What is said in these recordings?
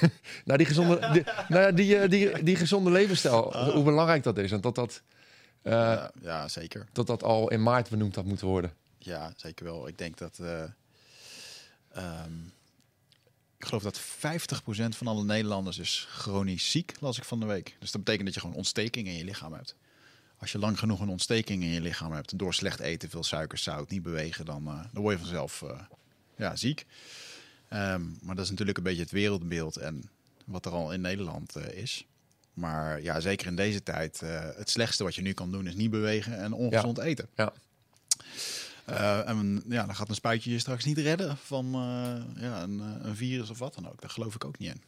nou, die gezonde, die, nou ja, die, eh, die, die gezonde levensstijl, Oh. hoe belangrijk dat is. En dat dat, eh, Ja, ja, zeker. dat dat al in maart benoemd had moeten worden. Ja, zeker wel. Ik denk dat. eh, ehm, ik geloof dat 50% van alle Nederlanders is chronisch ziek, las ik van de week. Dus dat betekent dat je gewoon ontsteking in je lichaam hebt. Als je lang genoeg een ontsteking in je lichaam hebt door slecht eten, veel suiker, zout, niet bewegen, dan, dan word je vanzelf ja, ziek. Ehm, maar dat is natuurlijk een beetje het wereldbeeld en wat er al in Nederland eh, is. Maar ja, zeker in deze tijd, eh, het slechtste wat je nu kan doen is niet bewegen en ongezond eten. Ja. Eh, en ja, dan gaat een spuitje je straks niet redden van ja, een, een virus of wat dan ook. Daar geloof ik ook niet in.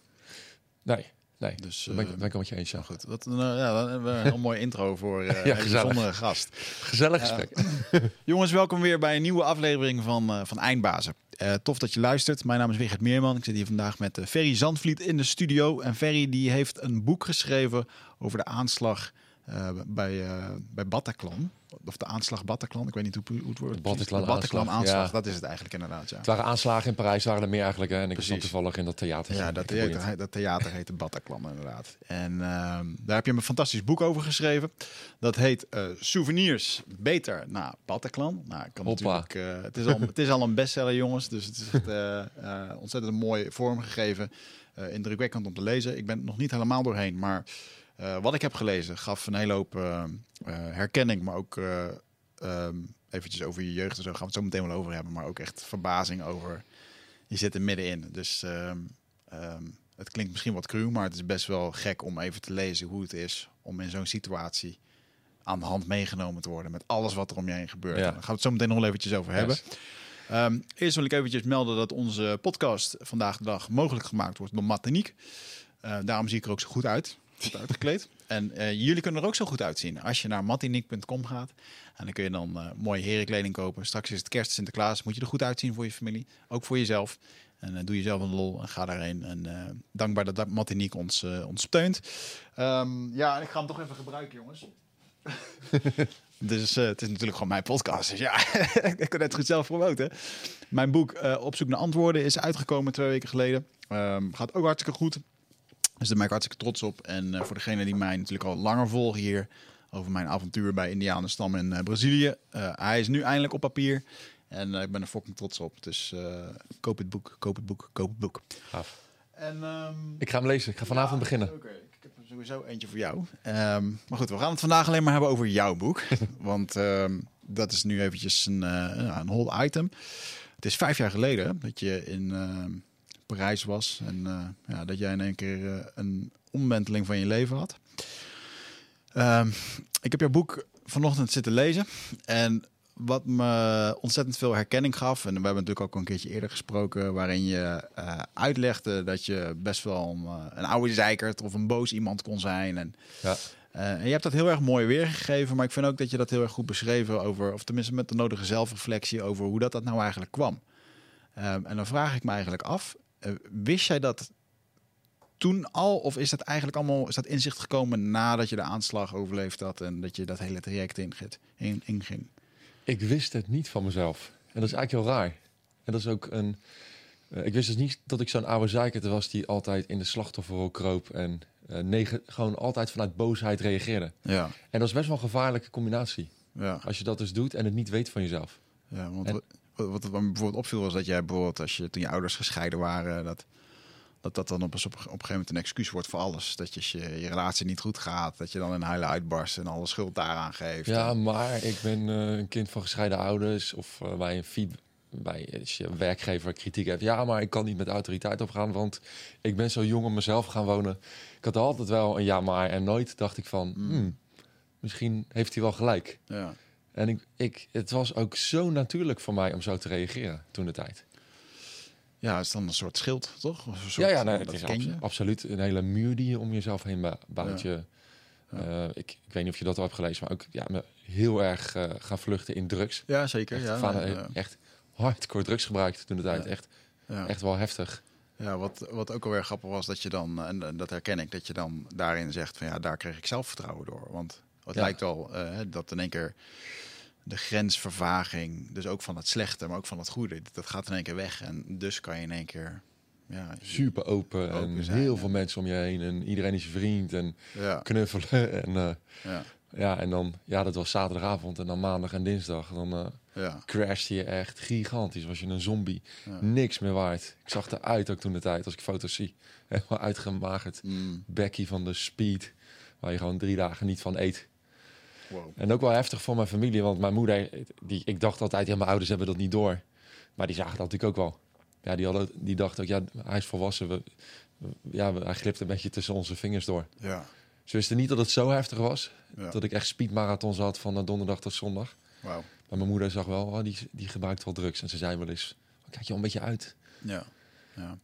Nee, nee. Dus, ben ik, ben ik met je eens, ja. Nou goed, dat, eh, ja, dan hebben we een heel mooi intro voor Ja, een bijzondere gast. Gezellig gesprek. Jongens, welkom weer bij een nieuwe aflevering van, van Eindbazen. Eh, tof dat je luistert. Mijn naam is Wigert Meerman. Ik zit hier vandaag met eh, Ferry Zandvliet in de studio. En Ferry die heeft een boek geschreven over de aanslag eh, bij, eh, bij Bataclan. Of de aanslag Bataclan. Ik weet niet hoe, hoe het wordt. Bataclan Bataclan aanslag, aanslag. ja. Dat is het eigenlijk inderdaad, ja. Het waren aanslagen in Parijs, waren er meer eigenlijk. Hè? En ik was toevallig in dat theater. Ja, dat, theater, dat theater heet de Bataclan inderdaad. En ehm, daar heb je een fantastisch boek over geschreven. Dat heet eh, Souvenirs Beter naar Bataclan. Nou, ik kan natuurlijk, het, is al, het is al een bestseller, jongens. Dus het is echt ontzettend mooi vormgegeven. indrukwekkend om te lezen. Ik ben nog niet helemaal doorheen, maar eh, wat ik heb gelezen gaf een hele hoop eh, eh, herkenning, maar ook ehm, eventjes over je jeugd en zo gaan we het zo meteen wel over hebben, maar ook echt verbazing over. Je zit er middenin, dus ehm, ehm, het klinkt misschien wat cru, maar het is best wel gek om even te lezen hoe het is om in zo'n situatie aan de hand meegenomen te worden met alles wat er om je heen gebeurt. Ja. Daar gaan we het zo meteen nog wel eventjes over hebben. Yes. Eerst wil ik eventjes melden dat onze podcast vandaag de dag mogelijk gemaakt wordt door Mataniek. Daarom zie ik er ook zo goed uit. Uitgekleed. En eh, jullie kunnen er ook zo goed uitzien. Als je naar matiniek.com gaat. En dan kun je dan eh, mooie herenkleding kopen. Straks is het kerst Sinterklaas. Moet je er goed uitzien voor je familie. Ook voor jezelf. En eh, doe jezelf een lol en ga daarheen. En dankbaar dat Matiniek ons, steunt. Ehm, ja, ik ga hem toch even gebruiken, jongens. Dus het is natuurlijk gewoon mijn podcast. Dus ja, ik kan het goed zelf promoten. Mijn boek eh, Op zoek naar antwoorden is uitgekomen twee weken geleden. Ehm, gaat ook hartstikke goed. Dus daar ben ik hartstikke trots op. En eh, voor degenen die mij natuurlijk al langer volgen hier... over mijn avontuur bij Indianenstam in eh, Brazilië. eh, hij is nu eindelijk op papier. En ik ben er fucking trots op. Dus koop het boek, koop het boek, koop het boek. Gaaf. En, ehm, Ik ga hem lezen. Ik ga vanavond ja, beginnen. Oké, ik heb er sowieso eentje voor jou. Ehm, maar goed, we gaan het vandaag alleen maar hebben over jouw boek. Want ehm, dat is nu eventjes een, ja, een whole item. Het is vijf jaar geleden dat je in Parijs was. En eh, ja, dat jij in één keer eh, een omwenteling van je leven had. Ehm, ik heb jouw boek vanochtend zitten lezen. En wat me ontzettend veel herkenning gaf, en we hebben natuurlijk ook al een keertje eerder gesproken, waarin je eh, uitlegde dat je best wel een, een oude zeikert of een boos iemand kon zijn. En, Ja. en je hebt dat heel erg mooi weergegeven, maar ik vind ook dat je dat heel erg goed beschreven over, of tenminste met de nodige zelfreflectie over hoe dat, dat nou eigenlijk kwam. Ehm, en dan vraag ik me eigenlijk af, wist jij dat toen al, of is dat eigenlijk allemaal, is dat inzicht gekomen nadat je de aanslag overleefd had en dat je dat hele traject inging? In, inging? Ik wist het niet van mezelf. En dat is eigenlijk heel raar. En dat is ook een... eh, ik wist dus niet dat ik zo'n oude zeikert was die altijd in de slachtofferrol kroop en eh, negen, gewoon altijd vanuit boosheid reageerde. Ja, En dat is best wel een gevaarlijke combinatie. ja. Als je dat dus doet en het niet weet van jezelf. Ja, want En- wat, wat, me bijvoorbeeld opviel was dat jij bijvoorbeeld als je toen je ouders gescheiden waren, dat dat, dat dan op, op, op een gegeven moment een excuus wordt voor alles. Dat je, als je je relatie niet goed gaat, dat je dan in huilen uitbarst en alle schuld daaraan geeft. Ja, maar ik ben eh, een kind van gescheiden ouders. Of eh, bij een feed, bij als je werkgever kritiek hebt. Ja, maar ik kan niet met autoriteit opgaan, want ik ben zo jong om mezelf gaan wonen. Ik had altijd wel een ja, maar en nooit dacht ik van, Mm. hmm, misschien heeft hij wel gelijk. ja. En ik, ik, het was ook zo natuurlijk voor mij om zo te reageren toen de tijd. ja, het is dan een soort schild, toch? Een Ja, soort- ja nee, het is abso- absoluut een hele muur die je om jezelf heen bouwt. Ja. Je, eh, ik, ik weet niet of je dat al hebt gelezen, maar ook ja, me heel erg eh, gaan vluchten in drugs. Ja, zeker. Echt, Ja, vader ja, heeft echt hardcore drugs gebruikt toen de tijd. Ja. Echt, echt wel heftig. Ja, wat, wat ook alweer grappig was, dat je dan, en dat herken ik, dat je dan daarin zegt van ja, daar kreeg ik zelfvertrouwen door. Want het lijkt wel eh, dat in één keer de grensvervaging, dus ook van het slechte, maar ook van het goede, dat gaat in één keer weg. En dus kan je in één keer ja, Super open, Open en zijn, heel ja. veel mensen om je heen. En iedereen is je vriend en ja, knuffelen. En, eh, ja, ja, en dan, ja, dat was zaterdagavond. En dan maandag en dinsdag. Dan eh ja. crashte je echt gigantisch. Was je een zombie. Niks meer waard. Ik zag eruit ook toen de tijd, als ik foto's zie. Helemaal uitgemagerd. Mm, Becky van de Speed. Waar je gewoon drie dagen niet van eet. Wow. En ook wel heftig voor mijn familie. Want mijn moeder, die, ik dacht altijd, ja, mijn ouders hebben dat niet door. Maar die zagen dat natuurlijk ook wel. Ja, die, hadden, die dachten ook, ja, hij is volwassen. We, ja, hij glipt een beetje tussen onze vingers door. Ja, Ze wisten niet dat het zo heftig was. ja. Dat ik echt speedmarathons had van eh, donderdag tot zondag. Wauw. Maar mijn moeder zag wel, oh, die, die gebruikt wel drugs. En ze zei wel eens, "Oh, kijk je al een beetje uit. Ja. Ja,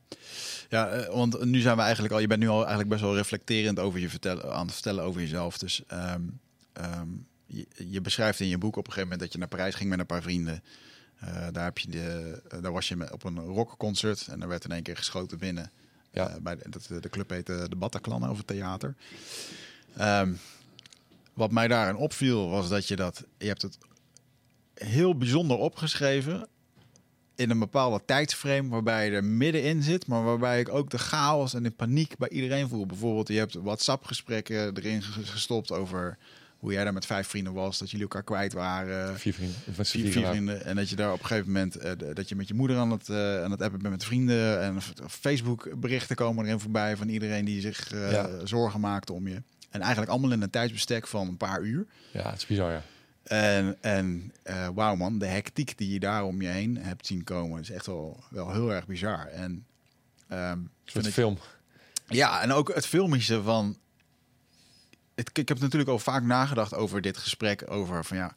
ja eh, want nu zijn we eigenlijk al, je bent nu al eigenlijk best wel reflecterend over je vertellen, aan het vertellen over jezelf. Dus ehm, ehm, je, je beschrijft in je boek op een gegeven moment dat je naar Parijs ging met een paar vrienden. Eh, daar, heb je de, eh, daar was je op een rockconcert en er werd in één keer geschoten binnen. Ja. Eh, bij de, dat, de club heette de Bataclan over theater. Ehm, wat mij daarin opviel was dat je dat, je hebt het heel bijzonder opgeschreven in een bepaalde tijdsframe waarbij je er middenin zit, maar waarbij ik ook de chaos en de paniek bij iedereen voel. Bijvoorbeeld, je hebt WhatsApp-gesprekken erin ges- gestopt over hoe jij daar met vijf vrienden was, dat jullie elkaar kwijt waren. Vier vrienden. Vier, vier vrienden. En dat je daar op een gegeven moment eh, dat je met je moeder aan het, eh, aan het appen bent met vrienden. En Facebook berichten komen erin voorbij van iedereen die zich eh, Ja. zorgen maakte om je. En eigenlijk allemaal in een tijdsbestek van een paar uur. Ja, het is bizar, ja. En, en wauw man, de hectiek die je daar om je heen hebt zien komen, is echt wel, wel heel erg bizar. En, ehm, soort ik- film. ja, en ook het filmische van... Het, ik heb natuurlijk al vaak nagedacht over dit gesprek, over van ja...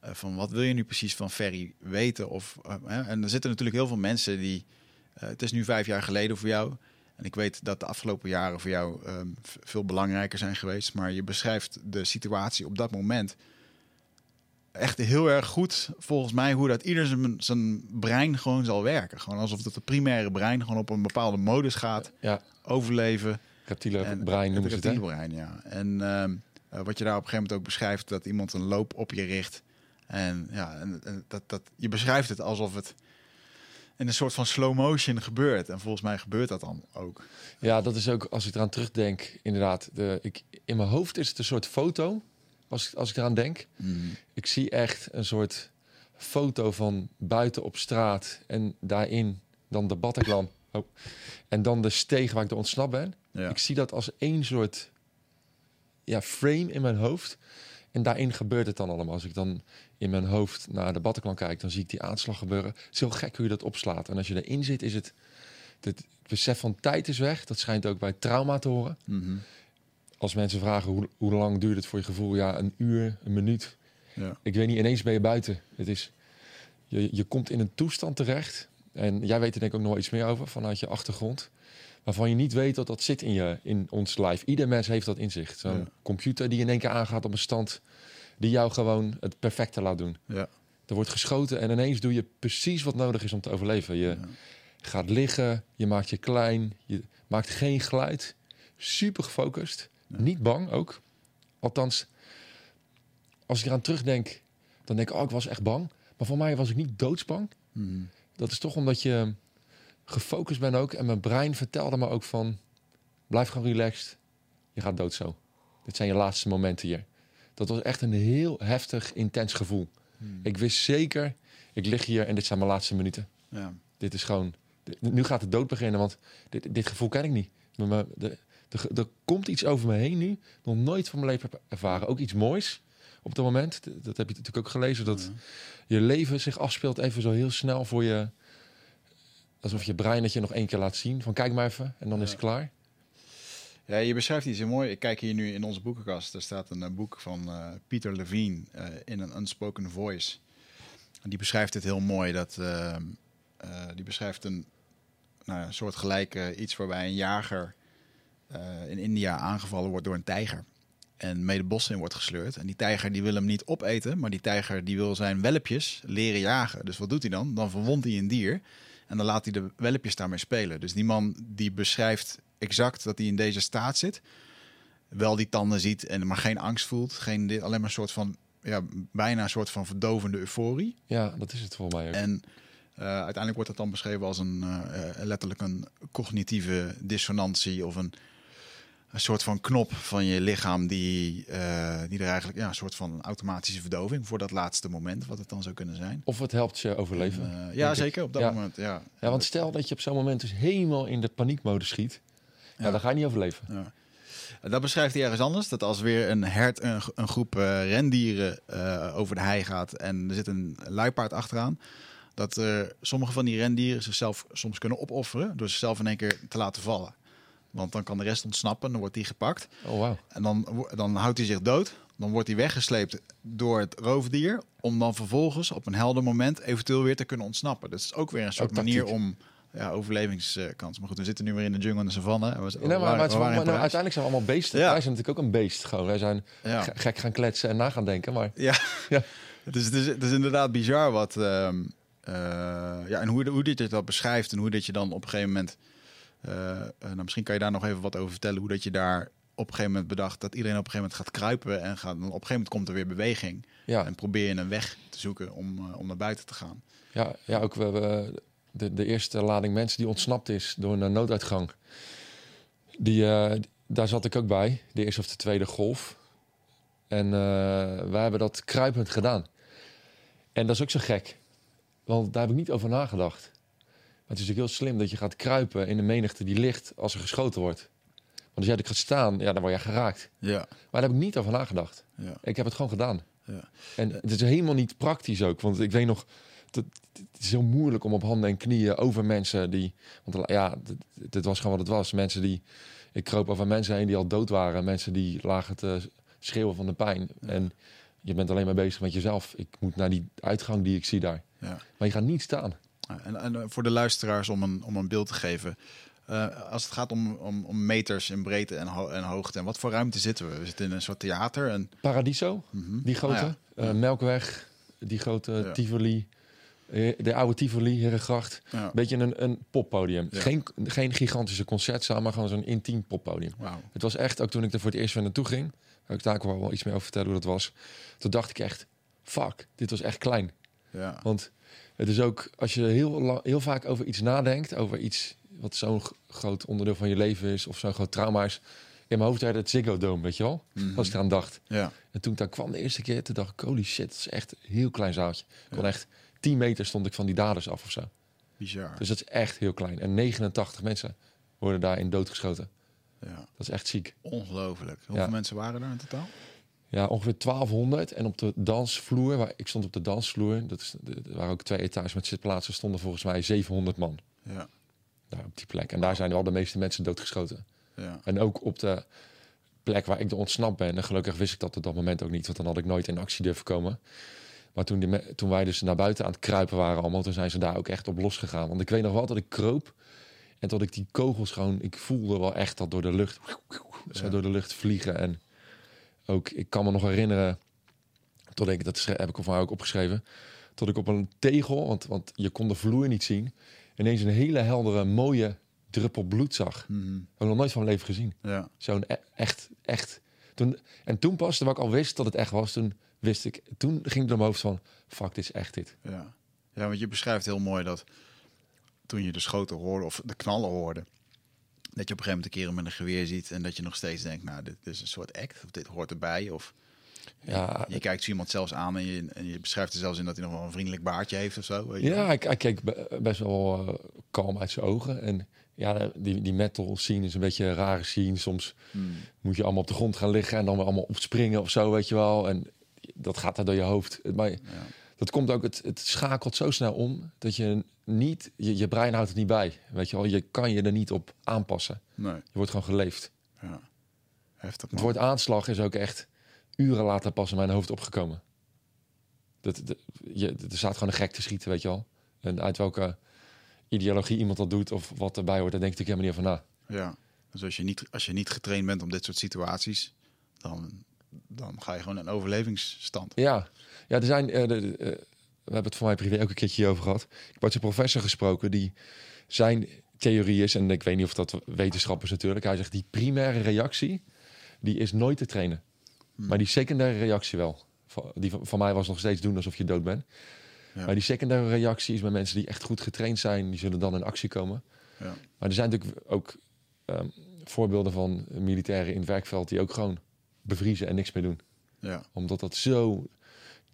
eh, van wat wil je nu precies van Ferry weten? Of, eh, en er zitten natuurlijk heel veel mensen die... eh, het is nu vijf jaar geleden voor jou. En ik weet dat de afgelopen jaren voor jou ehm, veel belangrijker zijn geweest. Maar je beschrijft de situatie op dat moment echt heel erg goed, volgens mij, hoe dat ieder zijn, zijn brein gewoon zal werken. Gewoon alsof dat de primaire brein gewoon op een bepaalde modus gaat. Ja, Overleven. Reptiele brein noemen ze het, hè? reptielbrein, ja. En ehm, eh, wat je daar op een gegeven moment ook beschrijft, dat iemand een loop op je richt. En ja, en, en dat, dat, je beschrijft het alsof het in een soort van slow motion gebeurt. En volgens mij gebeurt dat dan ook. Ja, dat is ook, als ik eraan terugdenk, inderdaad. De, ik, in mijn hoofd is het een soort foto, als, ik- als ik eraan denk. Ik zie echt een soort foto van buiten op straat en daarin dan de Bataclan. Oh. En dan de steeg waar ik door ontsnapt ben. Ja. Ik zie dat als één soort ja, frame in mijn hoofd. En daarin gebeurt het dan allemaal. Als ik dan in mijn hoofd naar de Bataclan kijk, dan zie ik die aanslag gebeuren. Het is heel gek hoe je dat opslaat. En als je erin zit, is het... Het besef van tijd is weg. Dat schijnt ook bij trauma te horen. Mhm. Als mensen vragen hoe, hoe lang duurt het voor je gevoel, ja, een uur, een minuut. Ja. Ik weet niet, ineens ben je buiten. Het is, je, je komt in een toestand terecht. En jij weet er denk ik ook nog wel iets meer over vanuit je achtergrond. Waarvan je niet weet dat dat zit in, je, in ons lijf. Ieder mens heeft dat in zich. Zo'n Ja. computer die in één keer aangaat op een stand die jou gewoon het perfecte laat doen. Ja. Er wordt geschoten en ineens doe je precies wat nodig is om te overleven. Je Ja. gaat liggen, je maakt je klein, je maakt geen geluid. Super gefocust, Ja. niet bang ook. Althans, als ik eraan terugdenk, dan denk ik, oh, ik was echt bang. Maar voor mij was ik niet doodsbang. Mhm. Dat is toch omdat je gefocust bent ook. En mijn brein vertelde me ook van, blijf gewoon relaxed. Je gaat dood zo. Dit zijn je laatste momenten hier. Dat was echt een heel heftig, intens gevoel. Mhm. Ik wist zeker, ik lig hier en dit zijn mijn laatste minuten. Ja. Dit is gewoon, dit- nu gaat de dood beginnen, want dit, dit gevoel ken ik niet. Maar de, de, er komt iets over me heen nu, nog nooit van mijn leven heb ervaren. Ook iets moois op dat moment. Dat heb je natuurlijk ook gelezen, dat je leven zich afspeelt even zo heel snel voor je. Alsof je brein dat je nog één keer laat zien. Van kijk maar even en dan is het klaar. Ja, je beschrijft iets heel mooi. Ik kijk hier nu in onze boekenkast. Er staat een eh, boek van eh, Peter Levine eh, in een unspoken voice. En die beschrijft het heel mooi. Dat, die beschrijft een nou, ja, soort gelijke iets waarbij een jager in India aangevallen wordt door een tijger. En mee de bos in wordt gesleurd. En die tijger die wil hem niet opeten, maar die tijger die wil zijn welpjes leren jagen. Dus wat doet hij dan? Dan verwondt hij een dier en dan laat hij de welpjes daarmee spelen. Dus die man die beschrijft exact dat hij in deze staat zit. Wel die tanden ziet, en maar geen angst voelt. Geen, dit, alleen maar een soort van, ja, bijna een soort van verdovende euforie. Ja, dat is het volgens mij ook. En Eh, uiteindelijk wordt dat dan beschreven als een eh, eh, letterlijk een cognitieve dissonantie of een, een soort van knop van je lichaam die, eh, die er eigenlijk ja, een soort van automatische verdoving voor dat laatste moment, wat het dan zou kunnen zijn. Of het helpt je overleven. En, eh, ja, zeker op dat Ja. moment. Ja. Ja, want stel dat je op zo'n moment dus helemaal in de paniekmodus schiet. Ja, Ja. dan ga je niet overleven. Ja. Dat beschrijft hij ergens anders. Dat als weer een hert een, een groep eh, rendieren over de hei gaat en er zit een luipaard achteraan. Dat er sommige van die rendieren zichzelf soms kunnen opofferen door zichzelf in één keer te laten vallen. Want dan kan de rest ontsnappen, dan wordt die gepakt. Oh, wauw. En dan, dan houdt hij zich dood. Dan wordt hij weggesleept door het roofdier. Om dan vervolgens op een helder moment eventueel weer te kunnen ontsnappen. Dat is ook weer een soort Ook manier tactiek. om ja, overlevingskans. Maar goed, we zitten nu weer in de jungle en de savanne. We, Ja, nou, maar, nou, uiteindelijk zijn we allemaal beesten. Ja. Wij zijn natuurlijk ook een beest. Gewoon. Wij zijn Ja. gek gaan kletsen en na gaan denken. Maar Ja, Ja. Het, is, het, is, het is inderdaad bizar wat. ehm, eh, ja, en hoe, hoe dit je dat beschrijft en hoe dat je dan op een gegeven moment. Eh, nou, misschien kan je daar nog even wat over vertellen. Hoe dat je daar op een gegeven moment bedacht dat iedereen op een gegeven moment gaat kruipen. En gaat, op een gegeven moment komt er weer beweging. ja, En probeer je een weg te zoeken om, eh, om naar buiten te gaan. ja, ja ook we, we- de, de eerste lading mensen die ontsnapt is door een nooduitgang. Die, eh, daar zat ik ook bij. De eerste of de tweede golf. En eh, wij hebben dat kruipend gedaan. En dat is ook zo gek. Want daar heb ik niet over nagedacht. Maar het is ook heel slim dat je gaat kruipen in de menigte die ligt als er geschoten wordt. Want als jij er gaat staan, ja, dan word je geraakt. Ja, Maar daar heb ik niet over nagedacht. ja, Ik heb het gewoon gedaan. ja. En het is helemaal niet praktisch ook. Want ik weet nog, dat, het is heel moeilijk om op handen en knieën over mensen die... Want ja, dit, dit was gewoon wat het was. Mensen die... Ik kroop over mensen heen die al dood waren. Mensen die lagen te schreeuwen van de pijn. En je bent alleen maar bezig met jezelf. Ik moet naar die uitgang die ik zie daar. ja. Maar je gaat niet staan. En, en eh, voor de luisteraars om een, om een beeld te geven. eh, als het gaat om, om, om meters in breedte en, ho- en hoogte. En wat voor ruimte zitten we? We zitten in een soort theater. En, Paradiso, Mhm. die grote. Ah, ja. eh, Melkweg, die grote Ja. Tivoli. De oude Tivoli, Herengracht. ja. Beetje een, een poppodium. Geen, geen gigantische concertzaal, maar gewoon zo'n intiem poppodium. Het was echt, ook toen ik er voor het eerst weer naartoe ging, ik daar wel, iets meer over vertellen hoe dat was. Toen dacht ik echt, fuck, dit was echt klein. Ja. Want het is ook, als je heel, heel vaak over iets nadenkt, over iets wat zo'n groot onderdeel van je leven is, of zo'n groot trauma is. In mijn hoofd had het Ziggo Dome, weet je wel? Mhm. Als ik eraan dacht. ja. En toen ik daar kwam de eerste keer, toen dacht ik, holy shit, het is echt een heel klein zaaltje. Ik kon echt 10 meter stond ik van die daders af of zo. Bizar. Dus dat is echt heel klein. En 89 mensen worden daarin doodgeschoten. Ja. Dat is echt ziek. Ongelooflijk. Hoeveel Ja. mensen waren er in totaal? Ja, ongeveer 1200. En op de dansvloer, waar ik stond op de dansvloer, dat is, er waren ook twee etages met zitplaatsen, stonden volgens mij 700 man Ja. daar op die plek. En daar zijn wel de meeste mensen doodgeschoten. Ja. En ook op de plek waar ik er ontsnapt ben. En gelukkig wist ik dat op dat moment ook niet, want dan had ik nooit in actie durven komen. Maar toen, die toen wij dus naar buiten aan het kruipen waren allemaal, toen zijn ze daar ook echt op losgegaan. Want ik weet nog wel dat ik kroop en dat ik die kogels gewoon, ik voelde wel echt dat door de lucht, zo Ja. door de lucht vliegen. En ook, ik kan me nog herinneren, tot ik, dat heb ik of mij ook opgeschreven, tot ik op een tegel, want, want je kon de vloer niet zien, ineens een hele heldere, mooie druppel bloed zag. Mhm. Heb ik nog nooit van mijn leven gezien. Ja. Zo'n e- echt, echt. Toen, en toen pas, terwijl ik al wist dat het echt was, toen wist ik, toen ging het door mijn hoofd van, fuck, dit is echt dit. Ja. ja, want je beschrijft heel mooi dat toen je de schoten hoorde of de knallen hoorde, dat je op een gegeven moment een kerel met een geweer ziet en dat je nog steeds denkt, nou, dit is een soort act of dit hoort erbij. Of Ja, je kijkt zo iemand zelfs aan en je, en je beschrijft er zelfs in dat hij nog wel een vriendelijk baardje heeft of zo. Weet je ja hij, hij keek be- best wel eh, kalm uit zijn ogen. En ja, die, die metal scene is een beetje een rare scene. Soms Hmm. moet je allemaal op de grond gaan liggen en dan weer allemaal opspringen of zo, weet je wel. En dat gaat daar door je hoofd. Maar Ja. Dat komt ook, het, het schakelt zo snel om dat je niet, je, je brein houdt het niet bij. Weet je wel, je kan je er niet op aanpassen. Nee, Je wordt gewoon geleefd. ja. Heftig Het woord aanslag is ook echt uren later pas in mijn hoofd opgekomen. Dat, dat- je, er staat gewoon een gek te schieten, weet je wel. En uit welke ideologie iemand dat doet of wat erbij hoort, daar denk ik helemaal niet over na. Ja, dus als je, niet, als je niet getraind bent om dit soort situaties, dan, dan ga je gewoon in overlevingsstand. Ja, ja er zijn, eh, de- de- eh, we hebben het voor mij privé ook een keertje over gehad. Ik met een professor gesproken die zijn theorie is, en ik weet niet of dat wetenschap is natuurlijk, hij zegt die primaire reactie, die is nooit te trainen. Maar die secundaire reactie wel. Die van, van mij was nog steeds doen alsof je dood bent. Ja. Maar die secundaire reacties bij mensen die echt goed getraind zijn, die zullen dan in actie komen. Ja. Maar er zijn natuurlijk ook ehm, voorbeelden van militairen in het werkveld die ook gewoon bevriezen en niks meer doen. Ja. Omdat dat zo,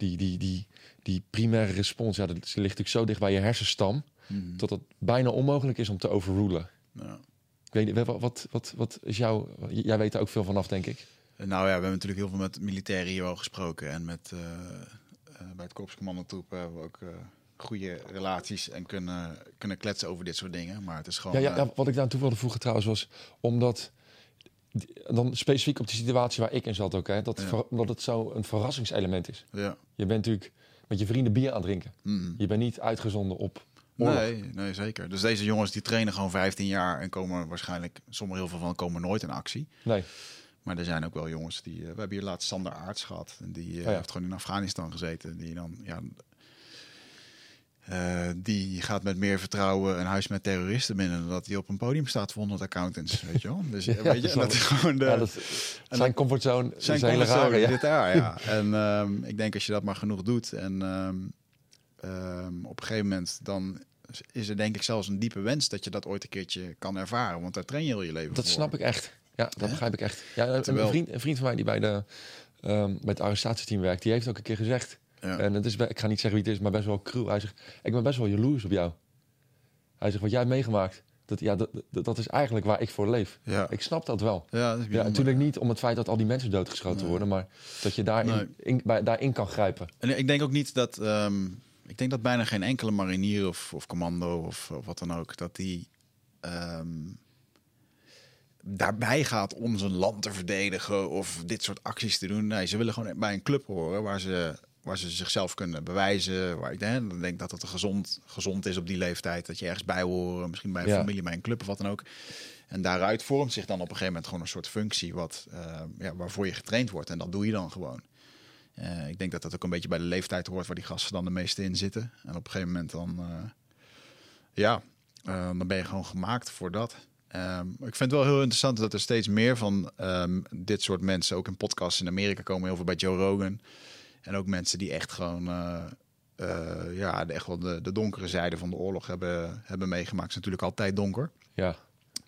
die, die, die, die primaire respons, ja, dat ligt natuurlijk zo dicht bij je hersenstam, Mhm. dat het bijna onmogelijk is om te overrulen. Ja. Ik weet wat, wat, wat, wat is jouw, jij weet er ook veel vanaf, denk ik. Nou ja, we hebben natuurlijk heel veel met militairen hier al gesproken. En met, eh, eh, bij het korpscommandotroep hebben we ook eh, goede relaties en kunnen, kunnen kletsen over dit soort dingen. Maar het is gewoon... Ja, ja, eh, ja, wat ik daar toe wilde voegen trouwens was, omdat dan specifiek op de situatie waar ik in zat ook, hè, dat, Ja. ver- dat het zo een verrassingselement is. ja. Je bent natuurlijk met je vrienden bier aan het drinken. Mhm. Je bent niet uitgezonden op oorlog. Nee, nee, zeker. Dus deze jongens die trainen gewoon 15 jaar en komen waarschijnlijk, sommigen heel veel van komen nooit in actie. Nee. Maar er zijn ook wel jongens die. eh, we hebben hier laatst Sander Aarts gehad. En die eh, ja. heeft gewoon in Afghanistan gezeten. Die dan. Ja, eh, die gaat met meer vertrouwen een huis met terroristen binnen. dan dat hij op een podium staat voor 100 accountants. Weet je wel? Dus Ja, weet je, dat is gewoon de. Ja, dat, zijn comfortzone zijn is comfortzone Ja. daar, ja. En ehm, ik denk als je dat maar genoeg doet. En ehm, ehm, op een gegeven moment dan is er denk ik zelfs een diepe wens dat je dat ooit een keertje kan ervaren. Want daar train je heel je leven Dat voor. snap ik echt. Ja, dat begrijp ik echt. Ja, een, vriend, een vriend van mij die bij, de, bij het arrestatieteam werkt, die heeft ook een keer gezegd. Ja. En het is, ik ga niet zeggen wie het is, maar best wel cruel. Hij zegt, ik ben best wel jaloers op jou. Hij zegt, wat jij hebt meegemaakt, dat, ja, dat, dat, is eigenlijk waar ik voor leef. ja. Ik snap dat wel. ja, dat Ja, natuurlijk niet om het feit dat al die mensen doodgeschoten Nee. worden, maar dat je daarin, Nee. in, bij, daarin kan grijpen. En ik denk ook niet dat. ehm, ik denk dat bijna geen enkele marinier of, of commando of, of wat dan ook. dat die. ehm, daarbij gaat om zijn land te verdedigen of dit soort acties te doen. Nee, ze willen gewoon bij een club horen waar ze, waar ze zichzelf kunnen bewijzen. Waar ik denk, dat het gezond, gezond is op die leeftijd. Dat je ergens bij horen, misschien bij een Ja. familie, bij een club of wat dan ook. En daaruit vormt zich dan op een gegeven moment gewoon een soort functie wat, eh, ja, waarvoor je getraind wordt. En dat doe je dan gewoon. Eh, ik denk dat dat ook een beetje bij de leeftijd hoort waar die gasten dan de meeste in zitten. En op een gegeven moment dan, eh, ja, dan ben je gewoon gemaakt voor dat. Ehm, ik vind het wel heel interessant dat er steeds meer van ehm, dit soort mensen, ook in podcasts in Amerika komen, heel veel bij Joe Rogan. En ook mensen die echt gewoon, eh, eh, ja, de- echt wel de, de donkere zijde van de oorlog hebben, hebben meegemaakt. Het is natuurlijk altijd donker. Ja,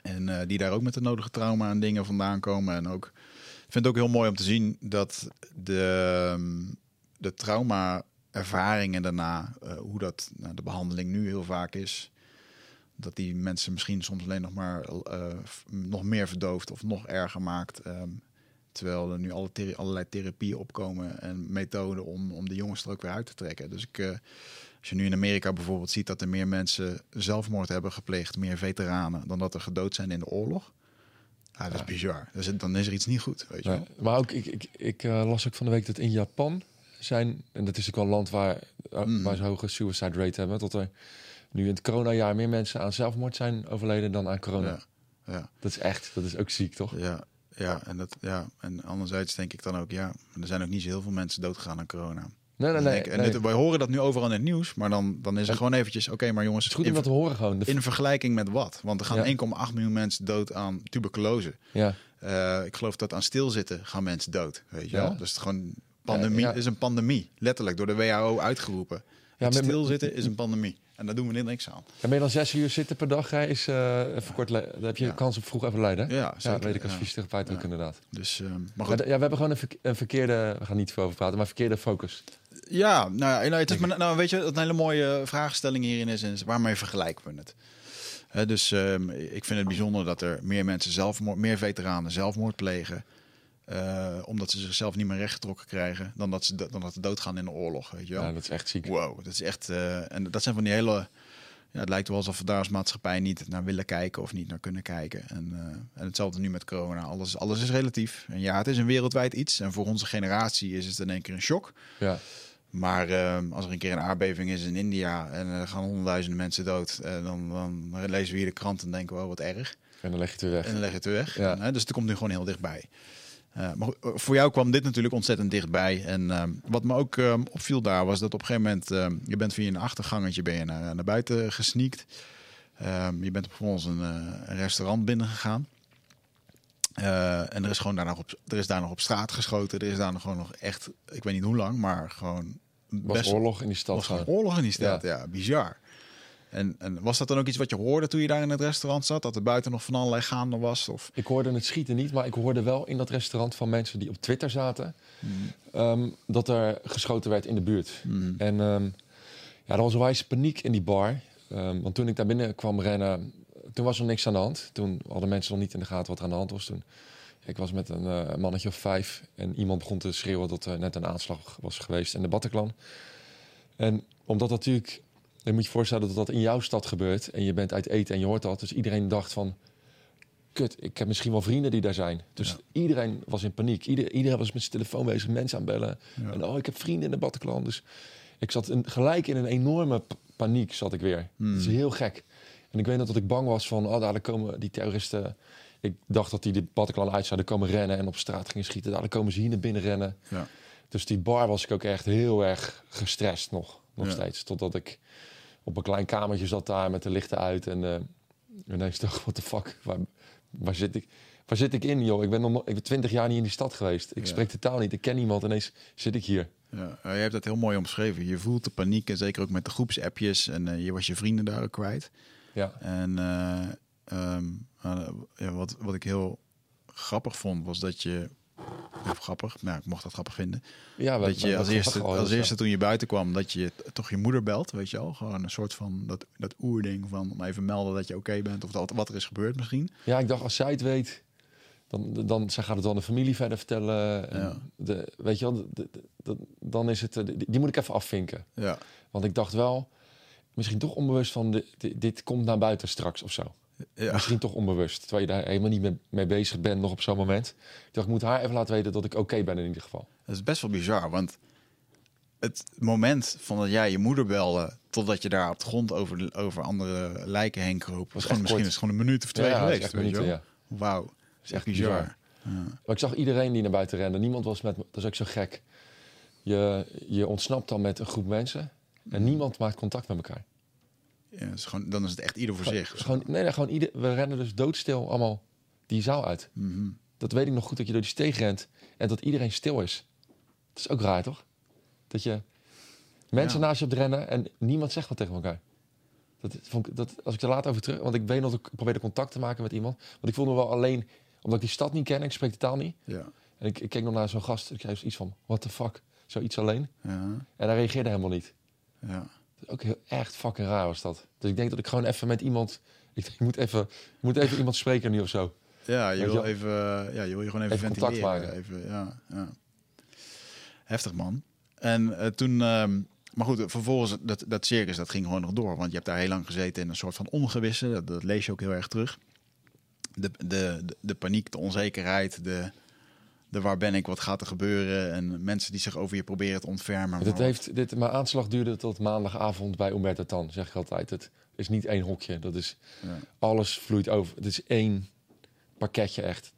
En eh, die daar ook met de nodige trauma en dingen vandaan komen. En ook, ik vind het ook heel mooi om te zien dat de, ehm, de trauma-ervaringen daarna, hoe dat nou, de behandeling nu heel vaak is, dat die mensen misschien soms alleen nog maar nog meer verdooft of nog erger maakt. ehm, terwijl er nu alle thera- allerlei therapieën opkomen en methoden om, om de jongens er ook weer uit te trekken. Dus ik, eh, als je nu in Amerika bijvoorbeeld ziet dat er meer mensen zelfmoord hebben gepleegd, meer veteranen, dan dat er gedood zijn in de oorlog. Ja, dat is Ja. bizar. Dus dan is er iets niet goed. Weet je Nee, maar ook, ik, ik, ik eh, las ook van de week dat in Japan zijn, en dat is ook wel een land waar, eh, Mm. waar ze hoge suicide rate hebben, dat er nu in het coronajaar meer mensen aan zelfmoord zijn overleden dan aan corona. Ja, ja, Dat is echt, dat is ook ziek, toch? ja, ja, en dat, ja. En anderzijds denk ik dan ook, ja, er zijn ook niet zo heel veel mensen doodgegaan aan corona. Nee, nee, Dan nee. denk en nee. dit- wij horen dat nu overal in het nieuws, maar dan, dan is er En- gewoon eventjes, oké, maar jongens, het is goed in, om dat te horen gewoon. De- in vergelijking met wat? Want er gaan Ja. 1,8 miljoen mensen dood aan tuberculose. ja, Eh, ik geloof dat aan stilzitten gaan mensen dood. Weet je Ja? wel? Dus gewoon pandemie. Ja, is een pandemie, letterlijk door de WHO uitgeroepen. Ja, met- stilzitten is een pandemie. En daar doen we niks aan. en meer dan zes uur zitten per dag hè, is eh even kort. Dan heb je Ja. kans op vroeg even lijden. hè? Ja, Ja, weet ik als fysiotherapeut ook inderdaad. Dus, eh, maar Ja, goed. d- ja, we hebben gewoon een, verke- een verkeerde, we gaan niet veel over praten, maar verkeerde focus. Ja, nou, nou, het is, maar, nou weet je, een hele mooie vraagstelling hierin is, is waarmee vergelijken we het? Dus ehm, ik vind het bijzonder dat er meer mensen zelfmoord, meer veteranen zelfmoord plegen. Eh, omdat ze zichzelf niet meer rechtgetrokken krijgen dan dat ze, dan dat ze doodgaan in de oorlog. Weet je wel? Ja, dat is echt ziek. Wow, dat is echt. eh, en dat zijn van die hele. Ja, het lijkt wel alsof we daar als maatschappij niet naar willen kijken of niet naar kunnen kijken. En, eh, en hetzelfde nu met corona. Alles, alles is relatief. En ja, het is een wereldwijd iets. En voor onze generatie is het in één keer een shock. Ja. Maar als er een keer een aardbeving is in India en er gaan honderdduizenden mensen dood, dan, dan lezen we hier de krant en denken we, oh, wat erg. En dan leg je het weer weg. En dan leg je het weer weg. Ja. En, dus het komt nu gewoon heel dichtbij. Eh, maar eh, voor jou kwam dit natuurlijk ontzettend dichtbij. En ehm, wat me ook ehm, opviel daar was dat op een gegeven moment... ehm, je bent via een achtergangetje ben je naar, naar buiten gesneakt. Je bent vervolgens een, eh, een restaurant binnengegaan. Eh, en er is gewoon daar nog op, er is daar nog op straat geschoten. Er is daar nog gewoon nog echt, ik weet niet hoe lang, maar gewoon was oorlog in die stad. was oorlog in die stad. Ja, bizar. En, en was dat dan ook iets wat je hoorde toen je daar in het restaurant zat? Dat er buiten nog van allerlei gaande was? Of... Ik hoorde het schieten niet, maar ik hoorde wel in dat restaurant van mensen die op Twitter zaten... ehm, dat er geschoten werd in de buurt. Mhm. En ehm, ja, er was wijze paniek in die bar. Ehm, want toen ik daar binnen kwam rennen, toen was er niks aan de hand. Toen hadden mensen nog niet in de gaten wat er aan de hand was. Toen, ik was met een eh, mannetje of vijf en iemand begon te schreeuwen dat er net een aanslag was geweest in de Bataclan. En omdat natuurlijk, je moet je voorstellen dat dat in jouw stad gebeurt en je bent uit eten en je hoort dat. Dus iedereen dacht van, kut, ik heb misschien wel vrienden die daar zijn. Dus Ja. iedereen was in paniek. Ieder, iedereen was met zijn telefoon bezig, mensen aanbellen. Ja. En oh, ik heb vrienden in de Bataclan. Dus ik zat in, gelijk in een enorme paniek, zat ik weer. Hmm. Dat is heel gek. En ik weet nog dat ik bang was van, oh, daar komen die terroristen. Ik dacht dat die de Bataclan uit zouden komen rennen en op straat gingen schieten. Daar komen ze hier naar binnen rennen. Ja. Dus die bar was ik ook echt heel erg gestrest nog, nog steeds. Totdat ik op een klein kamertje zat daar met de lichten uit. En eh ineens dacht, what the fuck, waar, waar, zit ik, waar zit ik in, joh? Ik ben, nog, ik ben twintig jaar niet in die stad geweest. Ik Ja. spreek de taal niet, ik ken niemand. Ineens zit ik hier. Ja, uh, je hebt dat heel mooi omschreven. Je voelt de paniek en zeker ook met de groepsappjes. En uh, je was je vrienden daar ook kwijt. Ja. En uh, um, ja, wat, wat ik heel grappig vond, was dat je... Of grappig, nou, ik mocht dat grappig vinden. Ja, dat je als eerste, als eerste toen je buiten kwam, dat je toch je moeder belt, weet je al. Gewoon een soort van dat, dat oerding van om even melden dat je oké okay bent. Of dat, wat er is gebeurd misschien. Ja, ik dacht als zij het weet, dan, dan zij gaat het dan de familie verder vertellen. Ja. De, weet je wel, de, de, de, dan is het, die, die, moet ik even afvinken. Ja. Want ik dacht wel, misschien toch onbewust van, dit komt naar buiten straks of zo. Ja. Misschien toch onbewust, terwijl je daar helemaal niet mee, bezig bent nog op zo'n moment. Ik dacht, ik moet haar even laten weten dat ik oké okay ben in ieder geval. Dat is best wel bizar, want het moment van dat jij je moeder belde... totdat je daar op de grond over, over andere lijken heen kroop... was gewoon, misschien is gewoon een minuut of twee ja, geweest. Echt minuten, ja. Wauw, dat is echt bizar. Maar ik zag iedereen die naar buiten rende. Niemand was met me. Dat is ook zo gek. Je, je ontsnapt dan met een groep mensen en niemand maakt contact met elkaar. Ja, is gewoon, dan is het echt ieder voor zich. Gewoon, nee, nee, gewoon ieder, we rennen dus doodstil allemaal die zaal uit. Mm -hmm. Dat weet ik nog goed, dat je door die steeg rent en dat iedereen stil is. Dat is ook raar, toch? Dat je mensen ja. naast je hebt rennen en niemand zegt wat tegen elkaar. Dat, vond ik, dat, als ik er later over terug... Want ik weet nog dat ik probeerde contact te maken met iemand. Want ik voelde me wel alleen, omdat ik die stad niet ken. Ik spreek de taal niet. Ja. En ik, ik keek nog naar zo'n gast. Ik zei iets van, what the fuck? Zoiets alleen. Ja. En hij reageerde helemaal niet. Ja. Ook heel echt fucking raar was dat. Dus ik denk dat ik gewoon even met iemand... Ik, denk, ik moet, even, ik moet even iemand spreken nu of zo. Ja, je wil, even, ja, je wil je gewoon even, even contact maken. Even, ja, ja. Heftig, man. En uh, toen... Um, maar goed, vervolgens, dat, dat circus, dat ging gewoon nog door. Want je hebt daar heel lang gezeten in een soort van ongewisse. Dat, dat lees je ook heel erg terug. De, de, de, de paniek, de onzekerheid, de, de waar ben ik, wat gaat er gebeuren. En mensen die zich over je proberen te ontfermen. Dit heeft, dit, mijn aanslag duurde tot maandagavond bij Umberto Tan, zeg ik altijd. Het is niet één hokje, dat is, ja. alles vloeit over. Het is één pakketje echt.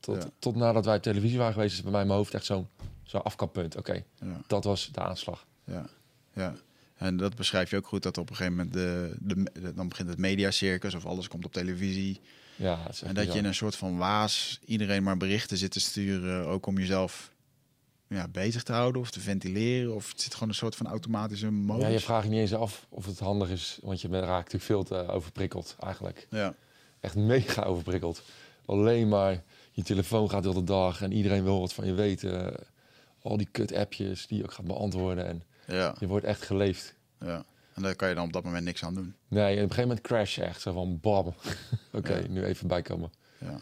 Tot, ja. tot nadat wij op televisie waren geweest, is bij mij in mijn hoofd echt zo'n zo afkappunt. Oké, okay, ja. dat was de aanslag. Ja. Ja, en dat beschrijf je ook goed, dat op een gegeven moment de, de, de dan begint het mediacircus of alles komt op televisie. Ja, en dat je in een soort van waas iedereen maar berichten zit te sturen, ook om jezelf ja, bezig te houden of te ventileren. Of het zit gewoon een soort van automatische modus. Ja, je vraagt je niet eens af of het handig is, want je raakt natuurlijk veel te overprikkeld eigenlijk. Ja. Echt mega overprikkeld. Alleen maar je telefoon gaat de hele dag en iedereen wil wat van je weten. Al die kut-appjes die je ook gaat beantwoorden en... Ja. Je wordt echt geleefd. Ja. En daar kan je dan op dat moment niks aan doen. Nee, op een gegeven moment crash echt. Zo van, bam. Oké, okay, ja. nu even bijkomen. Ja.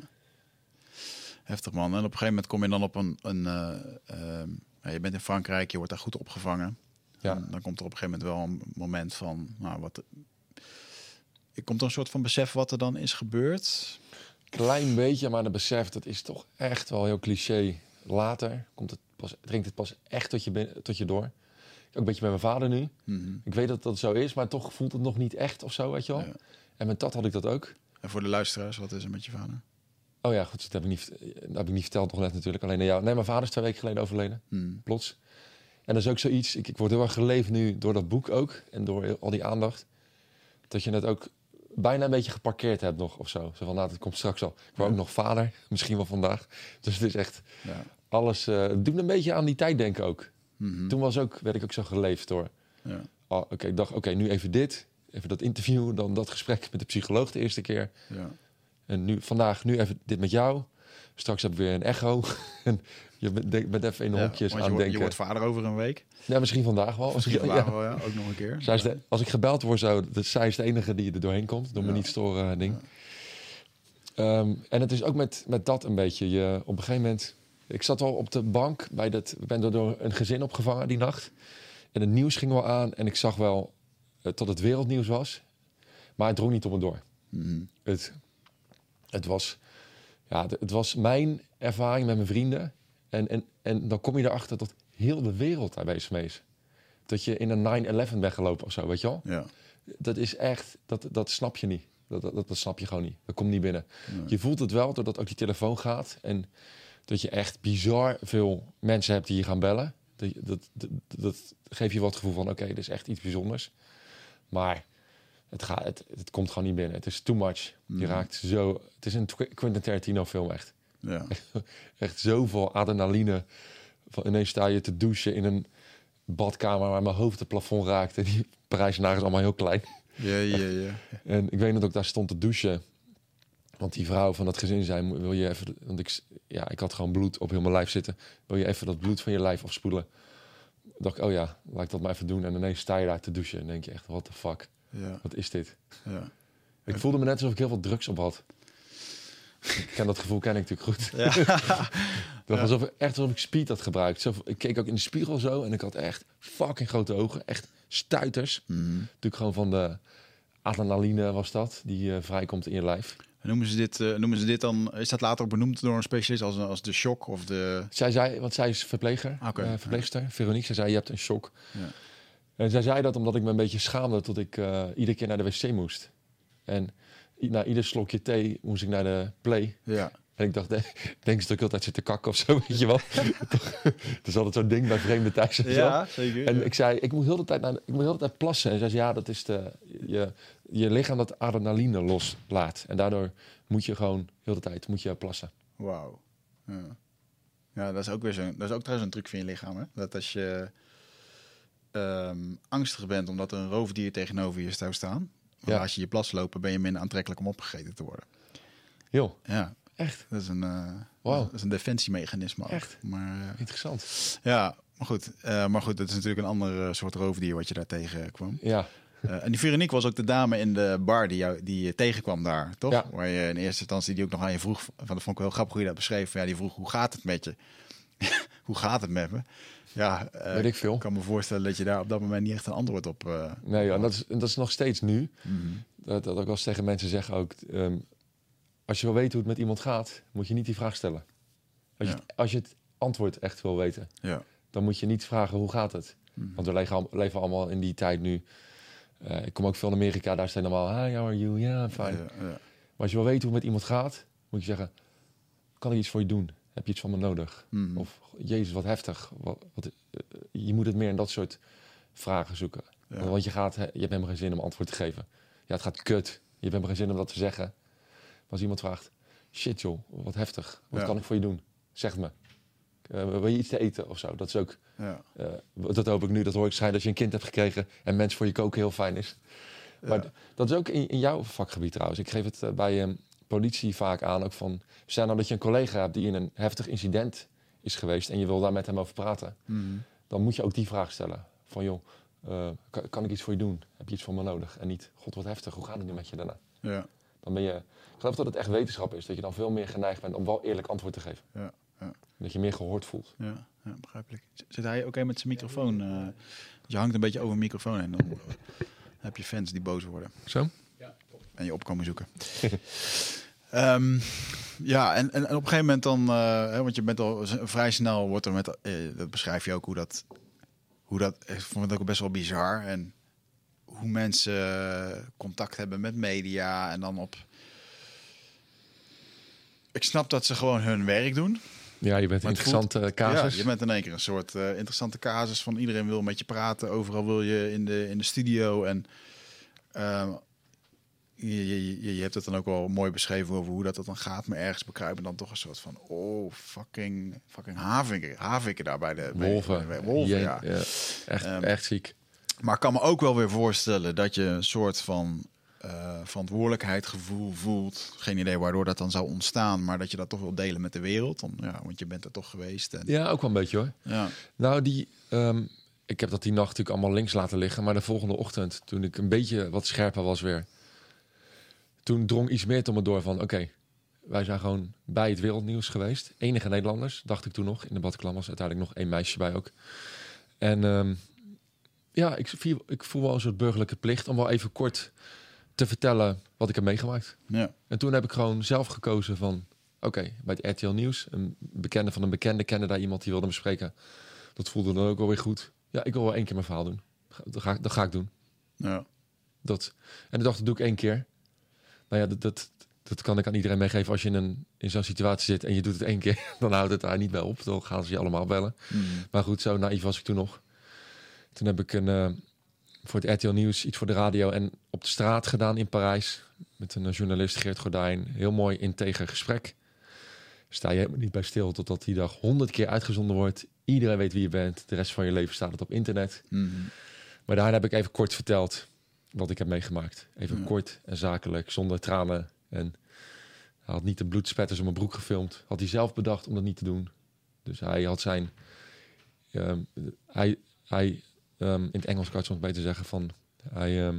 Heftig man. En op een gegeven moment kom je dan op een... een uh, uh, ja, je bent in Frankrijk, je wordt daar goed opgevangen. Ja. En dan komt er op een gegeven moment wel een moment van... Nou, wat, er komt er een soort van besef wat er dan is gebeurd. Klein beetje, maar de besef, dat is toch echt wel heel cliché. Later komt het pas, dringt het pas echt tot je, tot je door. Ook een beetje met mijn vader nu. Mm -hmm. Ik weet dat dat zo is, maar toch voelt het nog niet echt of zo, weet je wel. Ja. En met dat had ik dat ook. En voor de luisteraars, wat is er met je vader? Oh ja, goed, dat heb ik niet, dat heb ik niet verteld nog net natuurlijk. Alleen jou. Nee, mijn vader is twee weken geleden overleden. Mm. Plots. En dat is ook zoiets, ik, ik word heel erg geleefd nu door dat boek ook. En door al die aandacht. Dat je het ook bijna een beetje geparkeerd hebt nog of zo. Zo van, nou, het komt straks al. Ik word Ja. ook nog vader, misschien wel vandaag. Dus het is echt Ja. alles... eh, het doet me een beetje aan die tijd denken ook. Mhm. Toen was ook, werd ik ook zo geleefd door. Ja. Oh, oké, ik dacht, oké, nu even dit. Even dat interview, dan dat gesprek met de psycholoog de eerste keer. Ja. En nu, vandaag, nu even dit met jou. Straks heb ik weer een echo. en je bent, bent even in de Ja, hokjes aan je, het wordt, je denken. wordt vader over een week. Ja, misschien vandaag wel. Misschien vandaag ja. wel, ja. Ook nog een keer. Zij is de, als ik gebeld word, zo, dat zij is de enige die er doorheen komt. Door me niet storen ding. Ehm, en het is ook met, met dat een beetje. Je, op een gegeven moment... Ik zat al op de bank. Bij dat, ik ben er door een gezin opgevangen die nacht. En het nieuws ging wel aan. En ik zag wel eh, tot het wereldnieuws was. Maar het drong niet op me door. Mhm. Het, het, was, ja, het, het was mijn ervaring met mijn vrienden. En, en, en dan kom je erachter dat heel de wereld daar bezig mee is. Dat je in een 9-11 bent gelopen of zo, weet je wel? Ja. Dat is echt, dat, dat snap je niet. Dat, dat, dat snap je gewoon niet. Dat komt niet binnen. Nee. Je voelt het wel doordat ook die telefoon gaat. En dat je echt bizar veel mensen hebt die je gaan bellen. Dat, dat, dat, dat geeft je wat het gevoel van, oké, dit is echt iets bijzonders. Maar het, gaat, het, het komt gewoon niet binnen. Het is too much. Je Mhm. raakt zo... Het is een Qu- Quentin Tarantino film echt. Ja. Echt zoveel adrenaline. Van ineens sta je te douchen in een badkamer waar mijn hoofd het plafond raakt. En die Parijzenaar is allemaal heel klein. Ja, ja, ja. En ik weet dat ik daar stond te douchen. Want die vrouw van dat gezin zei, wil je even... Want ik, ja, ik had gewoon bloed op heel mijn lijf zitten. Wil je even dat bloed van je lijf afspoelen? dacht ik, oh ja, laat ik dat maar even doen. En ineens sta je daar te douchen en denk je echt, what the fuck? ja, Wat is dit? ja. Ik voelde me net alsof ik heel veel drugs op had. Ik ken dat gevoel, ken ik natuurlijk goed. Ja. Was alsof, echt alsof ik speed had gebruikt. Zo, ik keek ook in de spiegel zo en ik had echt fucking grote ogen. Echt stuiters. Mhm. Natuurlijk gewoon van de adrenaline was dat, die eh, vrijkomt in je lijf. En Noemen ze, dit, eh, noemen ze dit dan, is dat later ook benoemd door een specialist als, als de shock of de... Zij zei, want zij is verpleger, Oké. eh, verpleegster, Veronique. Zij zei, je hebt een shock. Ja. En zij zei dat omdat ik me een beetje schaamde tot ik eh, iedere keer naar de wc moest. En na ieder slokje thee moest ik naar de play. Ja, En ik dacht, eh, denk ze dat ik altijd zit te kakken of zo, weet je wel. Het is altijd zo'n ding bij vreemde thuis. weet je wel. zeker. En ik zei, ik moet heel de tijd, naar, ik moet heel de tijd plassen. En zei, ja, dat is de, je, je lichaam dat adrenaline loslaat. En daardoor moet je gewoon heel de tijd moet je plassen. Wauw. Ja. ja, dat is ook weer zo'n, dat is ook trouwens een truc van je lichaam, hè? Dat als je ehm, angstig bent omdat er een roofdier tegenover je zou staan, Ja. als je je plas lopen, ben je minder aantrekkelijk om opgegeten te worden. Heel, Ja, echt dat is een, eh, Wauw. dat is een defensiemechanisme. ook. Echt? Maar eh, interessant. ja, maar goed, eh, maar goed, dat is natuurlijk een ander soort roofdier wat je daar tegenkwam. Ja, Eh, en die Veronique was ook de dame in de bar die, jou, die je tegenkwam daar, toch? Ja. Waar je in eerste instantie die ook nog aan je vroeg, van dat vond ik wel grappig hoe je dat beschreef. Ja, die vroeg, hoe gaat het met je? hoe gaat het met me? Ja, eh, weet ik veel. kan me voorstellen dat je daar op dat moment niet echt een antwoord op... eh, Nee, ja, en dat, is, en dat is nog steeds nu. mhm. Dat, dat ik wel eens tegen mensen zeg ook... ehm, als je wil weten hoe het met iemand gaat, moet je niet die vraag stellen. Als, je, het, als je het antwoord echt wil weten, Ja. dan moet je niet vragen hoe gaat het. Mhm. Want we leven, al- leven allemaal in die tijd nu. Eh, ik kom ook veel in Amerika, daar zijn allemaal... Hi, how are you? Ja, fine. Ja, ja. Maar als je wil weten hoe het met iemand gaat, moet je zeggen... Kan ik iets voor je doen? Heb je iets van me nodig? Mhm. Of, jezus, wat heftig. Wat, wat, eh, je moet het meer in dat soort vragen zoeken. Want je, gaat, je hebt helemaal geen zin om antwoord te geven. Ja, het gaat kut. Je hebt helemaal geen zin om dat te zeggen. Als iemand vraagt... Shit joh, wat heftig. Wat Ja. kan ik voor je doen? Zeg me. Eh, wil je iets te eten of zo? Dat is ook... Ja. eh, dat hoop ik nu. Dat hoor ik schijnen als je een kind hebt gekregen... en mensen voor je koken heel fijn is. Maar dat is ook in, in jouw vakgebied trouwens. Ik geef het eh, bij eh, politie vaak aan. Ook van, stel nou dat je een collega hebt die in een heftig incident is geweest... en je wil daar met hem over praten. Mhm. Dan moet je ook die vraag stellen. Van joh, kan, kan ik iets voor je doen? Heb je iets van me nodig? En niet, god wat heftig, hoe gaat het nu met je daarna? Ja. Dan ben je, ik geloof dat het echt wetenschap is. Dat je dan veel meer geneigd bent om wel eerlijk antwoord te geven. Ja. Ja. Dat je meer gehoord voelt. Ja, ja, begrijpelijk. Zit hij oké met zijn microfoon? eh, je hangt een beetje over een microfoon en dan heb je fans die boos worden Zo? en je op komen zoeken. Ehm, ja, en, en, en op een gegeven moment dan, eh, hè, want je bent al vrij snel, wordt er met, eh, dat beschrijf je ook hoe dat, hoe dat, ik vond het ook best wel bizar en hoe mensen eh, contact hebben met media en dan op. Ik snap dat ze gewoon hun werk doen. Ja, je bent een interessante casus. Ja, je bent in één keer een soort eh, interessante casus van iedereen wil met je praten. Overal wil je in de, in de studio. En ehm, je, je, je hebt het dan ook wel mooi beschreven over hoe dat, dat dan gaat. Maar ergens bekruipen dan toch een soort van... Oh, fucking, fucking haviken, haviken daar bij de... bij- Wolven. bij- wolven, Je- ja. Echt, Ehm, echt ziek. Maar ik kan me ook wel weer voorstellen dat je een soort van eh verantwoordelijkheidsgevoel voelt. Geen idee waardoor dat dan zou ontstaan, maar dat je dat toch wil delen met de wereld. Ja, want je bent er toch geweest. En, Ja, ook wel een beetje hoor. ja. Nou, die, ehm, ik heb dat die nacht natuurlijk allemaal links laten liggen. Maar de volgende ochtend, toen ik een beetje wat scherper was weer... Toen drong iets meer tot me door van... Oké, wij zijn gewoon bij het wereldnieuws geweest. Enige Nederlanders, dacht ik toen nog. In de Bataclan was uiteindelijk nog één meisje bij ook. En ehm, ja, ik, ik voel wel een soort burgerlijke plicht... om wel even kort te vertellen wat ik heb meegemaakt. Ja. En toen heb ik gewoon zelf gekozen van... Oké, bij het RTL Nieuws, een bekende van een bekende kende daar iemand die wilde me spreken. Dat voelde dan ook wel weer goed. Ja, ik wil wel één keer mijn verhaal doen. Dat ga, dat ga ik doen. Ja. Dat. En ik dacht, dat doe ik één keer. Nou ja, dat, dat, dat kan ik aan iedereen meegeven. Als je in, een, in zo'n situatie zit en je doet het één keer... dan houdt het daar niet bij op. Dan gaan ze je allemaal bellen. Mm. Maar goed, zo naïef was ik toen nog. Toen heb ik een, eh, voor het RTL Nieuws iets voor de radio en op de straat gedaan in Parijs. Met een eh, journalist, Geert Gordijn. Heel mooi integer gesprek. Sta je helemaal niet bij stil totdat die dag honderd keer uitgezonden wordt. Iedereen weet wie je bent. De rest van je leven staat het op internet. Mm. Maar daar heb ik even kort verteld wat ik heb meegemaakt. Even Ja. kort en zakelijk, zonder tranen. En hij had niet de bloedspetters op mijn broek gefilmd. Had hij zelf bedacht om dat niet te doen. Dus hij had zijn... ehm, hij, hij ehm, in het Engels kan het soms beter zeggen van... Hij, ehm,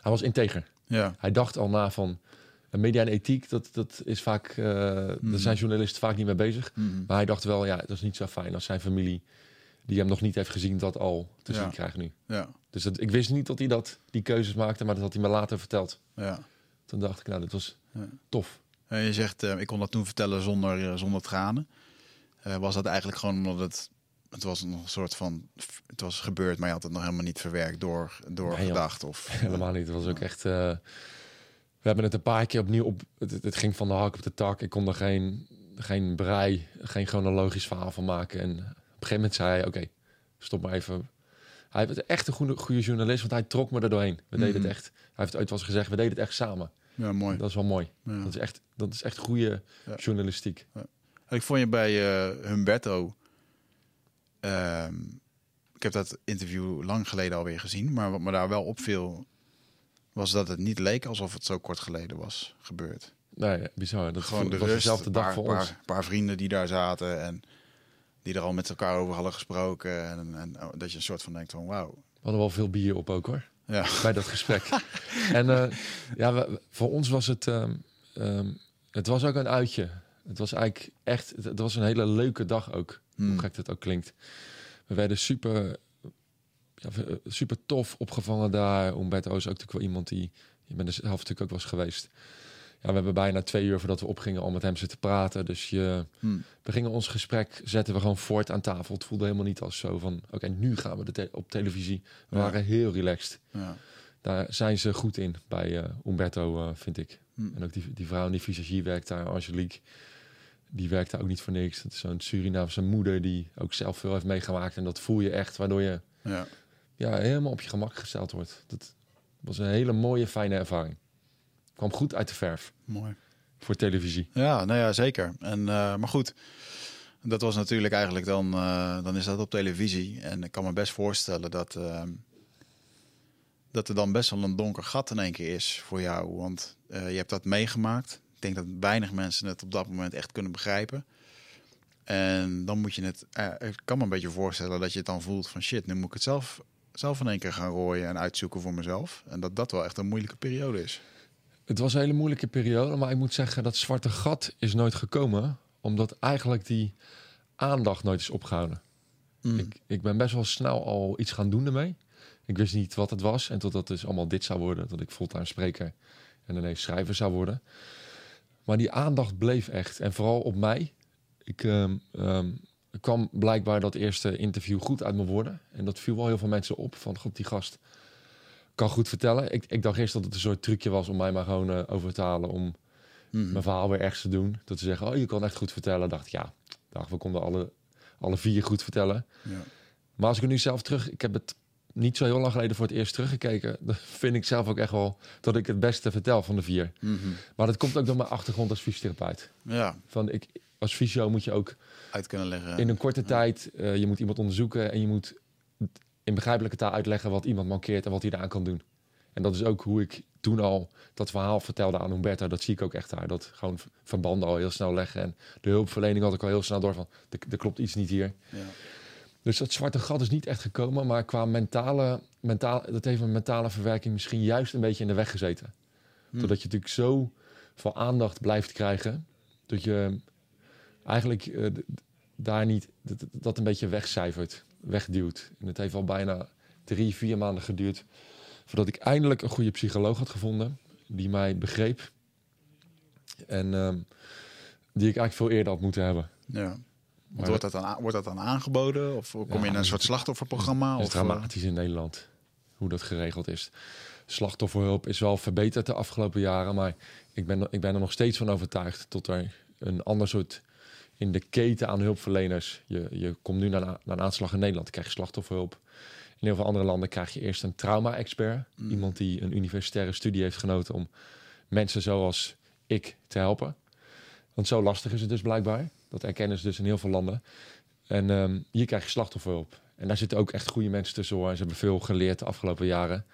hij was integer. Ja. Hij dacht al na van... eh, Media en ethiek, dat, dat is vaak... Daar zijn journalisten vaak niet mee bezig. Mm. Maar hij dacht wel, ja, dat is niet zo fijn als zijn familie... die hem nog niet heeft gezien, dat al te Ja. zien krijgt nu. Ja. Dus dat, ik wist niet dat hij dat, die keuzes maakte, maar dat had hij me later verteld. Ja. Toen dacht ik, nou, dit was Ja. tof. En je zegt, eh, ik kon dat toen vertellen zonder, zonder tranen. Was dat eigenlijk gewoon omdat het... Het was nog een soort van... Het was gebeurd, maar je had het nog helemaal niet verwerkt door, door Nee, joh. gedacht. Of, Helemaal niet. Het was ook echt... eh, we hebben het een paar keer opnieuw op... Het, het- ging van de hak op de tak. Ik kon er geen, geen brei, geen chronologisch verhaal van maken. En op een gegeven moment zei hij, oké, stop maar even. Hij was echt een goede, goede journalist, want hij trok me er doorheen. We deden Mhm. het echt. Hij heeft ooit wel eens gezegd, we deden het echt samen. Ja, mooi. Dat is wel mooi. Ja. Dat is echt, dat is echt goede Ja. journalistiek. Ik vond je bij eh, Humberto. Ehm, ik heb dat interview lang geleden alweer gezien, maar wat me daar wel opviel, was dat het niet leek alsof het zo kort geleden was gebeurd. Nee, bizar. Dat Gewoon de was rust, dezelfde een dag paar, voor ons. paar vrienden die daar zaten en die er al met elkaar over hadden gesproken. En, en oh, dat je een soort van denkt van wauw. We hadden wel veel bier op ook hoor. Ja. bij dat gesprek. en eh, ja, we- voor ons was het, ehm, ehm, het was ook een uitje. Het was eigenlijk echt, het, het was een hele leuke dag ook. Hmm. Hoe gek dat ook klinkt. We werden super, ja, eh, super tof opgevangen daar. Umberto is ook natuurlijk wel iemand die, je bent er zelf natuurlijk ook wel eens geweest. Ja, we hebben bijna twee uur voordat we opgingen al met hem zitten praten. Dus je, Hmm. we gingen ons gesprek, zetten we gewoon voort aan tafel. Het voelde helemaal niet als zo van, oké, nu gaan we de te- op televisie. We Ja. waren heel relaxed. Ja. Daar zijn ze goed in bij eh, Umberto, eh, vind ik. Hm. En ook die, die vrouw in die visagie werkt daar, Angelique. Die werkt daar ook niet voor niks. Dat is zo'n Surinaamse moeder die ook zelf veel heeft meegemaakt. En dat voel je echt, waardoor je Ja. ja, helemaal op je gemak gesteld wordt. Dat was een hele mooie, fijne ervaring. Kwam goed uit de verf Mooi. voor televisie. Ja, nou ja, zeker. En, eh, maar goed, dat was natuurlijk eigenlijk dan, eh, dan is dat op televisie. En ik kan me best voorstellen dat, ehm, dat er dan best wel een donker gat in één keer is voor jou. Want eh, je hebt dat meegemaakt. Ik denk dat weinig mensen het op dat moment echt kunnen begrijpen. En dan moet je het, eh, ik kan me een beetje voorstellen dat je het dan voelt van shit, nu moet ik het zelf, zelf in één keer gaan rooien en uitzoeken voor mezelf. En dat dat wel echt een moeilijke periode is. Het was een hele moeilijke periode, maar ik moet zeggen dat zwarte gat is nooit gekomen. Omdat eigenlijk die aandacht nooit is opgehouden. Mm. Ik, ik ben best wel snel al iets gaan doen ermee. Ik wist niet wat het was. En totdat het dus allemaal dit zou worden. Dat ik fulltime spreker en ineens schrijver zou worden. Maar die aandacht bleef echt. En vooral op mij. Ik ehm, ehm, kwam blijkbaar dat eerste interview goed uit mijn woorden. En dat viel wel heel veel mensen op. Van, god, die gast kan goed vertellen. Ik, ik dacht eerst dat het een soort trucje was om mij maar gewoon eh, over te halen. Om Mhm. mijn verhaal weer ergens te doen. Dat ze zeggen, oh, je kan echt goed vertellen. dacht ik, ja, dacht, we konden alle, alle vier goed vertellen. Ja. Maar als ik er nu zelf terug... Ik heb het niet zo heel lang geleden voor het eerst teruggekeken. Dat vind ik zelf ook echt wel dat ik het beste vertel van de vier. Mhm. Maar dat komt ook door mijn achtergrond als fysiotherapeut. Ja, Van ik, als fysio moet je ook uit kunnen leggen. in een korte tijd, eh, je moet iemand onderzoeken en je moet in begrijpelijke taal uitleggen wat iemand mankeert en wat hij eraan kan doen. En dat is ook hoe ik toen al dat verhaal vertelde aan Humberto. Dat zie ik ook echt daar. Dat gewoon verbanden al heel snel leggen. En de hulpverlening had ik al heel snel door van, er, er klopt iets niet hier. Ja. Dus dat zwarte gat is niet echt gekomen. Maar qua mentale, mentaal, dat heeft mijn mentale verwerking misschien juist een beetje in de weg gezeten. Hm. Doordat je natuurlijk zo veel aandacht blijft krijgen. Dat je eigenlijk eh, daar niet, dat, dat een beetje wegcijfert, wegduwt. En het heeft al bijna drie, vier maanden geduurd voordat ik eindelijk een goede psycholoog had gevonden die mij begreep. En ehm, die ik eigenlijk veel eerder had moeten hebben. Ja. Want wordt, dat dan, wordt dat dan aangeboden? Of kom je in een soort slachtofferprogramma? Het is Of, eh, dramatisch in Nederland hoe dat geregeld is. Slachtofferhulp is wel verbeterd de afgelopen jaren, maar ik ben, ik ben er nog steeds van overtuigd tot er een ander soort in de keten aan hulpverleners. Je, je komt nu naar, naar een aanslag in Nederland, krijg je slachtofferhulp. In heel veel andere landen krijg je eerst een trauma-expert. Mm. Iemand die een universitaire studie heeft genoten om mensen zoals ik te helpen. Want zo lastig is het dus blijkbaar. Dat erkennen ze dus in heel veel landen. En ehm, hier krijg je slachtofferhulp. En daar zitten ook echt goede mensen tussen hoor. Ze hebben veel geleerd de afgelopen jaren.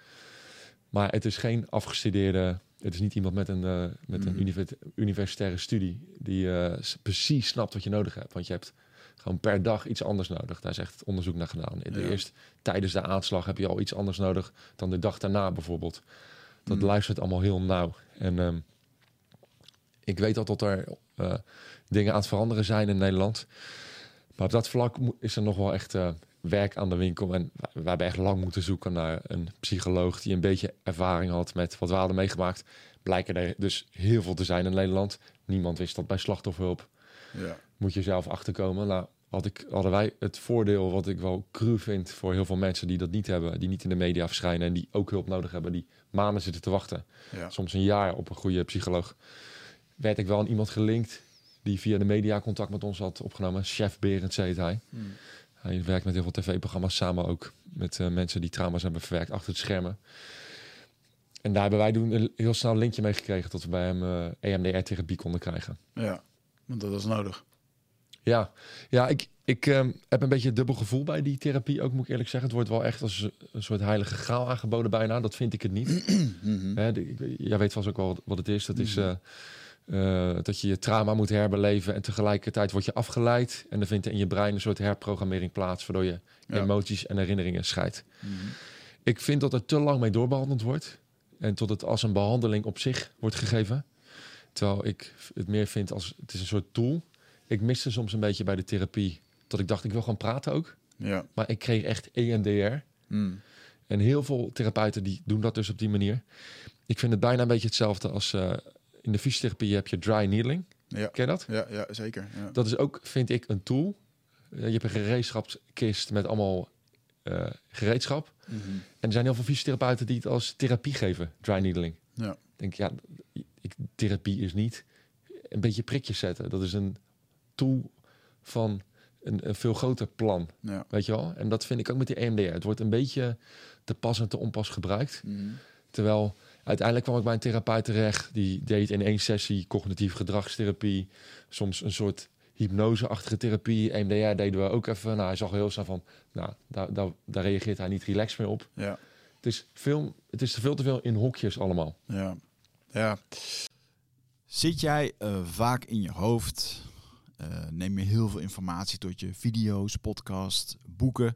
Maar het is geen afgestudeerde... Het is niet iemand met een, eh, met een Mhm. univer- universitaire studie... die eh, precies snapt wat je nodig hebt. Want je hebt gewoon per dag iets anders nodig. Daar is echt onderzoek naar gedaan. De Ja. Eerst tijdens de aanslag heb je al iets anders nodig... dan de dag daarna bijvoorbeeld. Dat Mhm. luistert allemaal heel nauw. En ehm, ik weet al dat er eh, dingen aan het veranderen zijn in Nederland. Maar op dat vlak is er nog wel echt eh, werk aan de winkel. En we we hebben echt lang moeten zoeken naar een psycholoog die een beetje ervaring had met wat we hadden meegemaakt. Blijken er dus heel veel te zijn in Nederland. Niemand wist dat bij slachtofferhulp. ja. Moet je zelf achterkomen. Nou, had ik, hadden wij het voordeel, wat ik wel cru vind voor heel veel mensen die dat niet hebben, die niet in de media verschijnen en die ook hulp nodig hebben, die maanden zitten te wachten Ja. soms een jaar op een goede psycholoog. Werd ik wel aan iemand gelinkt die via de media contact met ons had opgenomen. Chef Berends heet hij. Hm. Hij werkt met heel veel tv-programma's samen ook met eh, mensen die trauma's hebben verwerkt achter het schermen. En daar hebben wij toen een heel snel een linkje mee gekregen tot we bij hem eh, EMDR-therapie konden krijgen. ja, want dat is nodig. Ja, ja ik, ik ehm, heb een beetje een dubbel gevoel bij die therapie ook, moet ik eerlijk zeggen. Het wordt wel echt als een soort heilige graal aangeboden bijna. Dat vind ik het niet. Mhm. Hè, de- ik- jij weet vast ook wel wat het is. Dat is Mhm. Eh, dat je je trauma moet herbeleven en tegelijkertijd word je afgeleid. En dan vindt er in je brein een soort herprogrammering plaats, waardoor je Ja. emoties en herinneringen scheidt. Mhm. Ik vind dat er te lang mee doorbehandeld wordt. En tot het als een behandeling op zich wordt gegeven. Terwijl ik het meer vind als het is een soort tool. Ik miste soms een beetje bij de therapie. Dat ik dacht, ik wil gewoon praten ook. Ja. Maar ik kreeg echt EMDR. Hm. En heel veel therapeuten die doen dat dus op die manier. Ik vind het bijna een beetje hetzelfde als eh, in de fysiotherapie heb je dry needling. Ja. Ken je dat? Ja, ja, zeker. Ja. Dat is ook, vind ik, een tool. Eh, je hebt een gereedschapskist met allemaal eh, gereedschap. Mhm. En er zijn heel veel fysiotherapeuten die het als therapie geven, dry needling. Ja. Ik denk, ja, ik, therapie is niet een beetje prikjes zetten. Dat is een tool van een, een veel groter plan, Ja. weet je wel? En dat vind ik ook met die EMDR. Het wordt een beetje te pas en te onpas gebruikt. Mhm. Terwijl uiteindelijk kwam ik bij een therapeut terecht. Die deed in één sessie cognitief gedragstherapie. Soms een soort hypnoseachtige therapie. EMDR deden we ook even. Nou, hij zag heel snel van, nou, daar, daar, daar reageert hij niet relaxed meer op. Ja. Het is, veel, het is veel te veel in hokjes allemaal. Ja. ja. Zit jij eh, vaak in je hoofd? Eh, neem je heel veel informatie tot je video's, podcast, boeken?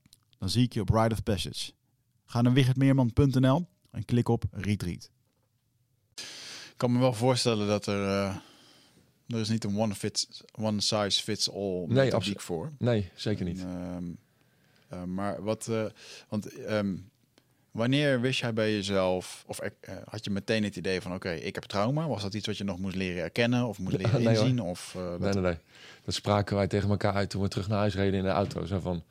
Dan zie ik je op Ride of Passage. Ga naar wichertmeerman.nl en klik op Retreat. Ik kan me wel voorstellen dat er... Uh, er is niet een one, fits, one size fits all nee, absoluut voor. Nee, zeker niet. En, uh, uh, maar wat... want um, Wanneer wist jij bij jezelf, of uh, had je meteen het idee van, oké, ik heb trauma? Was dat iets wat je nog moest leren erkennen of moest leren nee, inzien? Of, uh, nee, nee, nee. Dat spraken wij tegen elkaar uit toen we terug naar huis reden in de auto. Zo van,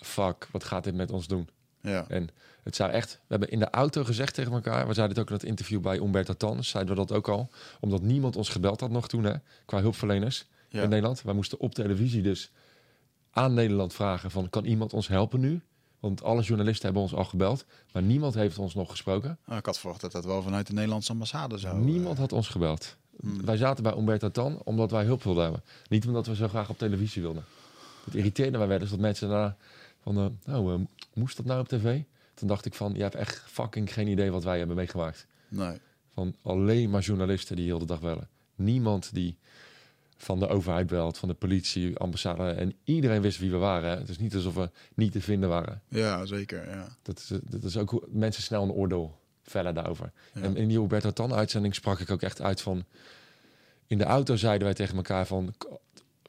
fuck, wat gaat dit met ons doen? Ja. En het zou echt, we hebben in de auto gezegd tegen elkaar, we zeiden het ook in het interview bij Umberto Tan, zeiden we dat ook al, omdat niemand ons gebeld had nog toen, hè, qua hulpverleners ja. in Nederland. Wij moesten op televisie dus aan Nederland vragen van, kan iemand ons helpen nu? Want alle journalisten hebben ons al gebeld, maar niemand heeft ons nog gesproken. Oh, ik had verwacht dat dat wel vanuit de Nederlandse ambassade zou. Niemand had ons gebeld. Hmm. Wij zaten bij Umberto Tan omdat wij hulp wilden hebben. Niet omdat we zo graag op televisie wilden. Het irriteerde mij wel eens dat mensen daar van, uh, oh, uh, moest dat nou op tv? Toen dacht ik van, je hebt echt fucking geen idee wat wij hebben meegemaakt. Nee. Van alleen maar journalisten die heel de dag bellen. Niemand die van de overheid belt, van de politie, ambassade. En iedereen wist wie we waren. Hè. Het is niet alsof we niet te vinden waren. Ja, zeker. Ja. Dat, is, dat is ook hoe mensen snel een oordeel vellen daarover. Ja. En in die Roberto Tan-uitzending sprak ik ook echt uit van... In de auto zeiden wij tegen elkaar van...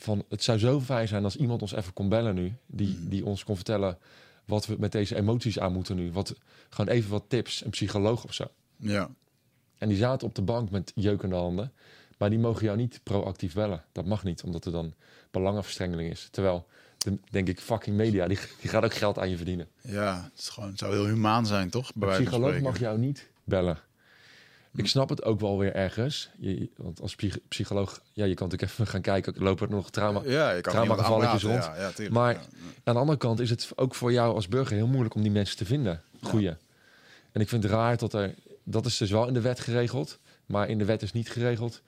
van het zou zo fijn zijn als iemand ons even kon bellen nu. Die, Mm. die ons kon vertellen wat we met deze emoties aan moeten nu. Wat, gewoon even wat tips, een psycholoog of zo. Ja. En die zaten op de bank met jeukende handen. Maar die mogen jou niet proactief bellen. Dat mag niet, omdat er dan belangenverstrengeling is. Terwijl, de, denk ik, fucking media, die, die gaat ook geld aan je verdienen. Ja, het, is gewoon, het zou heel humaan zijn, toch? Bij Een psycholoog mag jou niet bellen. Ik snap het ook wel weer ergens. Je, want als psych- psycholoog, ja, je kan natuurlijk even gaan kijken. Lopen er nog trauma? Ja, je kan Traumagevalletjes iemand rond. Ja, ja, tuurlijk. Maar- Ja. Aan de andere kant is het ook voor jou als burger heel moeilijk om die mensen te vinden. Goeie. En ik vind het raar dat er... Dat is dus wel in de wet geregeld. Maar in de wet is niet geregeld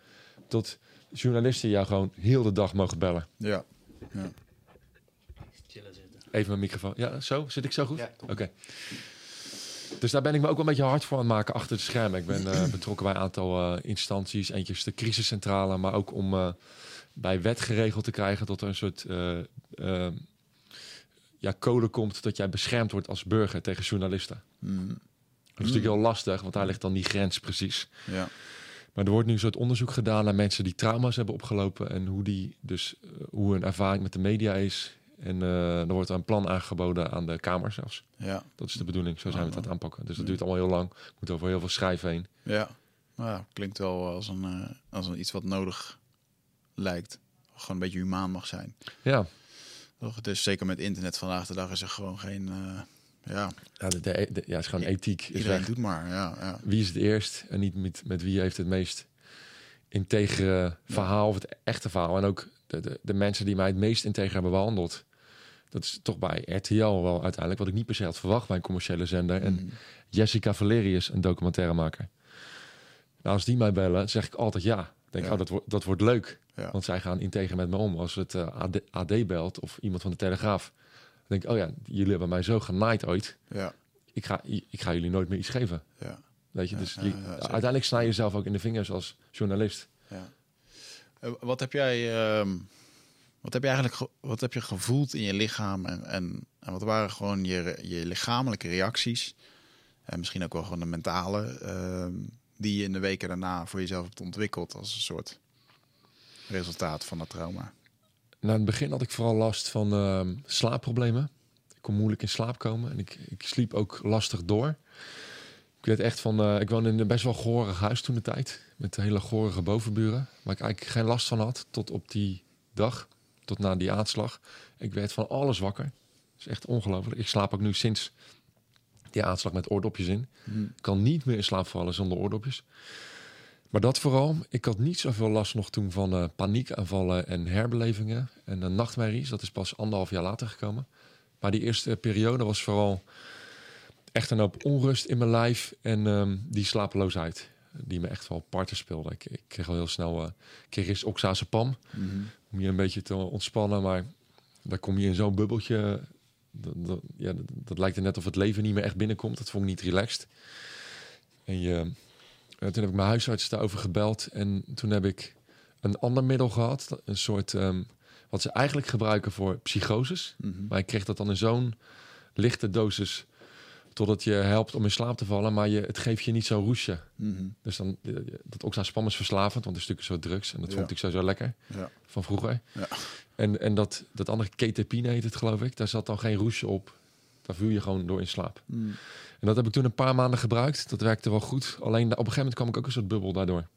dat journalisten jou gewoon heel de dag mogen bellen. Ja. Chillen zitten. Even mijn microfoon. Ja, zo? Zit ik zo goed? Ja, kom. Dus daar ben ik me ook wel een beetje hard voor aan het maken achter de schermen. Ik ben eh, betrokken bij een aantal eh, instanties. Eentje is de crisiscentrale, maar ook om eh, bij wet geregeld te krijgen dat er een soort ja, code komt dat jij beschermd wordt als burger tegen journalisten. Mm. Dat is natuurlijk heel lastig, want daar ligt dan die grens precies. Ja. Maar er wordt nu een soort onderzoek gedaan naar mensen die trauma's hebben opgelopen en hoe die dus hoe hun ervaring met de media is. En eh er wordt een plan aangeboden aan de Kamer zelfs. Ja. Dat is de bedoeling. Zo zijn we het aan het aanpakken. Dus dat duurt allemaal heel lang. Moet over heel veel schrijven heen. Ja. Nou ja, klinkt wel als een, eh, als een iets wat nodig lijkt. Gewoon een beetje humaan mag zijn. Ja, Toch? Is zeker met internet vandaag de dag is er gewoon geen... eh, ja, ja, de, de, de- ja het is gewoon ethiek. Is iedereen weg. doet maar. Ja, ja. Wie is het eerst en niet met, met wie heeft het meest integere verhaal of het echte verhaal. En ook de, de, de mensen die mij het meest integer hebben behandeld. Dat is toch bij RTL wel uiteindelijk wat ik niet per se had verwacht bij een commerciële zender. En Mm. Jessica Valerius, een documentairemaker. Nou, als die mij bellen, zeg ik altijd ja. Denk, Ja. oh, dat, wordt dat wordt leuk. Ja. Want zij gaan integer met me om. Als het eh, AD, AD belt of iemand van de Telegraaf. Dan denk ik, oh ja, jullie hebben mij zo genaaid ooit. Ja. Ik ga, ik ga jullie nooit meer iets geven. Ja. Weet je, dus je- uiteindelijk snij je jezelf ook in de vingers als journalist. Ja. Eh, Wat heb jij, ehm, wat heb je eigenlijk, ge- wat heb je gevoeld in je lichaam en, en, wat waren gewoon je, je lichamelijke reacties en misschien ook wel gewoon de mentale ehm, die je in de weken daarna voor jezelf hebt ontwikkeld als een soort resultaat van dat trauma? In het begin had ik vooral last van ehm, slaapproblemen. Ik kon moeilijk in slaap komen en ik, ik sliep ook lastig door. Ik weet echt van, eh, ik woonde in een best wel gorig huis toen de tijd. Met hele gorige bovenburen. Waar ik eigenlijk geen last van had tot op die dag. Tot na die aanslag. Ik werd van alles wakker. Dat is echt ongelooflijk. Ik slaap ook nu sinds die aanslag met oordopjes in. Ik kan niet meer in slaap vallen zonder oordopjes. Maar dat vooral. Ik had niet zoveel last nog toen van eh, paniekaanvallen en herbelevingen. En de nachtmerries, dat is pas anderhalf jaar later gekomen. Maar die eerste periode was vooral echt een hoop onrust in mijn lijf. En ehm, die slapeloosheid, die me echt wel parten speelde. Ik, ik kreeg al heel snel, eh kreeg eerst oxazepam. Om je een beetje te ontspannen. Maar dan kom je in zo'n bubbeltje. Dat, dat- ja, dat, dat lijkt er net of het leven niet meer echt binnenkomt. Dat vond ik niet relaxed. En je, eh, toen heb ik mijn huisarts daarover gebeld. En toen heb ik een ander middel gehad. Een soort, ehm, wat ze eigenlijk gebruiken voor psychoses. Mhm. Maar ik kreeg dat dan in zo'n lichte dosis. Totdat je helpt om in slaap te vallen. Maar je, het geeft je niet zo'n roesje. Mhm. Dus dan, eh, dat oxazepam is verslavend. Want het is natuurlijk soort drugs. En dat Ja. vond ik sowieso lekker Ja. van vroeger. Ja. En, en dat, dat andere ketapine heet het, geloof ik. Daar zat dan geen roesje op. Daar viel je gewoon door in slaap. Mhm. En dat heb ik toen een paar maanden gebruikt. Dat werkte wel goed. Alleen op een gegeven moment kwam ik ook een soort bubbel daardoor.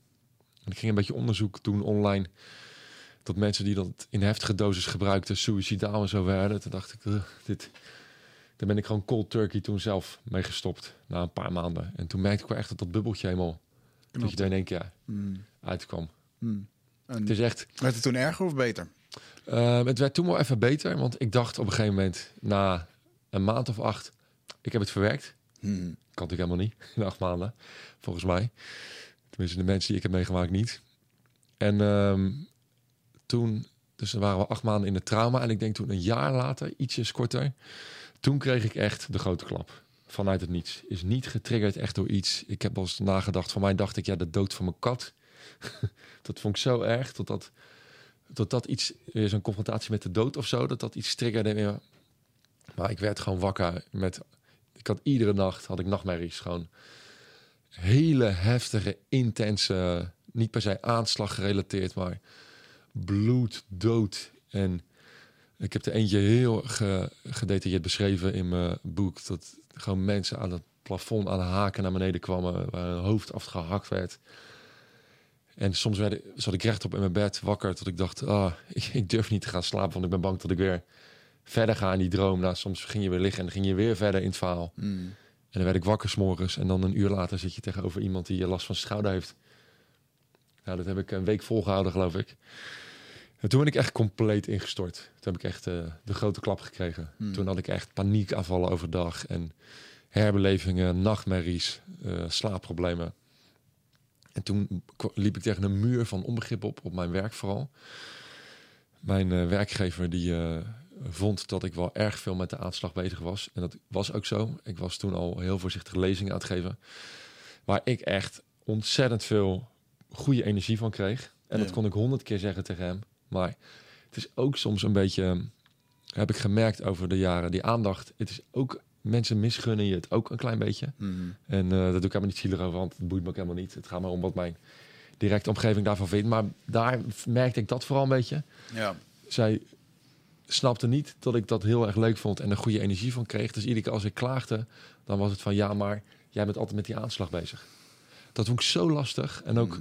En ik ging een beetje onderzoek doen online. Dat mensen die dat in heftige dosis gebruikten, suicidaal en zo werden. Toen dacht ik, "Ugh, dit... Daar ben ik gewoon cold turkey toen zelf mee gestopt. Na een paar maanden. En toen merkte ik wel echt dat dat bubbeltje helemaal... Dat je er in één keer Mhm. uitkwam. En Het is echt... werd het toen erger of beter? Uh, het werd toen wel even beter, want ik dacht op een gegeven moment na een maand of acht, ik heb het verwerkt. Mhm. Kan ik helemaal niet in acht maanden, volgens mij. Tenminste, de mensen die ik heb meegemaakt niet. En ehm, toen, dus dan waren we acht maanden in het trauma en ik denk toen een jaar later, ietsjes korter, toen kreeg ik echt de grote klap. Vanuit het niets. Is niet getriggerd echt door iets. Ik heb wel nagedacht. Van mij dacht ik, ja, de dood van mijn kat. dat vond ik zo erg. Dat dat, dat, iets, weer zo'n confrontatie met de dood of zo, dat dat iets triggerde. Maar ik werd gewoon wakker met. Ik had iedere nacht had ik nachtmerries. Gewoon hele heftige, intense, niet per se aanslag gerelateerd, maar bloed, dood. En ik heb er eentje heel ge- gedetailleerd beschreven in mijn boek. Dat gewoon mensen aan het plafond aan de haken naar beneden kwamen, waar hun hoofd afgehakt werd. En soms werd, zat ik rechtop in mijn bed wakker tot ik dacht, ah, ik, ik durf niet te gaan slapen, want ik ben bang dat ik weer verder ga in die droom. Nou, soms ging je weer liggen en dan ging je weer verder in het verhaal. Mhm. En dan werd ik wakker s'morgens en dan een uur later zit je tegenover iemand die last van schouder heeft. Nou, dat heb ik een week volgehouden, geloof ik. En toen ben ik echt compleet ingestort. Toen heb ik echt eh, de grote klap gekregen. Hmm. Toen had ik echt paniekaanvallen overdag en herbelevingen, nachtmerries, eh, slaapproblemen. En toen liep ik tegen een muur van onbegrip op, op mijn werk vooral. Mijn eh, werkgever die vond dat ik wel erg veel met de aanslag bezig was. En dat was ook zo. Ik was toen al heel voorzichtig lezingen aan het geven. Waar ik echt ontzettend veel goede energie van kreeg. En dat kon ik honderd keer zeggen tegen hem. Maar het is ook soms een beetje, eh, heb ik gemerkt over de jaren, die aandacht. Het is ook, mensen misgunnen je het ook een klein beetje. Mhm. En eh, dat doe ik helemaal niet zielig over, want het boeit me ook helemaal niet. Het gaat maar om wat mijn directe omgeving daarvan vindt. Maar daar merkte ik dat vooral een beetje. Ja. Zij snapte niet dat ik dat heel erg leuk vond en er goede energie van kreeg. Dus iedere keer als ik klaagde, dan was het van ja, maar jij bent altijd met die aanslag bezig. Dat vond ik zo lastig. En ook Mhm.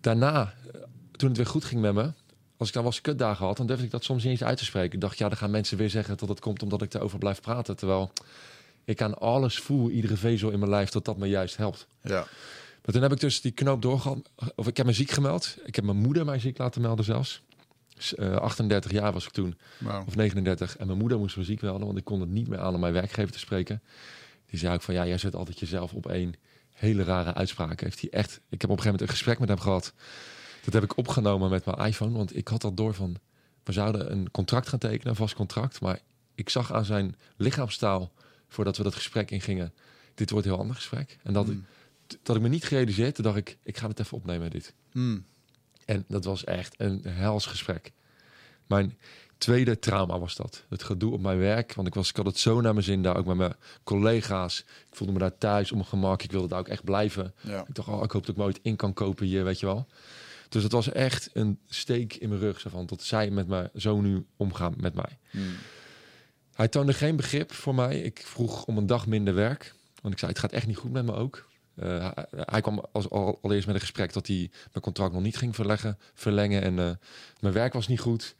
daarna, eh, toen het weer goed ging met me, als ik dan eens kutdagen had, dan durfde ik dat soms niet eens uit te spreken. Ik dacht, ja, dan gaan mensen weer zeggen dat het komt omdat ik erover blijf praten. Terwijl ik aan alles voel, iedere vezel in mijn lijf, dat dat me juist helpt. Ja. Maar toen heb ik dus die knoop doorgehad. Of ik heb me ziek gemeld. Ik heb mijn moeder mij ziek laten melden zelfs. Dus, eh, 38 jaar was ik toen, of 39. En mijn moeder moest me ziek melden, want ik kon het niet meer aan om mijn werkgever te spreken. Die zei ook van, ja, jij zet altijd jezelf op één hele rare uitspraak. Heeft hij echt... Ik heb op een gegeven moment een gesprek met hem gehad. Dat heb ik opgenomen met mijn iPhone, want ik had al door van... We zouden een contract gaan tekenen, een vast contract. Maar ik zag aan zijn lichaamstaal, voordat we dat gesprek ingingen... Dit wordt een heel ander gesprek. En dat, Mm. dat ik me niet gerealiseerd, toen dacht ik, ik ga het even opnemen, dit. Mhm. En dat was echt een hels gesprek. Mijn tweede trauma was dat. Het gedoe op mijn werk. Want ik, was, ik had het zo naar mijn zin daar, ook met mijn collega's. Ik voelde me daar thuis op mijn gemak. Ik wilde daar ook echt blijven. Ja. Ik dacht, oh, ik hoop dat ik me ooit in kan kopen hier, weet je wel. Dus het was echt een steek in mijn rug. Zo van, dat zij met mij zo nu omgaan met mij. Mhm. Hij toonde geen begrip voor mij. Ik vroeg om een dag minder werk. Want ik zei, het gaat echt niet goed met me ook. Eh, hij, hij kwam als, al, allereerst met een gesprek dat hij mijn contract nog niet ging verleggen, verlengen. En eh, mijn werk was niet goed.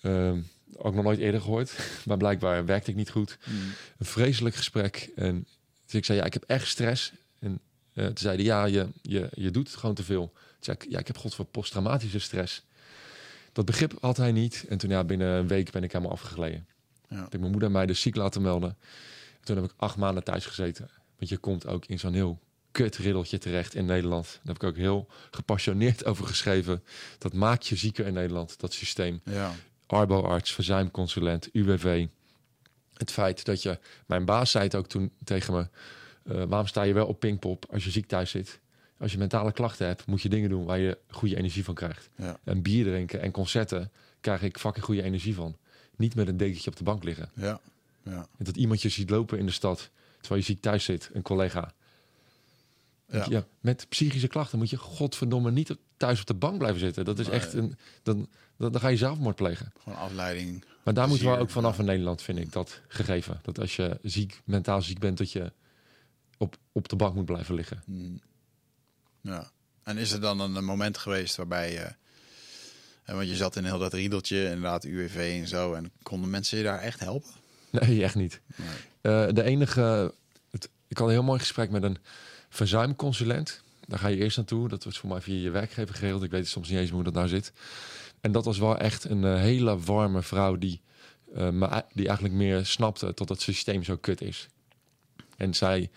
Ehm, ook nog nooit eerder gehoord. Maar blijkbaar werkte ik niet goed. Mhm. Een vreselijk gesprek. En dus ik zei, ja, ik heb echt stress. En Uh, toen zeiden ja, je, je, je doet het gewoon te veel. Zei ik, ja, ik heb god voor posttraumatische stress. Dat begrip had hij niet. En toen ja, binnen een week ben ik helemaal afgegleden. Ja. Toen heb ik mijn moeder mij dus ziek laten melden. Toen heb ik acht maanden thuis gezeten. Want je komt ook in zo'n heel kut riddeltje terecht in Nederland. Daar heb ik ook heel gepassioneerd over geschreven. Dat maakt je zieker in Nederland, dat systeem. Ja. Arbo-arts, verzuimconsulent, UWV. Het feit dat je... Mijn baas zei het ook toen tegen me... Uh, waarom sta je wel op Pinkpop als je ziek thuis zit? Als je mentale klachten hebt, moet je dingen doen waar je goede energie van krijgt. Ja. En bier drinken en concerten krijg ik fucking goede energie van. Niet met een dekentje op de bank liggen. Ja. Ja. En dat iemand je ziet lopen in de stad, terwijl je ziek thuis zit, een collega. Ja. Ja, met psychische klachten moet je godverdomme niet thuis op de bank blijven zitten. Dat is Nee. echt een. Dan, dan, dan ga je zelfmoord plegen. Gewoon afleiding. Maar daar moeten we ook vanaf in Nederland, vind ik, dat gegeven. Dat als je ziek, mentaal ziek bent, dat je op, op de bank moet blijven liggen. Hmm. Ja. En is er dan een, moment geweest waarbij je... eh, want je zat in heel dat riedeltje, inderdaad UWV en zo. En konden mensen je daar echt helpen? Nee, echt niet. Nee. Eh, de enige. Het, ik had een heel mooi gesprek met een verzuimconsulent. Daar ga je eerst naartoe. Dat wordt voor mij via je werkgever geregeld. Ik weet soms niet eens hoe dat nou zit. En dat was wel echt een eh, hele warme vrouw die, die eigenlijk meer snapte dat het systeem zo kut is. En zij,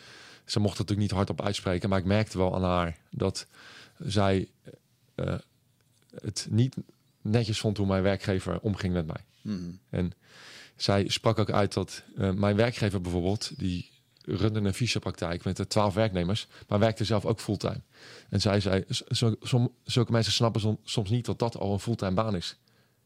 ze mocht het natuurlijk niet hardop uitspreken, maar ik merkte wel aan haar dat zij eh, het niet netjes vond hoe mijn werkgever omging met mij. Hmm. En zij sprak ook uit dat eh, mijn werkgever bijvoorbeeld, die runde een fysiopraktijk met de twaalf werknemers, maar werkte zelf ook fulltime. En zij zei, zulke mensen snappen som- soms niet dat dat al een fulltime baan is.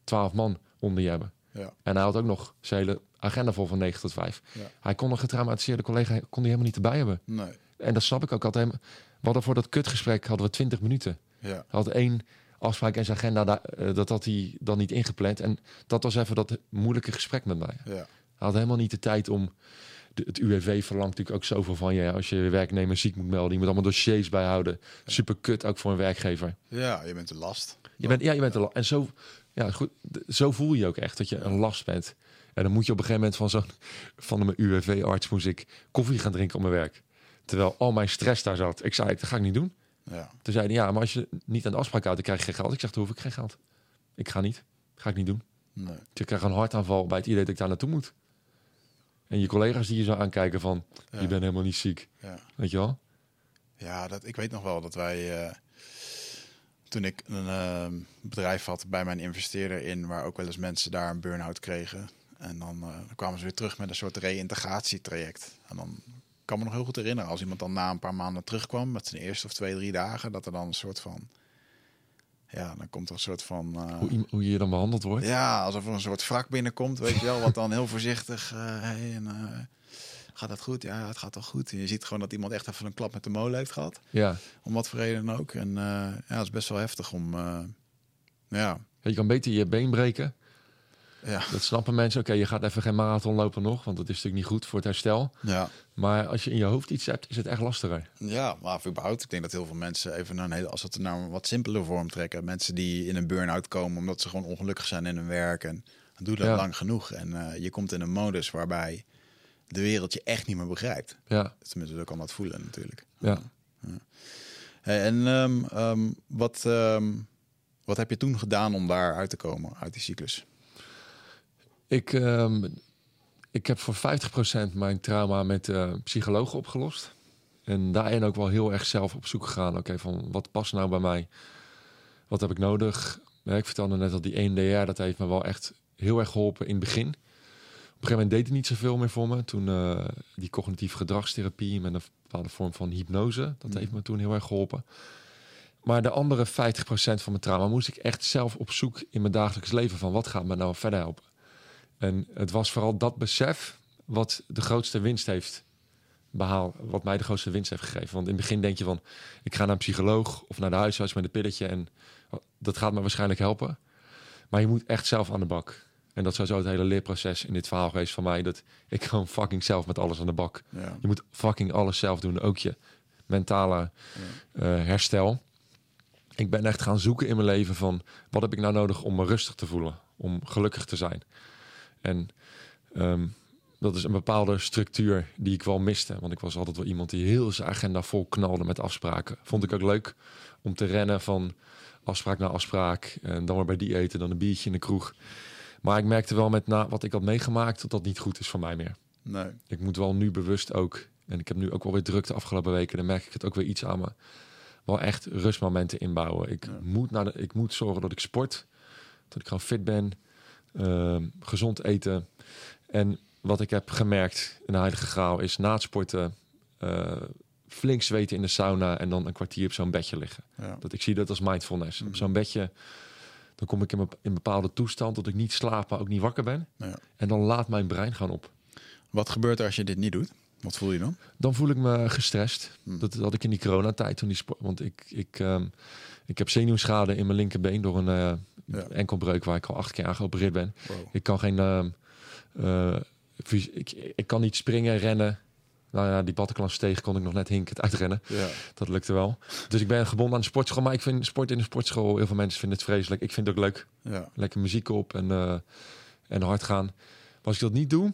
Twaalf man onder je hebben. Ja. En hij had ook nog zijn hele agenda vol van 9 tot 5. Ja. Hij kon een getraumatiseerde collega kon die helemaal niet erbij hebben. Nee. En dat snap ik ook altijd. We hadden voor dat kutgesprek hadden we 20 minuten. Ja. Hij had één afspraak in zijn agenda, daar, eh, dat had hij dan niet ingepland. En dat was even dat moeilijke gesprek met mij. Ja. Hij had helemaal niet de tijd om. de- het UWV verlangt natuurlijk ook zoveel van je. Als je je werknemer ziek moet melden, je moet allemaal dossiers bijhouden. Super kut ook voor een werkgever. ja, je bent de last. Je bent, ja, je bent er. En zo, ja, goed, zo voel je ook echt dat je een last bent. En dan moet je op een gegeven moment van zo'n van mijn UWV-arts moest ik koffie gaan drinken op mijn werk. Terwijl al mijn stress daar zat. Ik zei, dat ga ik niet doen. Ja. Toen zeiden ja, maar als je niet aan de afspraak houdt, dan krijg je geen geld. Ik zeg, dan hoef ik geen geld. Ik ga niet. Ga ik niet doen. Nee. Dus ik krijg een hartaanval bij het idee dat ik daar naartoe moet. En je collega's die je zo aankijken van, Ja. je bent helemaal niet ziek. Ja. Weet je wel? Ja, dat, ik weet nog wel dat wij. eh, toen ik een eh, bedrijf had bij mijn investeerder in, waar ook wel eens mensen daar een burn-out kregen. En dan, eh, dan kwamen ze weer terug met een soort reïntegratietraject. En dan kan me nog heel goed herinneren als iemand dan na een paar maanden terugkwam met zijn eerste of twee, drie dagen, dat er dan een soort van. Ja, dan komt er een soort van. eh, Hoe, hoe je dan behandeld wordt. ja, alsof er een soort wrak binnenkomt, weet je wel, wat dan heel voorzichtig. eh, hey, en, gaat dat goed? Ja, het gaat wel goed. En je ziet gewoon dat iemand echt even een klap met de molen heeft gehad. Ja. Om wat voor reden dan ook. En eh, ja, het is best wel heftig om. eh, ja, Je kan beter je been breken. ja, Dat snappen mensen. Oké, je gaat even geen marathon lopen nog, want dat is natuurlijk niet goed voor het herstel. ja. Maar als je in je hoofd iets hebt, is het echt lastiger. Ja, maar überhaupt, ik denk dat heel veel mensen even naar een hele, als het naar een wat simpeler vorm trekken. Mensen die in een burn-out komen omdat ze gewoon ongelukkig zijn in hun werk. En doe dat Ja. lang genoeg. En eh, je komt in een modus waarbij de wereld je echt niet meer begrijpt. Ja, Tenminste, zo kan dat voelen natuurlijk. ja. Hey, en ehm, ehm, wat, ehm, wat heb je toen gedaan om daar uit te komen, uit die cyclus? Ik, ik heb voor 50% mijn trauma met eh psychologen opgelost. En daarin ook wel heel erg zelf op zoek gegaan. Oké, van wat past nou bij mij? Wat heb ik nodig? Ja, ik vertelde net al die E EMDR, dat heeft me wel echt heel erg geholpen in het begin. Op een gegeven moment deed het niet zoveel meer voor me. Toen eh, die cognitieve gedragstherapie met een bepaalde vorm van hypnose, dat heeft me toen heel erg geholpen. Maar de andere 50% van mijn trauma moest ik echt zelf op zoek in mijn dagelijks leven van wat gaat me nou verder helpen. En het was vooral dat besef wat de grootste winst heeft behaald, wat mij de grootste winst heeft gegeven. Want in het begin denk je van, ik ga naar een psycholoog of naar de huisarts met een pilletje en dat gaat me waarschijnlijk helpen. Maar je moet echt zelf aan de bak. En dat is sowieso het hele leerproces in dit verhaal geweest van mij, dat ik gewoon fucking zelf met alles aan de bak. Ja. Je moet fucking alles zelf doen, ook je mentale eh, herstel. Ik ben echt gaan zoeken in mijn leven van wat heb ik nou nodig om me rustig te voelen, om gelukkig te zijn. En ehm, dat is een bepaalde structuur die ik wel miste. Want ik was altijd wel iemand die heel zijn agenda vol knalde met afspraken. Vond ik ook leuk om te rennen van afspraak naar afspraak. En dan weer bij die eten, dan een biertje in de kroeg. Maar ik merkte wel met na wat ik had meegemaakt dat dat niet goed is voor mij meer. Nee. Ik moet wel nu bewust ook, en ik heb nu ook wel weer druk de afgelopen weken, dan merk ik het ook weer iets aan me. Wel echt rustmomenten inbouwen. Ik, Ja. moet, naar de, ik moet zorgen dat ik sport, dat ik gewoon fit ben, ehm, gezond eten. En wat ik heb gemerkt in de Heilige Graal is na het sporten eh, flink zweten in de sauna en dan een kwartier op zo'n bedje liggen. Ja. Dat ik zie dat als mindfulness. Op zo'n bedje, dan kom ik in, een bepaalde toestand dat ik niet slaap, maar ook niet wakker ben. Ja. En dan laat mijn brein gaan op. Wat gebeurt er als je dit niet doet? Wat voel je dan? Dan voel ik me gestrest. Hm. Dat had ik in die coronatijd toen die sport. Want ik, ik, ehm, ik heb zenuwschade in mijn linkerbeen door een eh, Ja. enkelbreuk waar ik al acht keer aan geopereerd ben. Wow. Ik kan geen. ehm, eh, ik, ik kan niet springen, rennen. Nou ja, die Bataclan-steeg kon ik nog net hinkend uitrennen. Ja. Dat lukte wel. Dus ik ben gebonden aan de sportschool. Maar ik vind sport in de sportschool, heel veel mensen vinden het vreselijk. Ik vind het ook leuk. Ja. Lekker muziek op en, eh, en hard gaan. Maar als ik dat niet doe,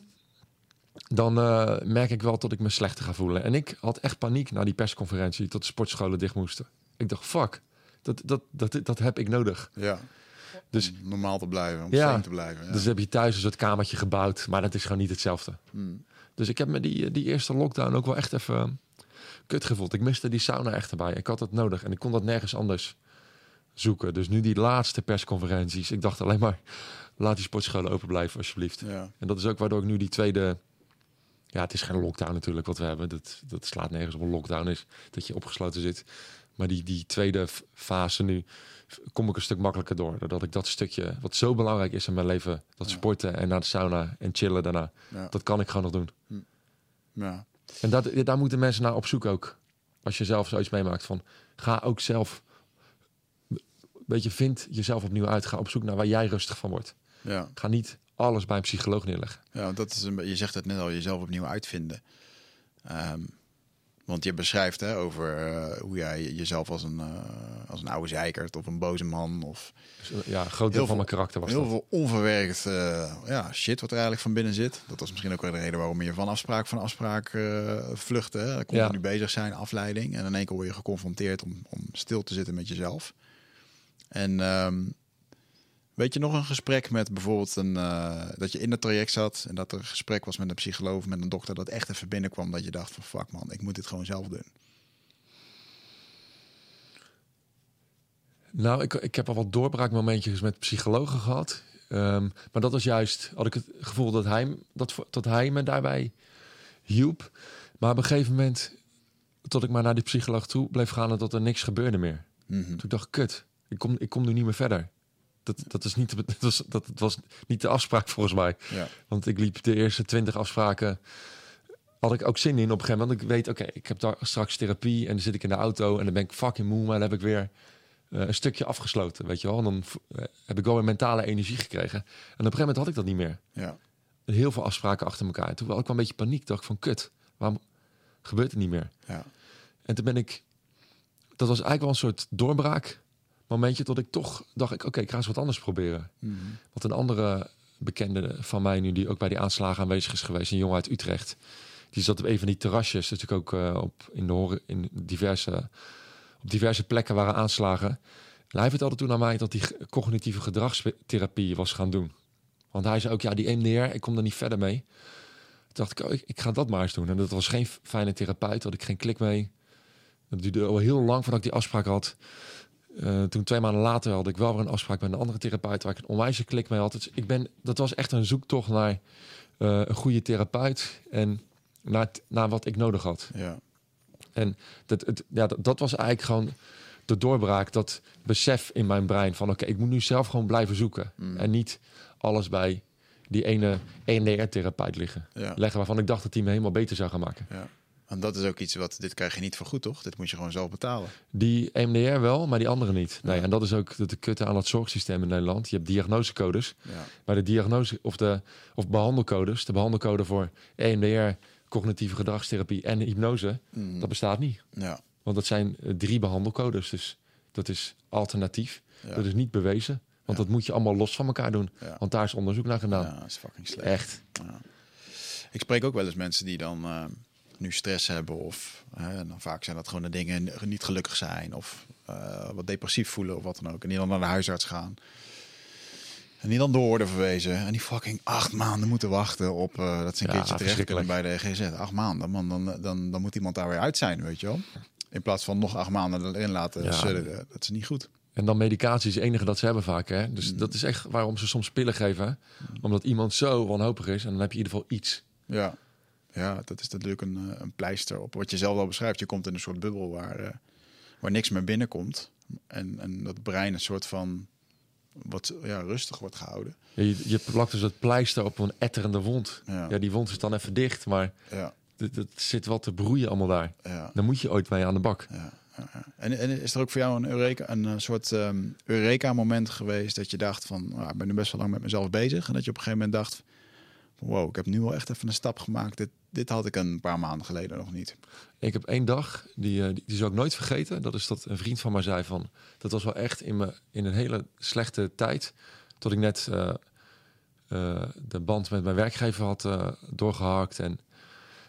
dan eh, merk ik wel dat ik me slechter ga voelen. En ik had echt paniek na die persconferentie tot de sportscholen dicht moesten. Ik dacht, fuck, dat, dat, dat, dat heb ik nodig. ja. Dus- om normaal te blijven, om Ja. te blijven. Ja. Dus heb je thuis een soort kamertje gebouwd, maar dat is gewoon niet hetzelfde. Hmm. Dus ik heb me die, die eerste lockdown ook wel echt even eh, kut gevoeld. Ik miste die sauna echt erbij. Ik had het nodig en ik kon dat nergens anders zoeken. Dus nu die laatste persconferenties. Ik dacht alleen maar, laat die sportscholen open blijven alsjeblieft. Ja. En dat is ook waardoor ik nu die tweede... Ja, het is geen lockdown natuurlijk wat we hebben. Dat, dat slaat nergens op een lockdown is. Dat je opgesloten zit. Maar die, die tweede fase nu kom ik een stuk makkelijker door. Doordat ik dat stukje, wat zo belangrijk is in mijn leven... dat Ja. sporten en naar de sauna en chillen daarna... Ja. dat kan ik gewoon nog doen. Ja. En dat, daar moeten mensen naar op zoek ook. Als je zelf zoiets meemaakt van... ga ook zelf... Weet je, vind jezelf opnieuw uit. Ga op zoek naar waar jij rustig van wordt. Ja. Ga niet alles bij een psycholoog neerleggen. Ja, dat is een, je zegt het net al, jezelf opnieuw uitvinden. Ehm, want je beschrijft hè, over eh, hoe jij jezelf als een, eh, als een oude zeikert of een boze man of Dus, eh, ja, een groot deel van mijn karakter was heel dat. veel onverwerkt ja, shit wat er eigenlijk van binnen zit. Dat was misschien ook wel de reden waarom je van afspraak van afspraak vluchtte. Hè. Continu bezig zijn, afleiding. En in één keer word je geconfronteerd om, om stil te zitten met jezelf. En ehm, weet je nog een gesprek met bijvoorbeeld een... eh, dat je in het traject zat en dat er een gesprek was met een psycholoog met een dokter... dat echt even binnenkwam dat je dacht van fuck man, ik moet dit gewoon zelf doen. Nou, ik, ik heb al wat doorbraakmomentjes met psychologen gehad. Ehm, maar dat was juist, had ik het gevoel dat hij, dat, dat hij me daarbij hielp. Maar op een gegeven moment, tot ik maar naar die psycholoog toe bleef gaan... en dat er niks gebeurde meer. Mhm. Toen ik dacht, kut, ik kom, ik kom nu niet meer verder. Dat, dat, is niet, de- dat, was, dat was niet de afspraak volgens mij. Ja, Want ik liep de eerste twintig afspraken. Had ik ook zin in op een gegeven moment. Want ik weet, oké, ik heb daar straks therapie. En dan zit ik in de auto. En dan ben ik fucking moe. Maar dan heb ik weer eh, een stukje afgesloten. Weet je wel. En dan eh, heb ik wel weer mentale energie gekregen. En op een gegeven moment had ik dat niet meer. ja, Heel veel afspraken achter elkaar. En toen had ik wel een beetje paniek. Dacht ik van, kut, waarom gebeurt het niet meer? ja. En toen ben ik... Dat was eigenlijk wel een soort doorbraak. Momentje tot ik toch dacht, ik, oké, ik ga eens wat anders proberen. Mhm. Want een andere bekende van mij nu, die ook bij die aanslagen aanwezig is geweest, een jongen uit Utrecht. Die zat op een van die terrasjes, natuurlijk ook eh, op, in, de in diverse, op diverse plekken waren aanslagen. En hij vertelde toen aan mij dat hij cognitieve gedragstherapie was gaan doen. Want hij zei ook, ja, die MDR, ik kom er niet verder mee. Toen dacht ik, oh, ik, ik ga dat maar eens doen. En dat was geen fijne therapeut, had ik geen klik mee. Dat duurde al heel lang voordat ik die afspraak had. Eh, toen twee maanden later had ik wel weer een afspraak met een andere therapeut waar ik een onwijze klik mee had. Dus ik ben, dat was echt een zoektocht naar eh, een goede therapeut en naar, naar wat ik nodig had. ja. En dat, het, ja, dat, dat was eigenlijk gewoon de doorbraak, dat besef in mijn brein van oké, ik moet nu zelf gewoon blijven zoeken. Mm. En niet alles bij die ene EMDR-therapeut liggen. Ja. Leggen waarvan ik dacht dat hij me helemaal beter zou gaan maken. Ja. En dat is ook iets wat, dit krijg je niet voor goed, toch? Dit moet je gewoon zelf betalen. Die EMDR wel, maar die andere niet. Nee, Ja. en dat is ook de, de kutte aan het zorgsysteem in Nederland. Je hebt diagnosecodes. Ja, Maar de diagnose of de of behandelcodes, de behandelcode voor EMDR, cognitieve gedragstherapie en hypnose, Mhm. dat bestaat niet. ja. Want dat zijn eh, drie behandelcodes. Dus dat is alternatief. ja. Dat is niet bewezen. Want dat moet je allemaal los van elkaar doen. Ja. Want daar is onderzoek naar gedaan. Ja, dat is fucking slecht. Echt. Ja. Ik spreek ook wel eens mensen die dan eh, nu stress hebben of hè, dan vaak zijn dat gewoon de dingen niet gelukkig zijn of eh, wat depressief voelen of wat dan ook. En die dan naar de huisarts gaan. En die dan door worden verwezen. En die fucking acht maanden moeten wachten op uh, dat ze een Ja, keertje terecht kunnen bij de GZ. Acht maanden, man. Dan, dan, dan moet iemand daar weer uit zijn, weet je wel. In plaats van nog acht maanden erin laten Ja. sudderen. Dat is niet goed. En dan medicatie is het enige dat ze hebben vaak. Hè? Mm. Dus dat is echt waarom ze soms pillen geven. Omdat iemand zo wanhopig is. En dan heb je in ieder geval iets. Ja, ja dat is natuurlijk een, eh, een pleister op wat je zelf al beschrijft. Je komt in een soort bubbel waar, eh, waar niks meer binnenkomt. En, en dat brein een soort van wat ja, rustig wordt gehouden. Je, je plakt dus het pleister op een etterende wond. Ja, Ja, die wond is dan even dicht. Maar ja, het zit wel te broeien allemaal daar. ja. Dan moet je ooit mee aan de bak. ja. En, en is er ook voor jou een, Eureka, een eh, soort ehm, Eureka-moment geweest dat je dacht van, nou, ik ben nu best wel lang met mezelf bezig. En dat je op een gegeven moment dacht, wow, ik heb nu wel echt even een stap gemaakt. Dit, dit had ik een paar maanden geleden nog niet. Ik heb één dag, die, eh, die, die zou ik nooit vergeten. Dat is dat een vriend van mij zei van... Dat was wel echt in, me, in een hele slechte tijd. Tot ik net eh, eh, de band met mijn werkgever had eh, doorgehakt. En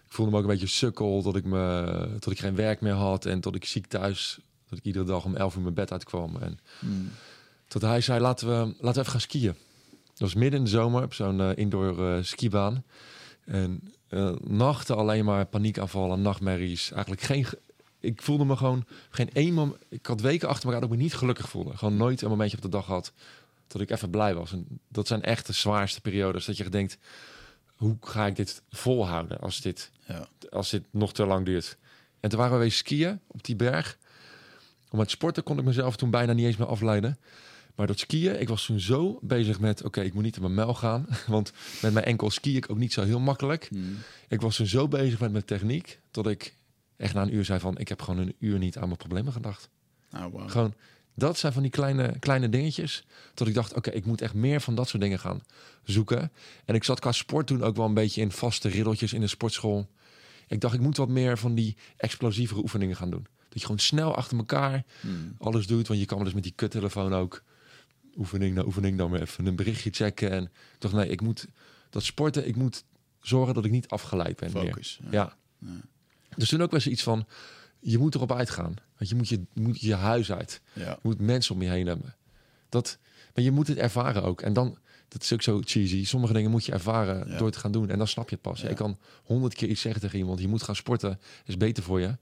ik voelde me ook een beetje sukkel. Dat ik, me, tot ik geen werk meer had. En tot ik ziek thuis... Dat ik iedere dag om 11 uur mijn bed uitkwam. En tot hij zei, laten we, laten we even gaan skiën. Dat was midden in de zomer op zo'n eh, indoor eh, skibaan. En eh, nachten alleen maar paniekaanvallen, nachtmerries. Eigenlijk geen... ge- Ik voelde me gewoon geen één moment... Ik had weken achter elkaar dat ik me niet gelukkig voelde. Gewoon nooit een momentje op de dag had dat ik even blij was. En dat zijn echt de zwaarste periodes. Dat je denkt, hoe ga ik dit volhouden als dit, Ja. als dit nog te lang duurt? En toen waren we weer skiën op die berg. Om het sporten kon ik mezelf toen bijna niet eens meer afleiden. Maar dat skiën, ik was toen zo bezig met... oké, ik moet niet in mijn mel gaan. Want met mijn enkel ski ik ook niet zo heel makkelijk. Hmm. Ik was toen zo bezig met mijn techniek... dat ik echt na een uur zei van... ik heb gewoon een uur niet aan mijn problemen gedacht. Nou, wow. Gewoon, dat zijn van die kleine, kleine dingetjes. Dat ik dacht, oké, ik moet echt meer van dat soort dingen gaan zoeken. En ik zat qua sport toen ook wel een beetje in vaste riddeltjes in de sportschool. Ik dacht, ik moet wat meer van die explosievere oefeningen gaan doen. Dat je gewoon snel achter elkaar Hmm. alles doet. Want je kan wel eens met die kuttelefoon ook oefening na oefening dan weer even een berichtje checken. En ik dacht, nee, ik moet dat sporten, ik moet zorgen dat ik niet afgeleid ben meer. Focus. Ja. Ja. Ja. Dus toen ook wel eens iets van, je moet erop uitgaan. Want je moet je, moet je huis uit. Ja. Je moet mensen om je heen hebben. Dat, maar je moet het ervaren ook. En dan, dat is ook zo cheesy. Sommige dingen moet je ervaren Ja. door te gaan doen. En dan snap je het pas. Ja. Je kan honderd keer iets zeggen tegen iemand. Je moet gaan sporten. is beter voor je.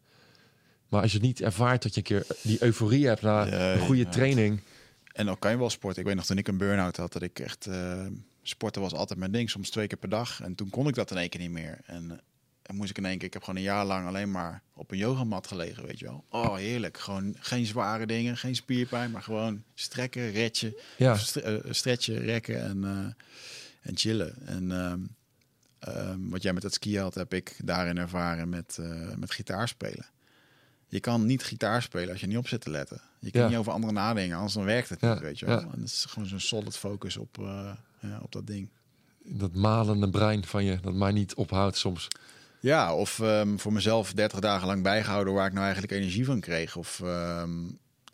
Maar als je het niet ervaart dat je een keer die euforie hebt na een goede training. En dan kan je wel sporten. Ik weet nog toen ik een burn-out had, dat ik echt... eh, sporten was altijd mijn ding, soms twee keer per dag. En toen kon ik dat in één keer niet meer. En eh, dan moest ik in één keer... Ik heb gewoon een jaar lang alleen maar op een yogamat gelegen, weet je wel. Oh, heerlijk. Gewoon geen zware dingen, geen spierpijn, maar gewoon strekken, retje, Ja, eh, stretchen, rekken en, eh, en chillen. En ehm, ehm, wat jij met het skiën had, heb ik daarin ervaren met, eh, met gitaar spelen. Je kan niet gitaar spelen als je niet op zit te letten. Je kan Ja. niet over anderen nadenken, anders dan werkt het Ja, niet, weet je wel. ja. En het is gewoon zo'n solid focus op, eh, op dat ding. dat malende brein van je. Dat mij niet ophoudt soms. Ja, of ehm, voor mezelf 30 dagen lang bijgehouden waar ik nou eigenlijk energie van kreeg. Of ehm,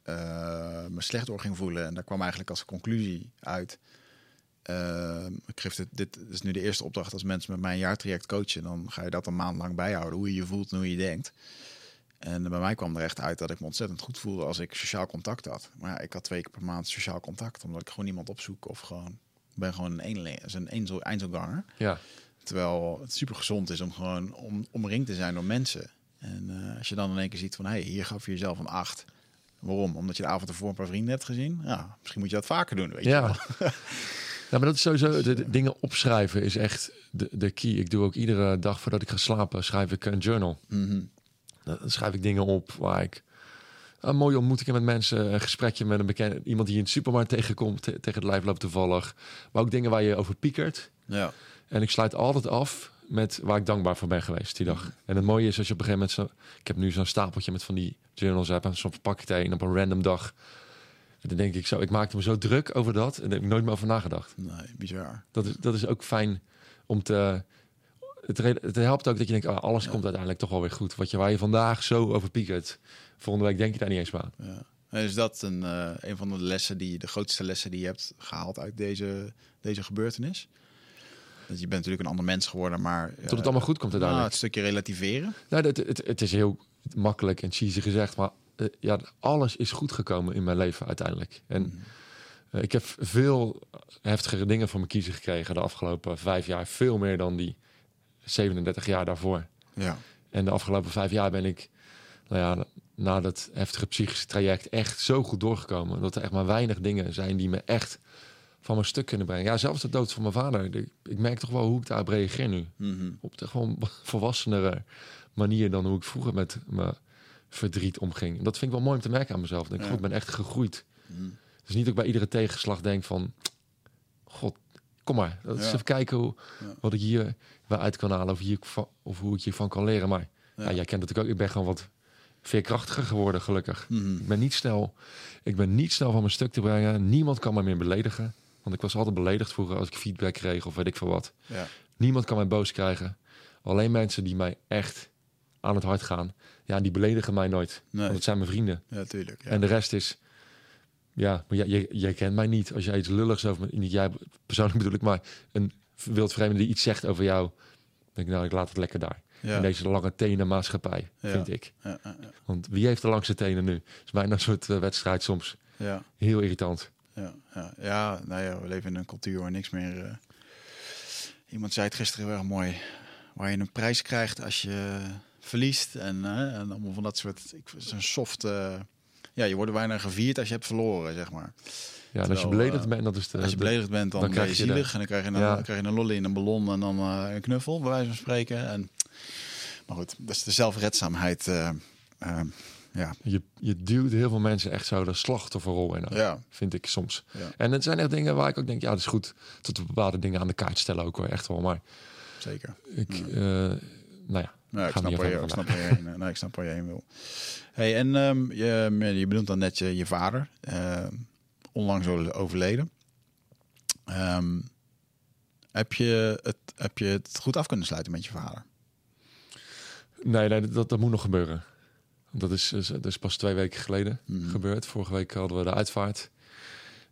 eh, me slecht door ging voelen. En daar kwam eigenlijk als conclusie uit. Ehm, ik geef dit, dit is nu de eerste opdracht als mensen met mij een jaartraject coachen. Dan ga je dat een maand lang bijhouden. Hoe je je voelt en hoe je denkt. En bij mij kwam er echt uit dat ik me ontzettend goed voelde als ik sociaal contact had. Maar ja, ik had twee keer per maand sociaal contact. Omdat ik gewoon iemand opzoek of gewoon... Ben gewoon een, een eenzel, einzelganger. Ja, Terwijl het super gezond is om gewoon om, omringd te zijn door mensen. En eh, als je dan in één keer ziet van, hé, hey, hier gaf je jezelf een acht. Waarom? Omdat je de avond ervoor een paar vrienden hebt gezien? Ja, misschien moet je dat vaker doen, weet je wel. ja. ja, maar dat is sowieso... De, de dingen opschrijven is echt de, de key. Ik doe ook iedere dag voordat ik ga slapen... schrijf ik een journal. Mhm. Dan schrijf ik dingen op waar ik een mooie ontmoetingen met mensen, een gesprekje met een bekende, iemand die je in de supermarkt tegenkomt, te- tegen het lijf loopt toevallig. Maar ook dingen waar je over piekert. Ja, En ik sluit altijd af met waar ik dankbaar voor ben geweest die dag. En het mooie is als je op een gegeven moment zo, ik heb nu zo'n stapeltje met van die journals heb en soms pak ik het een op een random dag. En dan denk ik zo, ik maakte me zo druk over dat en daar heb ik nooit meer over nagedacht. nee, bizar. Dat is, dat is ook fijn om te. Het, helpt ook dat je denkt, ah, alles Ja. komt uiteindelijk toch wel weer goed. Wat je waar je vandaag zo over piekert. Volgende week denk je daar niet eens meer aan. Ja. Is dat een, eh, een van de lessen die, de grootste lessen die je hebt gehaald uit deze, deze gebeurtenis? je bent natuurlijk een ander mens geworden, maar... Tot het allemaal goed komt Nou, uiteindelijk. het stukje relativeren. Nou, het, het, het is heel makkelijk en cheesy gezegd, maar eh, ja, alles is goed gekomen in mijn leven uiteindelijk. En Mhm. eh, ik heb veel heftigere dingen voor mijn kiezen gekregen de afgelopen vijf jaar. Veel meer dan die 37 jaar daarvoor. Ja. En de afgelopen vijf jaar ben ik, nou ja, na dat heftige psychische traject echt zo goed doorgekomen. Dat er echt maar weinig dingen zijn die me echt van mijn stuk kunnen brengen. Ja, zelfs de dood van mijn vader. Ik, ik merk toch wel hoe ik daarop reageer nu. Mhm. Op de gewoon volwassenere manier dan hoe ik vroeger met mijn verdriet omging. En dat vind ik wel mooi om te merken aan mezelf. Ik denk, Ja. god, ik ben echt gegroeid. Dus niet ik bij iedere tegenslag denk van... God, kom maar. Dat Ja. even kijken hoe, Ja. wat ik hier weer uit kan halen. Of, hier, of hoe ik hiervan kan leren. Maar ja. Ja. jij kent het ook. Ik ben gewoon wat veerkrachtiger geworden, gelukkig. Mhm. Ik ben niet snel, ik ben niet snel van mijn stuk te brengen. Niemand kan me meer beledigen. Want ik was altijd beledigd vroeger als ik feedback kreeg of weet ik veel wat. Ja. Niemand kan mij boos krijgen. Alleen mensen die mij echt aan het hart gaan. Ja, die beledigen mij nooit. Nee. Want het zijn mijn vrienden. Ja, tuurlijk. Ja. En de rest is... Ja, maar jij, jij, jij kent mij niet. Als jij iets lulligs over me... Niet jij persoonlijk bedoel ik, maar een wildvreemde die iets zegt over jou. Denk ik, nou, ik laat het lekker daar. ja. In deze lange tenen maatschappij, Ja. vind ik. Ja, ja, ja. Want wie heeft de langste tenen nu? Het is bijna een soort eh, wedstrijd soms. ja. Heel irritant. Ja, ja, ja, nou ja, we leven in een cultuur waar niks meer. eh, Iemand zei het gisteren heel erg mooi. Waar je een prijs krijgt als je verliest. En, eh, en allemaal van dat soort. Ik, zo'n soft. ja, je wordt bijna gevierd als je hebt verloren, zeg maar. Ja, en als je Terwijl, beledigd eh, bent, dat is de... Als je beledigd bent, dan, dan ben je krijg je de- zielig. En dan krijg je, een, Ja. krijg je een lolly en een ballon en dan eh, een knuffel, bij wijze van spreken. En, maar goed, dat is de zelfredzaamheid. eh, ja, je, je duwt heel veel mensen echt zo de slachtofferrol in. ja, Vind ik soms. ja, En het zijn echt dingen waar ik ook denk, ja, dat is goed. Tot we bepaalde dingen aan de kaart stellen ook hoor, echt wel. Maar zeker. ik, Ja. nou ja, Nou, ik snap, je, hier ik snap waar je heen, nee, ik snap waar je heen wil. Hey, en ehm, je, je benoemt dan net je, je vader, ehm, onlangs overleden. Ehm, heb, je het, heb je het goed af kunnen sluiten met je vader? nee, nee dat, dat moet nog gebeuren. Dat is, dat is pas twee weken geleden Mhm. gebeurd. Vorige week hadden we de uitvaart.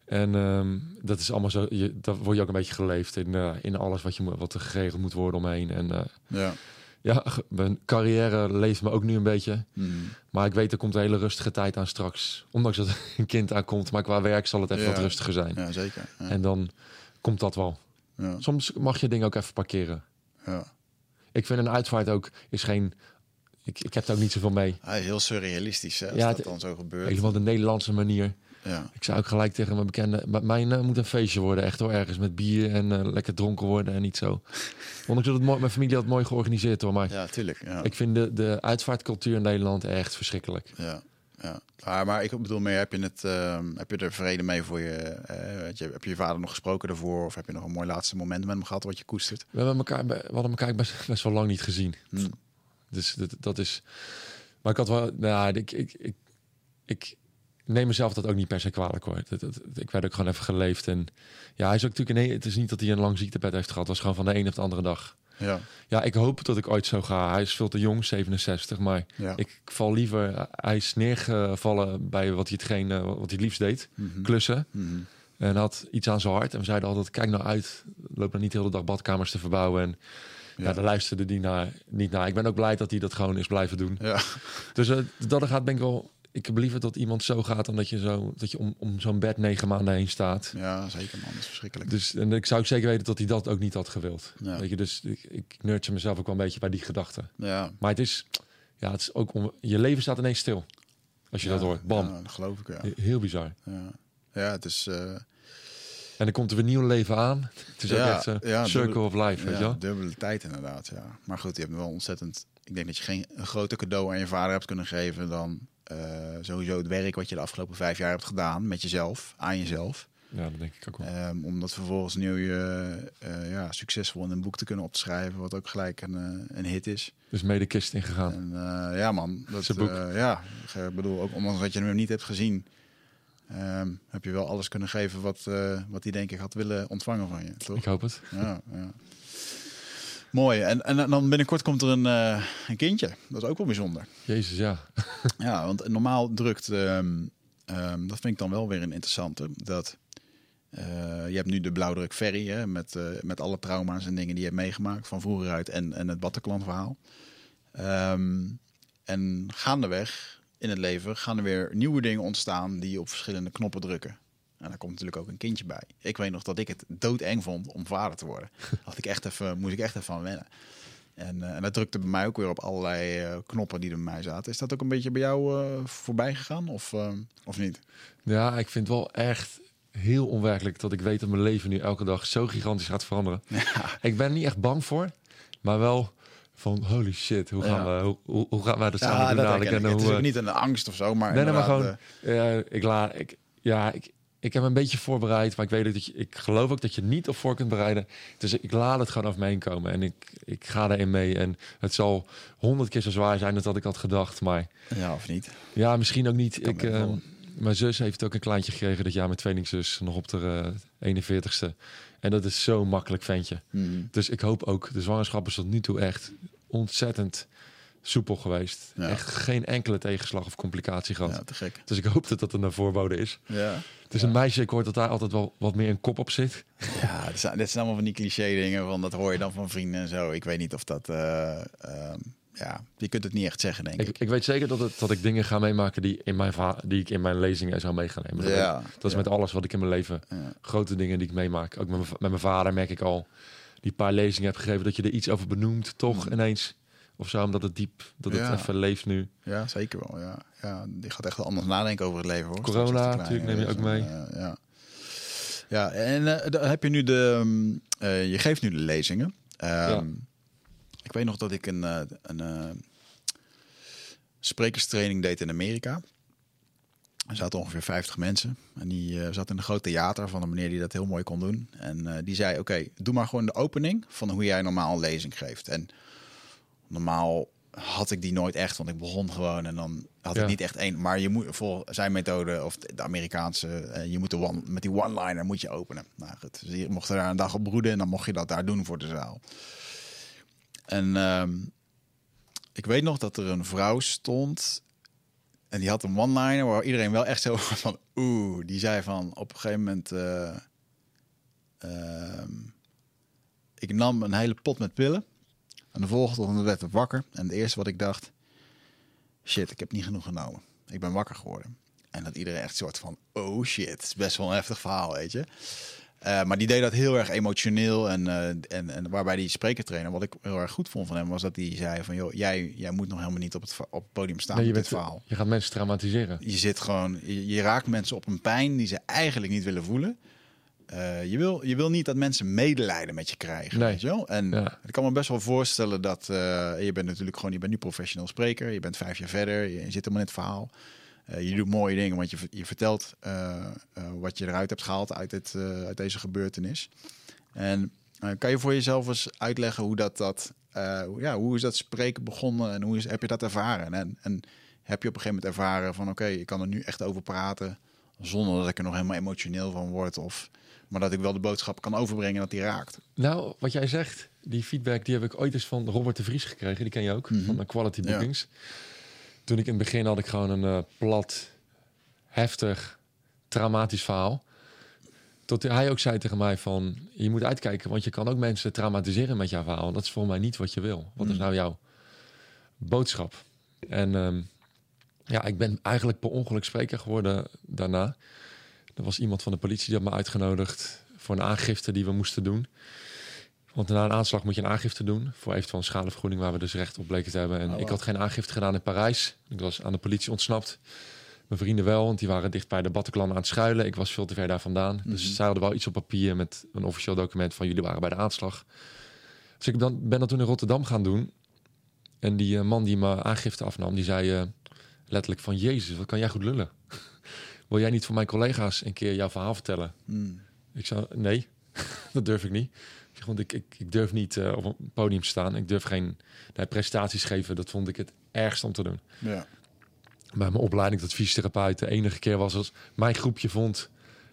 En ehm, dat is allemaal zo, je, daar word je ook een beetje geleefd in, eh, in alles wat, je, moet- wat er geregeld moet worden omheen. En eh, Ja. Ja, mijn carrière leeft me ook nu een beetje. Mhm. Maar ik weet, er komt een hele rustige tijd aan straks. Ondanks dat een kind aankomt, maar qua werk zal het Ja. wat rustiger zijn. ja, zeker. Ja. En dan komt dat wel. ja. Soms mag je dingen ook even parkeren. ja. Ik vind een uitvaart ook is geen. Ik, ik heb er ook niet zoveel mee. Hij is heel surrealistisch hè, als Ja, dat het- dan zo gebeurt. Helemaal de Nederlandse manier. Ja. Ik zou ook gelijk tegen mijn bekende. "Maar Mijn eh, moet een feestje worden, echt hoor. Ergens met bier en eh, lekker dronken worden en niet zo. Ondanks dat het mooi, mijn familie had het mooi georganiseerd hoor. Maar ja, tuurlijk. Ja. ik vind de, de uitvaartcultuur in Nederland echt verschrikkelijk. Ja, ja. Maar, maar ik bedoel meer, heb je, het, ehm, heb je er vrede mee voor je, eh, weet je? Heb je je vader nog gesproken daarvoor? Of heb je nog een mooi laatste moment met hem gehad wat je koestert? We, hebben elkaar, we hadden elkaar best, best wel lang niet gezien. Hm. Dus dat, dat is. Maar ik had wel. Nou, ik, ik, ik, ik neem mezelf dat ook niet per se kwalijk hoor. Dat, dat- ik werd ook gewoon even geleefd. En ja, hij is ook natuurlijk. Nee, het is niet dat hij een lang ziektebed heeft gehad. Het was gewoon van de een of de andere dag. Ja, Ja, ik hoop dat ik ooit zo ga. Hij is veel te jong, 67. Maar ja. ik val liever. Hij is neergevallen bij wat hij hetgeen, eh, wat hij het liefst deed: Mhm. klussen. Mhm. En had iets aan zijn hart. En we zeiden altijd: kijk nou uit. Loop nou niet de hele dag badkamers te verbouwen. En ja, Ja. daar luisterde die naar, niet naar. Ik ben ook blij dat hij dat gewoon is blijven doen. Ja, Dus eh, dat gaat ben ik wel. Ik heb liever dat iemand zo gaat dan dat je zo dat je om, om zo'n bed negen maanden heen staat. ja, zeker man, dat is verschrikkelijk. Dus en ik zou ook zeker weten dat hij dat ook niet had gewild. Ja. Weet je, dus ik, ik nurture mezelf ook wel een beetje bij die gedachte. Ja, Maar het is, ja, het is ook om, je leven staat ineens stil als je ja, dat hoort. Bam, Ja, dat geloof ik, ja. He- heel bizar. Ja, ja het is... eh, En dan komt er weer nieuw leven aan. Het is ook Ja, echt een ja, circle of life, weet je wel? dubbele tijd inderdaad, ja. Maar goed, je hebt wel ontzettend... Ik denk dat je geen een groter cadeau aan je vader hebt kunnen geven dan eh, sowieso het werk wat je de afgelopen vijf jaar hebt gedaan met jezelf, aan jezelf. Ja, dat denk ik ook wel. Ehm, om dat vervolgens nu je ja, succesvol in een boek te kunnen op te schrijven, wat ook gelijk een, eh, een hit is. Dus mee de kist ingegaan. En eh, ja, man, dat Zijn boek. eh, ja, ik bedoel, ook ondanks dat je hem niet hebt gezien, ehm, heb je wel alles kunnen geven wat, eh, wat hij denk ik had willen ontvangen van je, toch? Ik hoop het. Ja, ja. Mooi. En, en dan binnenkort komt er een, eh, een kindje. Dat is ook wel bijzonder. Jezus, ja. Ja, want normaal drukt, ehm, ehm, dat vind ik dan wel weer een interessante, dat Eh, je hebt nu de blauwdruk ferry hè, met, eh, met alle trauma's en dingen die je hebt meegemaakt van vroeger uit en, en het Bataclan verhaal. Ehm, en gaandeweg in het leven gaan er weer nieuwe dingen ontstaan die op verschillende knoppen drukken. En daar komt natuurlijk ook een kindje bij. Ik weet nog dat ik het doodeng vond om vader te worden. Had ik echt even, moest ik echt even aan wennen. En, eh, en dat drukte bij mij ook weer op allerlei eh, knoppen die er bij mij zaten. Is dat ook een beetje bij jou eh, voorbij gegaan of, of niet? Ja, ik vind wel echt heel onwerkelijk dat ik weet dat mijn leven nu elke dag zo gigantisch gaat veranderen. Ik ben er niet echt bang voor, maar wel van holy shit, hoe gaan, Ja. we, hoe, hoe, hoe gaan wij dat samen Ja, doen dat ik. En Het is niet een angst of zo, maar Nee, nee, maar gewoon. ik laat. Ik, ja, ik, ik heb een beetje voorbereid, maar ik weet dat je. Ik geloof ook dat je niet op voor kunt bereiden. Dus ik laat het gewoon over me heen komen en ik, ik ga daarin mee. En het zal honderd keer zo zwaar zijn dan dat ik had gedacht. Maar ja, of niet? ja, misschien ook niet. Kan Ik, eh, vallen. mijn zus heeft ook een kleintje gekregen dit jaar, mijn tweelingzus, nog op de eh, 41ste. En dat is zo'n makkelijk ventje. Hmm. Dus ik hoop ook, de zwangerschap is tot nu toe echt ontzettend soepel geweest. Ja. Echt geen enkele tegenslag of complicatie gehad. Ja, te gek. Dus ik hoop dat dat een voorbode is. Ja, Het is een meisje, ik hoor dat daar altijd wel wat meer een kop op zit. ja dit, zijn, dit zijn allemaal van die cliché dingen, van dat hoor je dan van vrienden en zo. Ik weet niet of dat, eh, ehm, ja, je kunt het niet echt zeggen, denk ik. Ik, ik weet zeker dat, het, dat ik dingen ga meemaken die, in mijn die ik in mijn lezingen zou mee gaan nemen. Dat, Ja, dat is met alles wat ik in mijn leven, grote dingen die ik meemaak. Ook met met mijn vader merk ik al, die paar lezingen heb gegeven, dat je er iets over benoemt, toch ineens. Of zo, omdat het diep, dat het. Ja. even leeft nu. Ja, zeker wel. Ja. Ja, die gaat echt wel anders nadenken over het leven. Hoor. Corona natuurlijk, neem je ook en, eh, ja. ja, en eh, dan heb je nu de... mm, eh, je geeft nu de lezingen. Ehm, Ja. Ik weet nog dat ik een, eh, een sprekerstraining deed in Amerika. Er zaten ongeveer 50 mensen. En die zat in een groot theater van een meneer die dat heel mooi kon doen. En die zei, oké, doe maar gewoon de opening van hoe jij normaal een lezing geeft. En normaal had ik die nooit echt, want ik begon gewoon en dan had Ja. ik niet echt één. Maar je moet voor zijn methode of de Amerikaanse, eh, je moet de one, met die one-liner moet je openen. Nou goed, dus je mocht er daar een dag op broeden en dan mocht je dat daar doen voor de zaal. En ehm, ik weet nog dat er een vrouw stond en die had een one-liner waar iedereen wel echt zo van oeh, die zei van op een gegeven moment. ehm, ik nam een hele pot met pillen. En de volgende ochtend werd ik wakker. En het eerste wat ik dacht... Shit, ik heb niet genoeg genomen. Ik ben wakker geworden. En dat iedereen echt soort van... Oh shit, het is best wel een heftig verhaal, weet je. Eh, maar die deed dat heel erg emotioneel. En, eh, en, en waarbij die sprekertrainer... Wat ik heel erg goed vond van hem... was dat hij zei van... joh, jij, jij moet nog helemaal niet op het, op het podium staan Nee, je, met dit verhaal. je gaat mensen traumatiseren. Je zit gewoon, je, je raakt mensen op een pijn die ze eigenlijk niet willen voelen. Eh, je, wil, je wil niet dat mensen medelijden met je krijgen. Nee. Weet je wel? En Ja. ik kan me best wel voorstellen dat eh, je bent natuurlijk gewoon, je bent nu professioneel spreker. Je bent vijf jaar verder. Je, je zit helemaal in het verhaal. Eh, je doet mooie dingen, want je, je vertelt wat je eruit hebt gehaald uit, dit, uit deze gebeurtenis. En kan je voor jezelf eens uitleggen hoe dat, dat ja, hoe is dat spreken begonnen en hoe is, heb je dat ervaren? En, en heb je op een gegeven moment ervaren van oké, ik kan er nu echt over praten zonder dat ik er nog helemaal emotioneel van word of maar dat ik wel de boodschap kan overbrengen dat die raakt. Nou, wat jij zegt, die feedback die heb ik ooit eens van Robert de Vries gekregen. Die ken je ook, van de Quality Mhm. Ja. Bookings. Toen ik in het begin had ik gewoon een eh, plat, heftig, traumatisch verhaal. Tot hij ook zei tegen mij van, je moet uitkijken, want je kan ook mensen traumatiseren met jouw verhaal. Dat is volgens mij niet wat je wil. Wat Mhm. is nou jouw boodschap? En ehm, ja, ik ben eigenlijk per ongeluk spreker geworden daarna. Er was iemand van de politie die had me uitgenodigd voor een aangifte die we moesten doen. Want na een aanslag moet je een aangifte doen voor eventueel een schadevergoeding waar we dus recht op bleken te hebben. En Oh, wow. ik had geen aangifte gedaan in Parijs. Ik was aan de politie ontsnapt. Mijn vrienden wel, want die waren dicht bij de Bataclan aan het schuilen. Ik was veel te ver daar vandaan. Dus Mhm. zij hadden wel iets op papier met een officieel document van jullie waren bij de aanslag. Dus ik dan, ben dat toen in Rotterdam gaan doen. En die eh, man die me aangifte afnam, die zei eh, letterlijk van... Jezus, wat kan jij goed lullen? Wil jij niet voor mijn collega's een keer jouw verhaal vertellen? Hmm. Ik zei, nee, dat durf ik niet. Want ik, ik, ik durf niet eh, op een podium te staan. Ik durf geen nee, presentaties geven. Dat vond ik het ergst om te doen. Ja. Bij mijn opleiding tot fysiotherapeut de enige keer was als mijn groepje vond...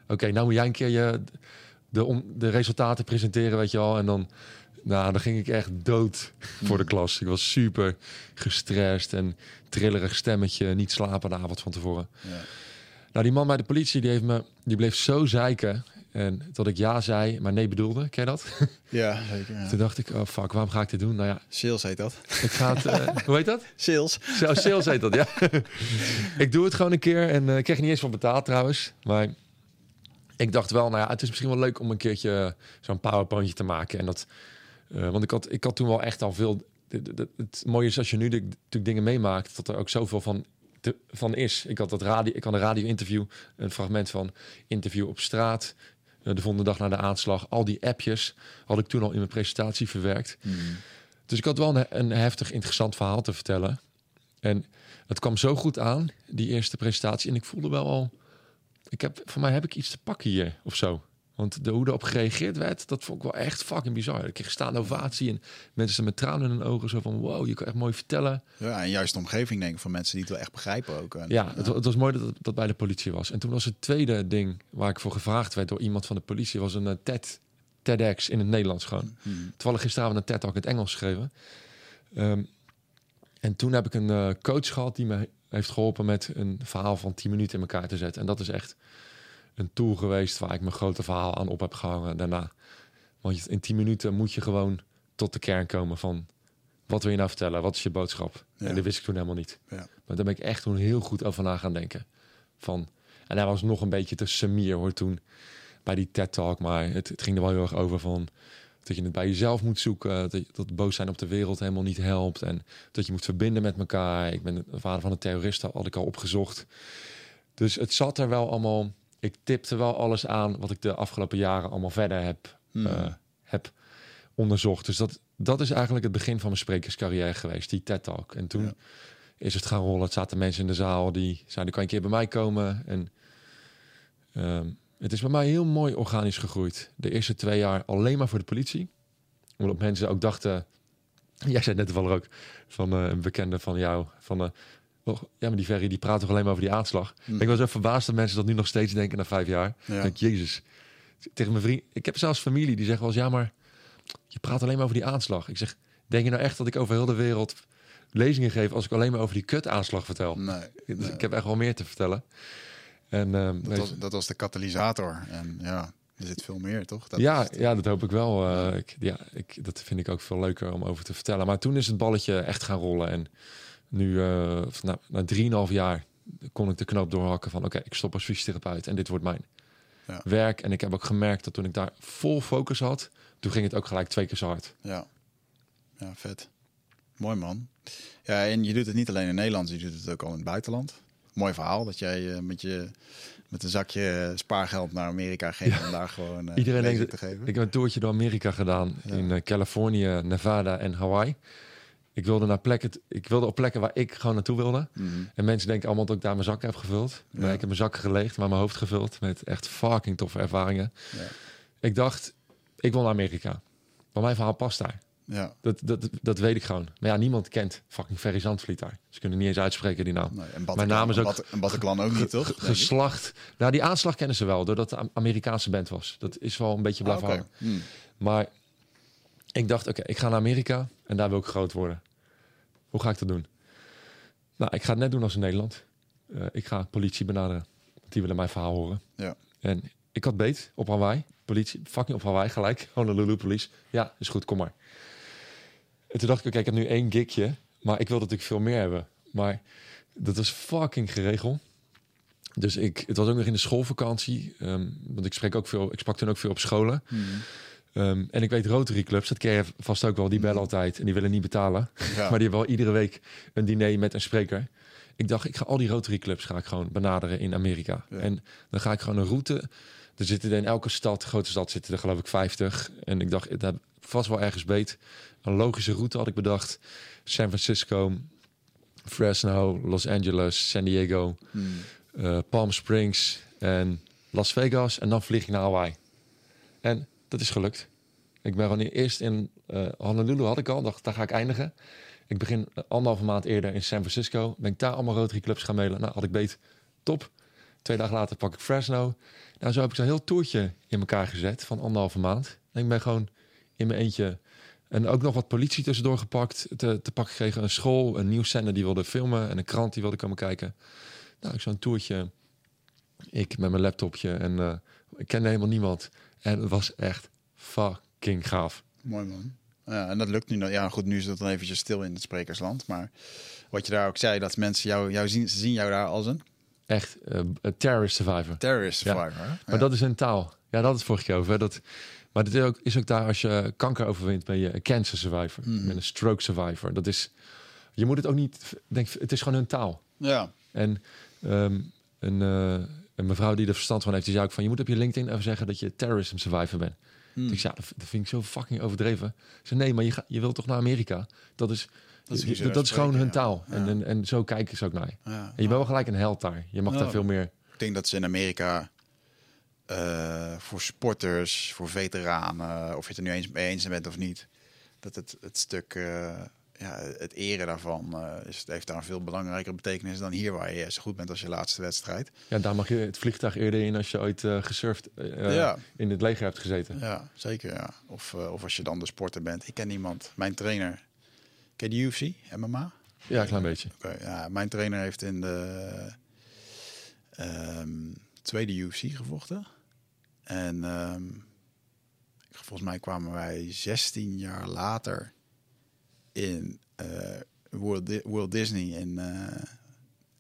Oké, nou moet jij een keer je, de, om, de resultaten presenteren, weet je wel. En dan, nou, dan ging ik echt dood voor de klas. Ik was super gestrest en trillerig stemmetje. Niet slapen de avond van tevoren. Ja. Nou, die man bij de politie, die, heeft me, die bleef zo zeiken. En dat ik ja zei, maar nee bedoelde. Ken je dat? Ja, zeker. ja. Toen dacht ik, oh fuck, waarom ga ik dit doen? Nou ja, Sales heet dat. ik ga het... eh, hoe heet dat? Sales. Zo, sales heet dat, ja. ik doe het gewoon een keer en eh, ik kreeg niet eens van betaald trouwens. Maar ik dacht wel, nou ja, het is misschien wel leuk om een keertje zo'n powerpointje te maken. En dat, eh, want ik had, ik had toen wel echt al veel... de- Het mooie is als je nu de- natuurlijk dingen meemaakt, dat er ook zoveel van, te- van is. Ik had dat radio, ik had een radio-interview, een fragment van interview op straat. eh, de volgende dag na de aanslag. Al die appjes had ik toen al in mijn presentatie verwerkt. Dus ik had wel een, een heftig interessant verhaal te vertellen. En het kwam zo goed aan, die eerste presentatie. En ik voelde wel al... Ik heb, voor mij heb ik iets te pakken hier, of zo. Want de, hoe erop gereageerd werd, dat vond ik wel echt fucking bizar. Ik kreeg staande ovatie en mensen met tranen in hun ogen. Zo van, wow, je kan echt mooi vertellen. Ja, en juist de omgeving denk ik van mensen die het wel echt begrijpen ook. En, Ja, het, het was mooi dat het dat bij de politie was. En toen was het tweede ding waar ik voor gevraagd werd door iemand van de politie... was een eh, TED, TEDx in het Nederlands gewoon. Hmm. Toevallig gisteravond een TED ook in het Engels geschreven. Ehm, en toen heb ik een eh, coach gehad die me heeft geholpen met een verhaal van 10 minuten in elkaar te zetten. En dat is echt een tool geweest waar ik mijn grote verhaal aan op heb gehangen daarna. Want in 10 minuten moet je gewoon tot de kern komen van wat wil je nou vertellen? Wat is je boodschap? Ja. En dat wist ik toen helemaal niet. Ja. Maar daar ben ik echt toen heel goed over na gaan denken. Van, en hij was nog een beetje te semier hoor toen bij die TED Talk. Maar het, het ging er wel heel erg over van dat je het bij jezelf moet zoeken. Dat, dat boos zijn op de wereld helemaal niet helpt. En dat je moet verbinden met elkaar. Ik ben de vader van een terrorist, had ik al opgezocht. Dus het zat er wel allemaal. Ik tipte wel alles aan wat ik de afgelopen jaren allemaal verder heb, Hmm. eh, heb onderzocht. Dus dat, dat is eigenlijk het begin van mijn sprekerscarrière geweest, die TED Talk. En toen Ja. is het gaan rollen. Het zaten mensen in de zaal die zeiden, kan je een keer bij mij komen? En ehm, het is bij mij heel mooi organisch gegroeid. De eerste twee jaar alleen maar voor de politie. Omdat mensen ook dachten... Jij zei net wel ook van eh, een bekende van jou. Van, eh, ja, maar die Ferry die praat toch alleen maar over die aanslag. Hmm. Ik was zo verbaasd dat mensen dat nu nog steeds denken na vijf jaar. Ja. Denk, jezus. Tegen mijn vriend... Ik heb zelfs familie die zeggen wel eens... Ja, maar je praat alleen maar over die aanslag. Ik zeg, denk je nou echt dat ik over heel de wereld lezingen geef... als ik alleen maar over die kut-aanslag vertel? Nee, Dus nee. Ik heb echt wel meer te vertellen. En, ehm, Dat, was, dat was de katalysator. En ja, er zit veel meer, toch? Dat ja, het. ja, dat hoop ik wel. Eh, ik, ja, ik, dat vind ik ook veel leuker om over te vertellen. Maar toen is het balletje echt gaan rollen. En nu, eh na, na 3,5 jaar, kon ik de knoop doorhakken van... oké, ik stop als fysiotherapeut en dit wordt mijn Ja. werk. En ik heb ook gemerkt dat toen ik daar vol focus had... toen ging het ook gelijk twee keer zo hard. Ja. ja, vet. Mooi man. Ja, en je doet het niet alleen in Nederland, je doet het ook al in het buitenland. Mooi verhaal dat jij eh, met, je, met een zakje spaargeld naar Amerika ging om daar gewoon eh Iedereen denkt, te geven. ik heb een toertje door Amerika gedaan. Ja. In eh, Californië, Nevada en Hawaii. Ik wilde, naar plekken, ik wilde op plekken waar ik gewoon naartoe wilde. Mhm. En mensen denken allemaal dat ik daar mijn zakken heb gevuld. Maar Ja. ik heb mijn zakken geleegd, maar mijn hoofd gevuld met echt fucking toffe ervaringen. Ja. Ik dacht, ik wil naar Amerika. Maar mijn verhaal past daar. Ja, Dat, dat, dat weet ik gewoon. Maar ja, niemand kent fucking Ferry Zandvliet daar. Ze kunnen niet eens uitspreken die naam. nee, en Mijn naam is ook en Bataclan ook niet, toch? Geslacht. Nou, die aanslag kennen ze wel, doordat het een Amerikaanse band was. Dat is wel een beetje Ah, blijven. Hmm. Maar ik dacht, oké, ik ga naar Amerika en daar wil ik groot worden. Hoe ga ik dat doen? Nou, ik ga het net doen als in Nederland. Eh, ik ga politie benaderen. Die willen mijn verhaal horen. Ja. En ik had beet op Hawaii. Politie, fucking op Hawaii gelijk. Honolulu Police. Ja, is goed, kom maar. En toen dacht ik, oké, ik heb nu één gigje. Maar ik wil natuurlijk veel meer hebben. Maar dat was fucking geregeld. Dus ik, het was ook nog in de schoolvakantie. ehm, want ik spreek ook veel, ik sprak toen ook veel op scholen. Hmm. Ehm, en ik weet Rotary Clubs, dat ken je vast ook wel. Die bellen altijd en die willen niet betalen. Ja. Maar die hebben wel iedere week een diner met een spreker. Ik dacht, ik ga al die Rotary Clubs ga ik gewoon benaderen in Amerika. Ja. En dan ga ik gewoon een route. Er zitten in elke stad, grote stad, zitten er geloof ik 50. En ik dacht, dat vast wel ergens beet. Een logische route had ik bedacht. San Francisco, Fresno, Los Angeles, San Diego, Hmm. eh, Palm Springs en Las Vegas. En dan vlieg ik naar Hawaii. En dat is gelukt. Ik ben gewoon eerst in eh Honolulu had ik al, dacht daar ga ik eindigen. Ik begin eh, anderhalve maand eerder in San Francisco. Ben ik daar allemaal Rotary Clubs gaan mailen. Nou, had ik beet. Top. Twee dagen later pak ik Fresno. Nou, zo heb ik zo'n heel toertje in elkaar gezet van anderhalve maand. En ik ben gewoon in mijn eentje... En ook nog wat politie tussendoor gepakt. Te, te pakken gekregen een school, een nieuwszender die wilde filmen... en een krant die wilde komen kijken. Nou, ik zo'n toertje. Ik met mijn laptopje en eh, Ik kende helemaal niemand. En het was echt fucking gaaf. Mooi man. Ja, en dat lukt nu. Ja, goed, nu is het dan eventjes stil in het sprekersland. Maar wat je daar ook zei, dat mensen jou, jou zien, ze zien jou daar als een Echt een terrorist survivor. terrorist Ja. survivor. Maar dat is een taal. Ja, dat is vorige keer over. hè. Dat, maar dit is ook, is ook daar als je kanker overwint, ben je een cancer survivor. Bent een stroke survivor. Dat is, je moet het ook niet, denk, het is gewoon hun taal. ja. En ehm, een, eh, een mevrouw die er verstand van heeft, die zei ook van, je moet op je LinkedIn even zeggen dat je terrorism survivor bent. Hmm. Ik zei, ja, dat, vind ik zo fucking overdreven. Ze zei, nee, maar je, ga, je wilt toch naar Amerika? Dat is, Dat is je- dat, is gewoon hun ja. taal. En, Ja. en, en zo kijken ze ook naar je. Ja. En je bent wel gelijk een held daar. Je mag daar veel meer... Ik denk dat ze in Amerika eh, voor sporters, voor veteranen, of je het er nu eens mee eens bent of niet, dat het, het stuk, eh, ja, het eren daarvan, eh, is, heeft daar een veel belangrijkere betekenis dan hier, waar je zo goed bent als je laatste wedstrijd. Ja, daar mag je het vliegtuig eerder in als je ooit eh gesurfd Ja. in het leger hebt gezeten. Ja, zeker. Ja. Of, of als je dan de sporter bent. Ik ken iemand, mijn trainer. Ken je UFC, MMA? Ja, een klein beetje. Ja, mijn trainer heeft in de ehm, tweede UFC gevochten. En ehm, volgens mij kwamen wij 16 jaar later in eh, World, Di- World Disney in, eh,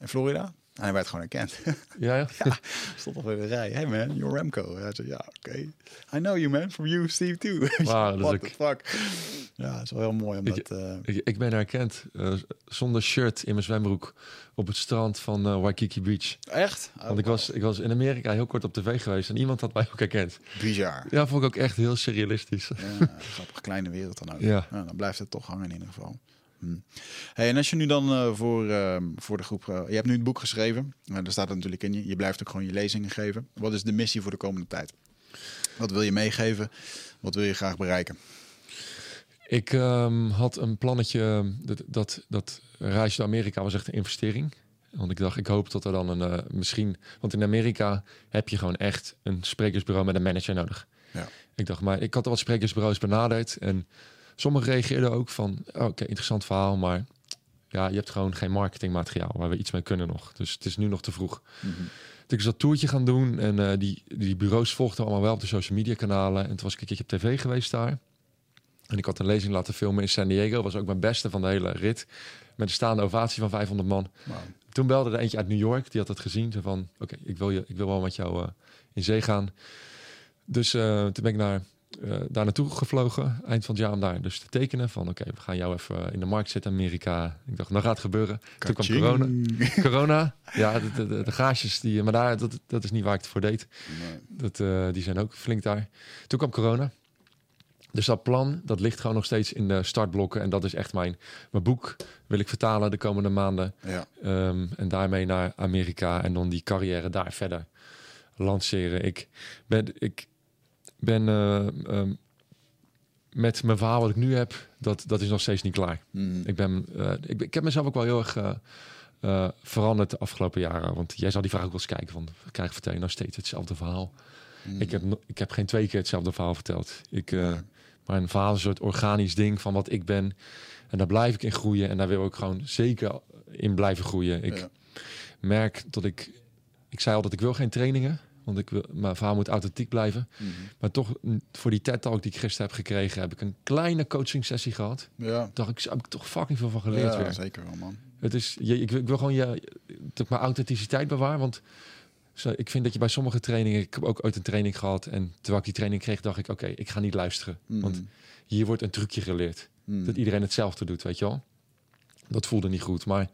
in Florida. En hij werd gewoon erkend. Ja, ja. Stond al in de rij. Hey man, you're Remco. Hij zei, ja, oké. I know you man, from you, Steve too. Is What the fuck. Ja, het is wel heel mooi omdat... Ik- eh, Ik, ik ben herkend eh, zonder shirt in mijn zwembroek op het strand van eh, Waikiki Beach. echt? Want ik was, ik was in Amerika heel kort op tv geweest en iemand had mij ook herkend. Bizar. Ja, vond ik ook echt heel surrealistisch. Ja, grappig kleine wereld dan ook. Ja. dan blijft het toch hangen in ieder geval. Hm. Hey, en als je nu dan eh, voor, eh, voor de groep... eh, je hebt nu het boek geschreven. Uh, daar staat het natuurlijk in je. Je blijft ook gewoon je lezingen geven. Wat is de missie voor de komende tijd? Wat wil je meegeven? Wat wil je graag bereiken? Ik ehm, had een plannetje, dat, dat, dat reisje naar Amerika was echt een investering. Want ik dacht, ik hoop dat er dan een, eh, misschien... Want in Amerika heb je gewoon echt een sprekersbureau met een manager nodig. Ja. Ik dacht, maar ik had al wat sprekersbureaus benaderd. En sommigen reageerden ook van, oh, oké, interessant verhaal, maar... Ja, je hebt gewoon geen marketingmateriaal waar we iets mee kunnen nog. Dus het is nu nog te vroeg. Mhm. Toen ik dat toertje gaan doen en eh, die, die bureaus volgden allemaal wel op de social media kanalen. En toen was ik een keertje op tv geweest daar. En ik had een lezing laten filmen in San Diego. was ook mijn beste van de hele rit. Met een staande ovatie van 500 man. Toen belde er eentje uit New York. Die had het gezien. Van, oké, ik wil je, ik wil wel met jou eh, in zee gaan. Dus eh, toen ben ik naar, daar naartoe gevlogen. Eind van het jaar om daar dus te tekenen. Van oké, we gaan jou even in de markt zetten Amerika. Ik dacht, nou gaat het gebeuren. Toen kwam corona. Corona. Ja, de, de, de, de gaasjes. Die, maar daar, dat, dat is niet waar ik het voor deed. Nee. Dat, eh, die zijn ook flink daar. Toen kwam corona. Dus dat plan, dat ligt gewoon nog steeds in de startblokken. En dat is echt mijn, mijn boek. Wil ik vertalen de komende maanden. Ja. Ehm, en daarmee naar Amerika. En dan die carrière daar verder lanceren. Ik ben, ik ben eh, ehm, met mijn verhaal wat ik nu heb, dat, dat is nog steeds niet klaar. Mhm. Ik, ben, eh, ik, ik heb mezelf ook wel heel erg eh, veranderd de afgelopen jaren. Want jij zal die vraag ook wel eens kijken van, krijg vertel je nou steeds hetzelfde verhaal? Mhm. Ik, heb, ik heb geen twee keer hetzelfde verhaal verteld. Ik, Nee. maar een verhaal is een soort organisch ding van wat ik ben. En daar blijf ik in groeien. En daar wil ik gewoon zeker in blijven groeien. Ik Ja. merk dat ik... Ik zei altijd, ik wil geen trainingen. Want ik wil, mijn verhaal moet authentiek blijven. Mhm. Maar toch, voor die TED-talk die ik gisteren heb gekregen... heb ik een kleine coaching sessie gehad. Ja. dacht ik, heb ik toch fucking veel van geleerd ja, weer. zeker wel, man. Het is, je, ik, wil- ik wil gewoon je, dat ik mijn authenticiteit bewaar. Want zo, ik vind dat je bij sommige trainingen... Ik heb ook ooit een training gehad. En terwijl ik die training kreeg, dacht ik... Oké, ik ga niet luisteren. Mhm. Want hier wordt een trucje geleerd. Mhm. Dat iedereen hetzelfde doet, weet je wel. Dat voelde niet goed. Maar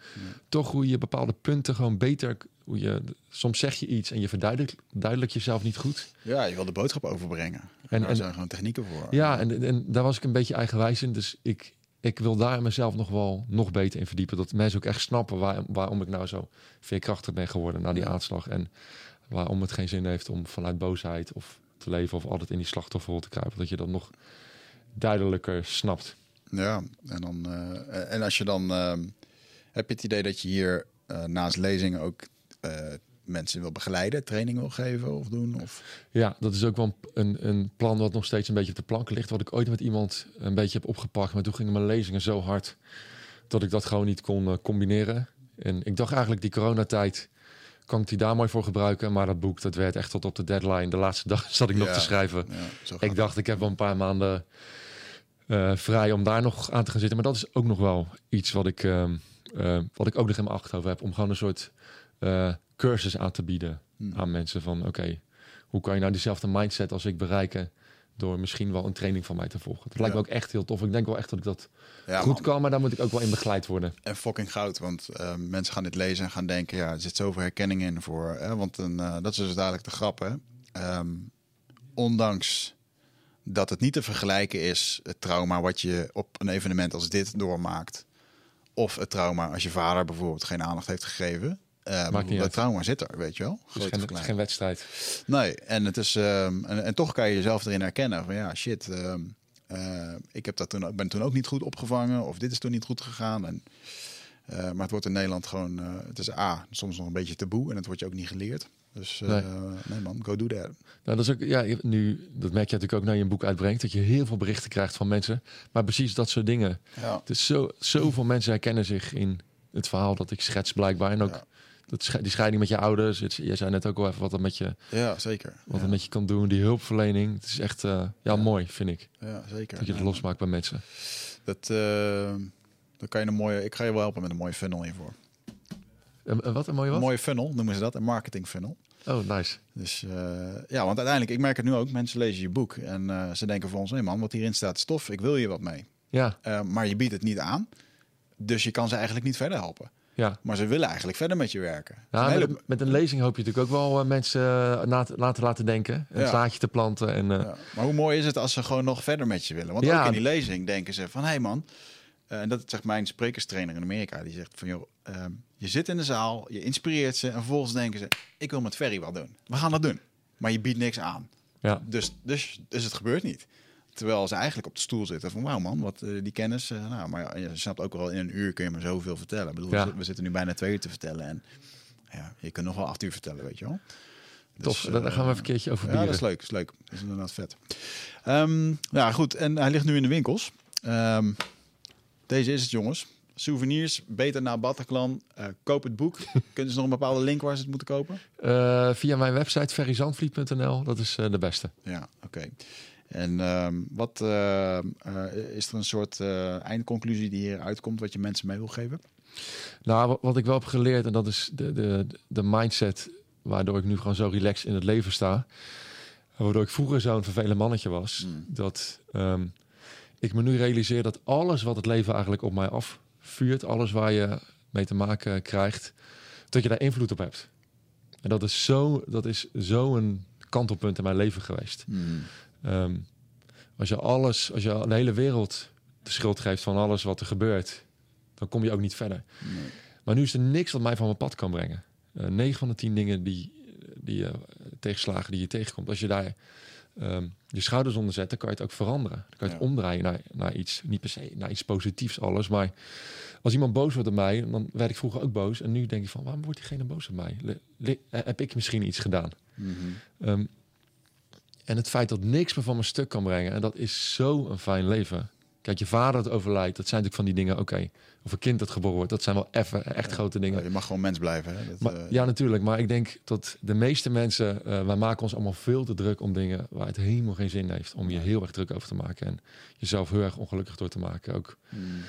toch hoe je bepaalde punten gewoon beter... Hoe je, soms zeg je iets en je verduidelijkt duidelijk jezelf niet goed. Ja, je wil de boodschap overbrengen. En, En- daar en- zijn gewoon technieken voor. Ja, en, en daar was ik een beetje eigenwijs in. Dus ik, ik wil daar mezelf nog wel nog beter in verdiepen. Dat mensen ook echt snappen waar, waarom ik nou zo veerkrachtig ben geworden na die aanslag. En waarom het geen zin heeft om vanuit boosheid of te leven of altijd in die slachtofferrol te kruipen. Dat je dat nog duidelijker snapt. Ja, en, dan, eh, en als je dan... ehm, heb je het idee dat je hier eh, naast lezingen ook eh, mensen wil begeleiden, training wil geven of doen? Of... Ja, dat is ook wel een, een plan wat nog steeds een beetje op de plank ligt. Wat ik ooit met iemand een beetje heb opgepakt. Maar toen gingen mijn lezingen zo hard dat ik dat gewoon niet kon eh, combineren. En ik dacht eigenlijk die coronatijd kan ik die daar mooi voor gebruiken. Maar dat boek, dat werd echt tot op de deadline. De laatste dag zat ik nog te schrijven. Ja, Ik dacht, ik heb wel een paar maanden eh, vrij om daar nog aan te gaan zitten. Maar dat is ook nog wel iets wat ik, ehm, eh, wat ik ook nog in mijn achterhoofd heb. Om gewoon een soort eh, cursus aan te bieden Hm. aan mensen. Van oké, hoe kan je nou diezelfde mindset als ik bereiken... door misschien wel een training van mij te volgen. Dat lijkt Ja. me ook echt heel tof. Ik denk wel echt dat ik dat Ja, goed man. kan. Maar daar moet ik ook wel in begeleid worden. En fucking goud, want eh, mensen gaan dit lezen en gaan denken, ja, er zit zoveel herkenning in voor. Hè? Want een, eh, dat is dus dadelijk de grap, hè. Ehm, ondanks dat het niet te vergelijken is, het trauma wat je op een evenement als dit doormaakt, of het trauma als je vader bijvoorbeeld geen aandacht heeft gegeven. Eh, niet dat trauma zit er, weet je wel. Geen, of het is klein. geen wedstrijd. Nee, en, het is, ehm, en, en toch kan je jezelf erin herkennen. Van ja, shit, ehm, eh, ik heb dat toen, ben toen ook niet goed opgevangen. Of dit is toen niet goed gegaan. En, eh, maar het wordt in Nederland gewoon, eh, het is A, soms nog een beetje taboe. En het wordt je ook niet geleerd. Dus Nee. nee. man, go do that. Nou, dat is ook, ja, nu, dat merk je natuurlijk ook naar je een boek uitbrengt, dat je heel veel berichten krijgt van mensen. Maar precies dat soort dingen. Ja. Het is zo, zoveel mensen herkennen zich in het verhaal dat ik schets blijkbaar. En ook Ja. Dat, die scheiding met je ouders. Het, jij zei net ook al even wat dat met je, ja, zeker. wat ja. met je kan doen. Die hulpverlening. Het is echt eh, ja, Ja. mooi, vind ik. ja, zeker. Dat je het losmaakt bij mensen. Dat, eh, dan kan je een mooie, ik ga je wel helpen met een mooie funnel hiervoor. En, wat een mooie Een wat? mooie funnel noemen ze dat, een marketing funnel. Oh, nice. Dus eh, ja, want uiteindelijk, ik merk het nu ook, mensen lezen je boek en ze denken voor ons, nee man, wat hierin staat is tof, ik wil je wat mee. Ja, maar je biedt het niet aan, dus je kan ze eigenlijk niet verder helpen. Ja. Maar ze willen eigenlijk verder met je werken. Ja, Een hele- met, met een lezing hoop je natuurlijk ook wel eh, mensen eh, na te, laten laten denken. Een Ja. zaadje te planten. En, eh, ja. Maar hoe mooi is het als ze gewoon nog verder met je willen? Want ook in die lezing denken ze van, hé hey man, en dat zegt mijn sprekerstrainer in Amerika, die zegt van, joh, ehm, je zit in de zaal, je inspireert ze en vervolgens denken ze, ik wil met Ferry wat doen. We gaan dat doen. Maar je biedt niks aan. ja. Dus, dus, dus het gebeurt niet. Terwijl ze eigenlijk op de stoel zitten van wauw man, wat eh, die kennis. eh, nou, maar je snapt ook wel in een uur kun je maar zoveel vertellen. Ik bedoel, Ja. we, zitten- nu bijna twee uur te vertellen en ja, je kunt nog wel acht uur vertellen, weet je wel. Tof, Dus, daar daar gaan we eh, even een keertje over Ja, dat is leuk, dat is leuk. Dat is inderdaad vet. Ehm, ja, goed. En hij ligt nu in de winkels. Ehm, deze is het, jongens. Souvenirs, beter naar Bataclan. Koop het boek. Kunnen ze nog een bepaalde link waar ze het moeten kopen? Via mijn website ferryzandvliet.nl. Dat is de beste. Ja, oké. En ehm, wat eh, eh, is er een soort eh, eindconclusie die hier uitkomt, wat je mensen mee wil geven? Nou, wat, wat ik wel heb geleerd, en dat is de, de, de mindset waardoor ik nu gewoon zo relaxed in het leven sta. Waardoor ik vroeger zo'n vervelend mannetje was. Mm. Dat ehm, ik me nu realiseer dat alles wat het leven eigenlijk op mij afvuurt, alles waar je mee te maken krijgt, dat je daar invloed op hebt. En dat is zo, dat is zo een kantelpunt in mijn leven geweest. Ehm, als je alles, als je de hele wereld de schuld geeft van alles wat er gebeurt, dan kom je ook niet verder. Nee. Maar nu is er niks wat mij van mijn pad kan brengen. Eh 9 van de 10 dingen die, die eh, tegenslagen die je tegenkomt, als je daar ehm, je schouders onder zet, dan kan je het ook veranderen. Dan kan je het Ja. omdraaien naar, naar iets, niet per se naar iets positiefs alles, maar als iemand boos wordt op mij, dan werd ik vroeger ook boos. En nu denk ik van, waarom wordt diegene boos op mij? Le- heb ik misschien iets gedaan? Mhm. Ehm, en het feit dat niks me van mijn stuk kan brengen, en dat is zo een fijn leven. Kijk, je vader dat overlijdt, dat zijn natuurlijk van die dingen, oké. Of een kind dat geboren wordt, dat zijn wel even echt Ja. grote dingen. Je mag gewoon mens blijven. Hè? Dat, Maar, eh, ja, natuurlijk. Maar ik denk dat de meeste mensen, eh, wij maken ons allemaal veel te druk om dingen waar het helemaal geen zin heeft. Om je heel erg druk over te maken en jezelf heel erg ongelukkig door te maken. Ook mm,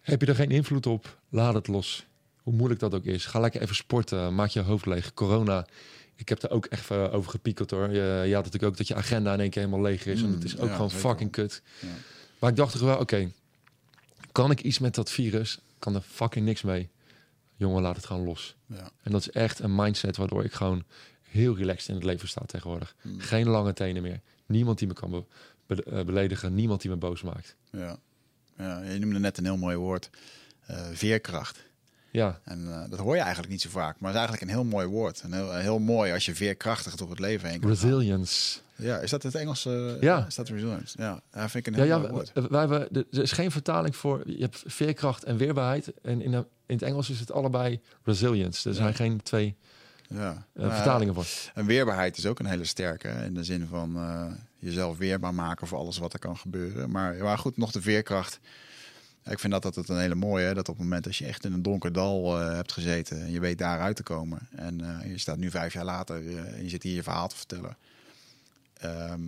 heb je er geen invloed op, laat het los. Hoe moeilijk dat ook is. Ga lekker even sporten, maak je hoofd leeg. Corona, ik heb er ook echt eh, over gepiekeld hoor. Je, je had natuurlijk ook dat je agenda in één keer helemaal leeg is. en Mm, het is ook ja, gewoon zeker fucking kut. ja. Maar ik dacht toch wel, oké, kan ik iets met dat virus? Kan er fucking niks mee. Jongen, laat het gewoon los. Ja. En dat is echt een mindset waardoor ik gewoon heel relaxed in het leven sta tegenwoordig. Mm. Geen lange tenen meer. Niemand die me kan be- be- eh, beledigen. Niemand die me boos maakt. Ja. ja, je noemde net een heel mooi woord. eh, veerkracht. Ja, En eh, dat hoor je eigenlijk niet zo vaak. Maar het is eigenlijk een heel mooi woord. En heel, heel mooi als je veerkrachtig door het leven heen kan gaan. resilience. Ja, is dat het Engels? eh, Ja. Is dat resilience? Ja, dat vind ik een Ja, heel ja mooi woord. wij, wij hebben, er is geen vertaling voor. Je hebt veerkracht en weerbaarheid. En in, de- in het Engels is het allebei resilience. Er zijn Ja. geen twee Ja. eh, Maar, vertalingen voor. En weerbaarheid is ook een hele sterke. In de zin van jezelf weerbaar maken voor alles wat er kan gebeuren. Maar, maar goed, nog de veerkracht. Ik vind dat altijd een hele mooie. Dat op het moment als je echt in een donker dal eh, hebt gezeten en je weet daaruit te komen. En eh, je staat nu vijf jaar later eh, en je zit hier je verhaal te vertellen. Ehm,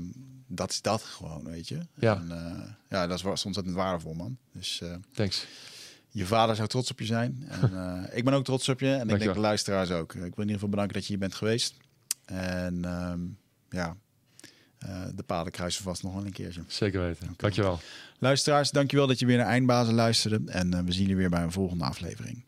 dat is dat gewoon, weet je. Ja. En, ja, dat is ontzettend waardevol, man. Dus Thanks. je vader zou trots op je zijn. En, ik ben ook trots op je. En ik denk de luisteraars ook. Ik wil in ieder geval bedanken dat je hier bent geweest. En ehm, ja, eh, de paden kruisen vast nog wel een keertje. Zeker weten. Dankjewel. Luisteraars, dankjewel dat je weer naar Eindbazen luisterde. En eh, we zien jullie weer bij een volgende aflevering.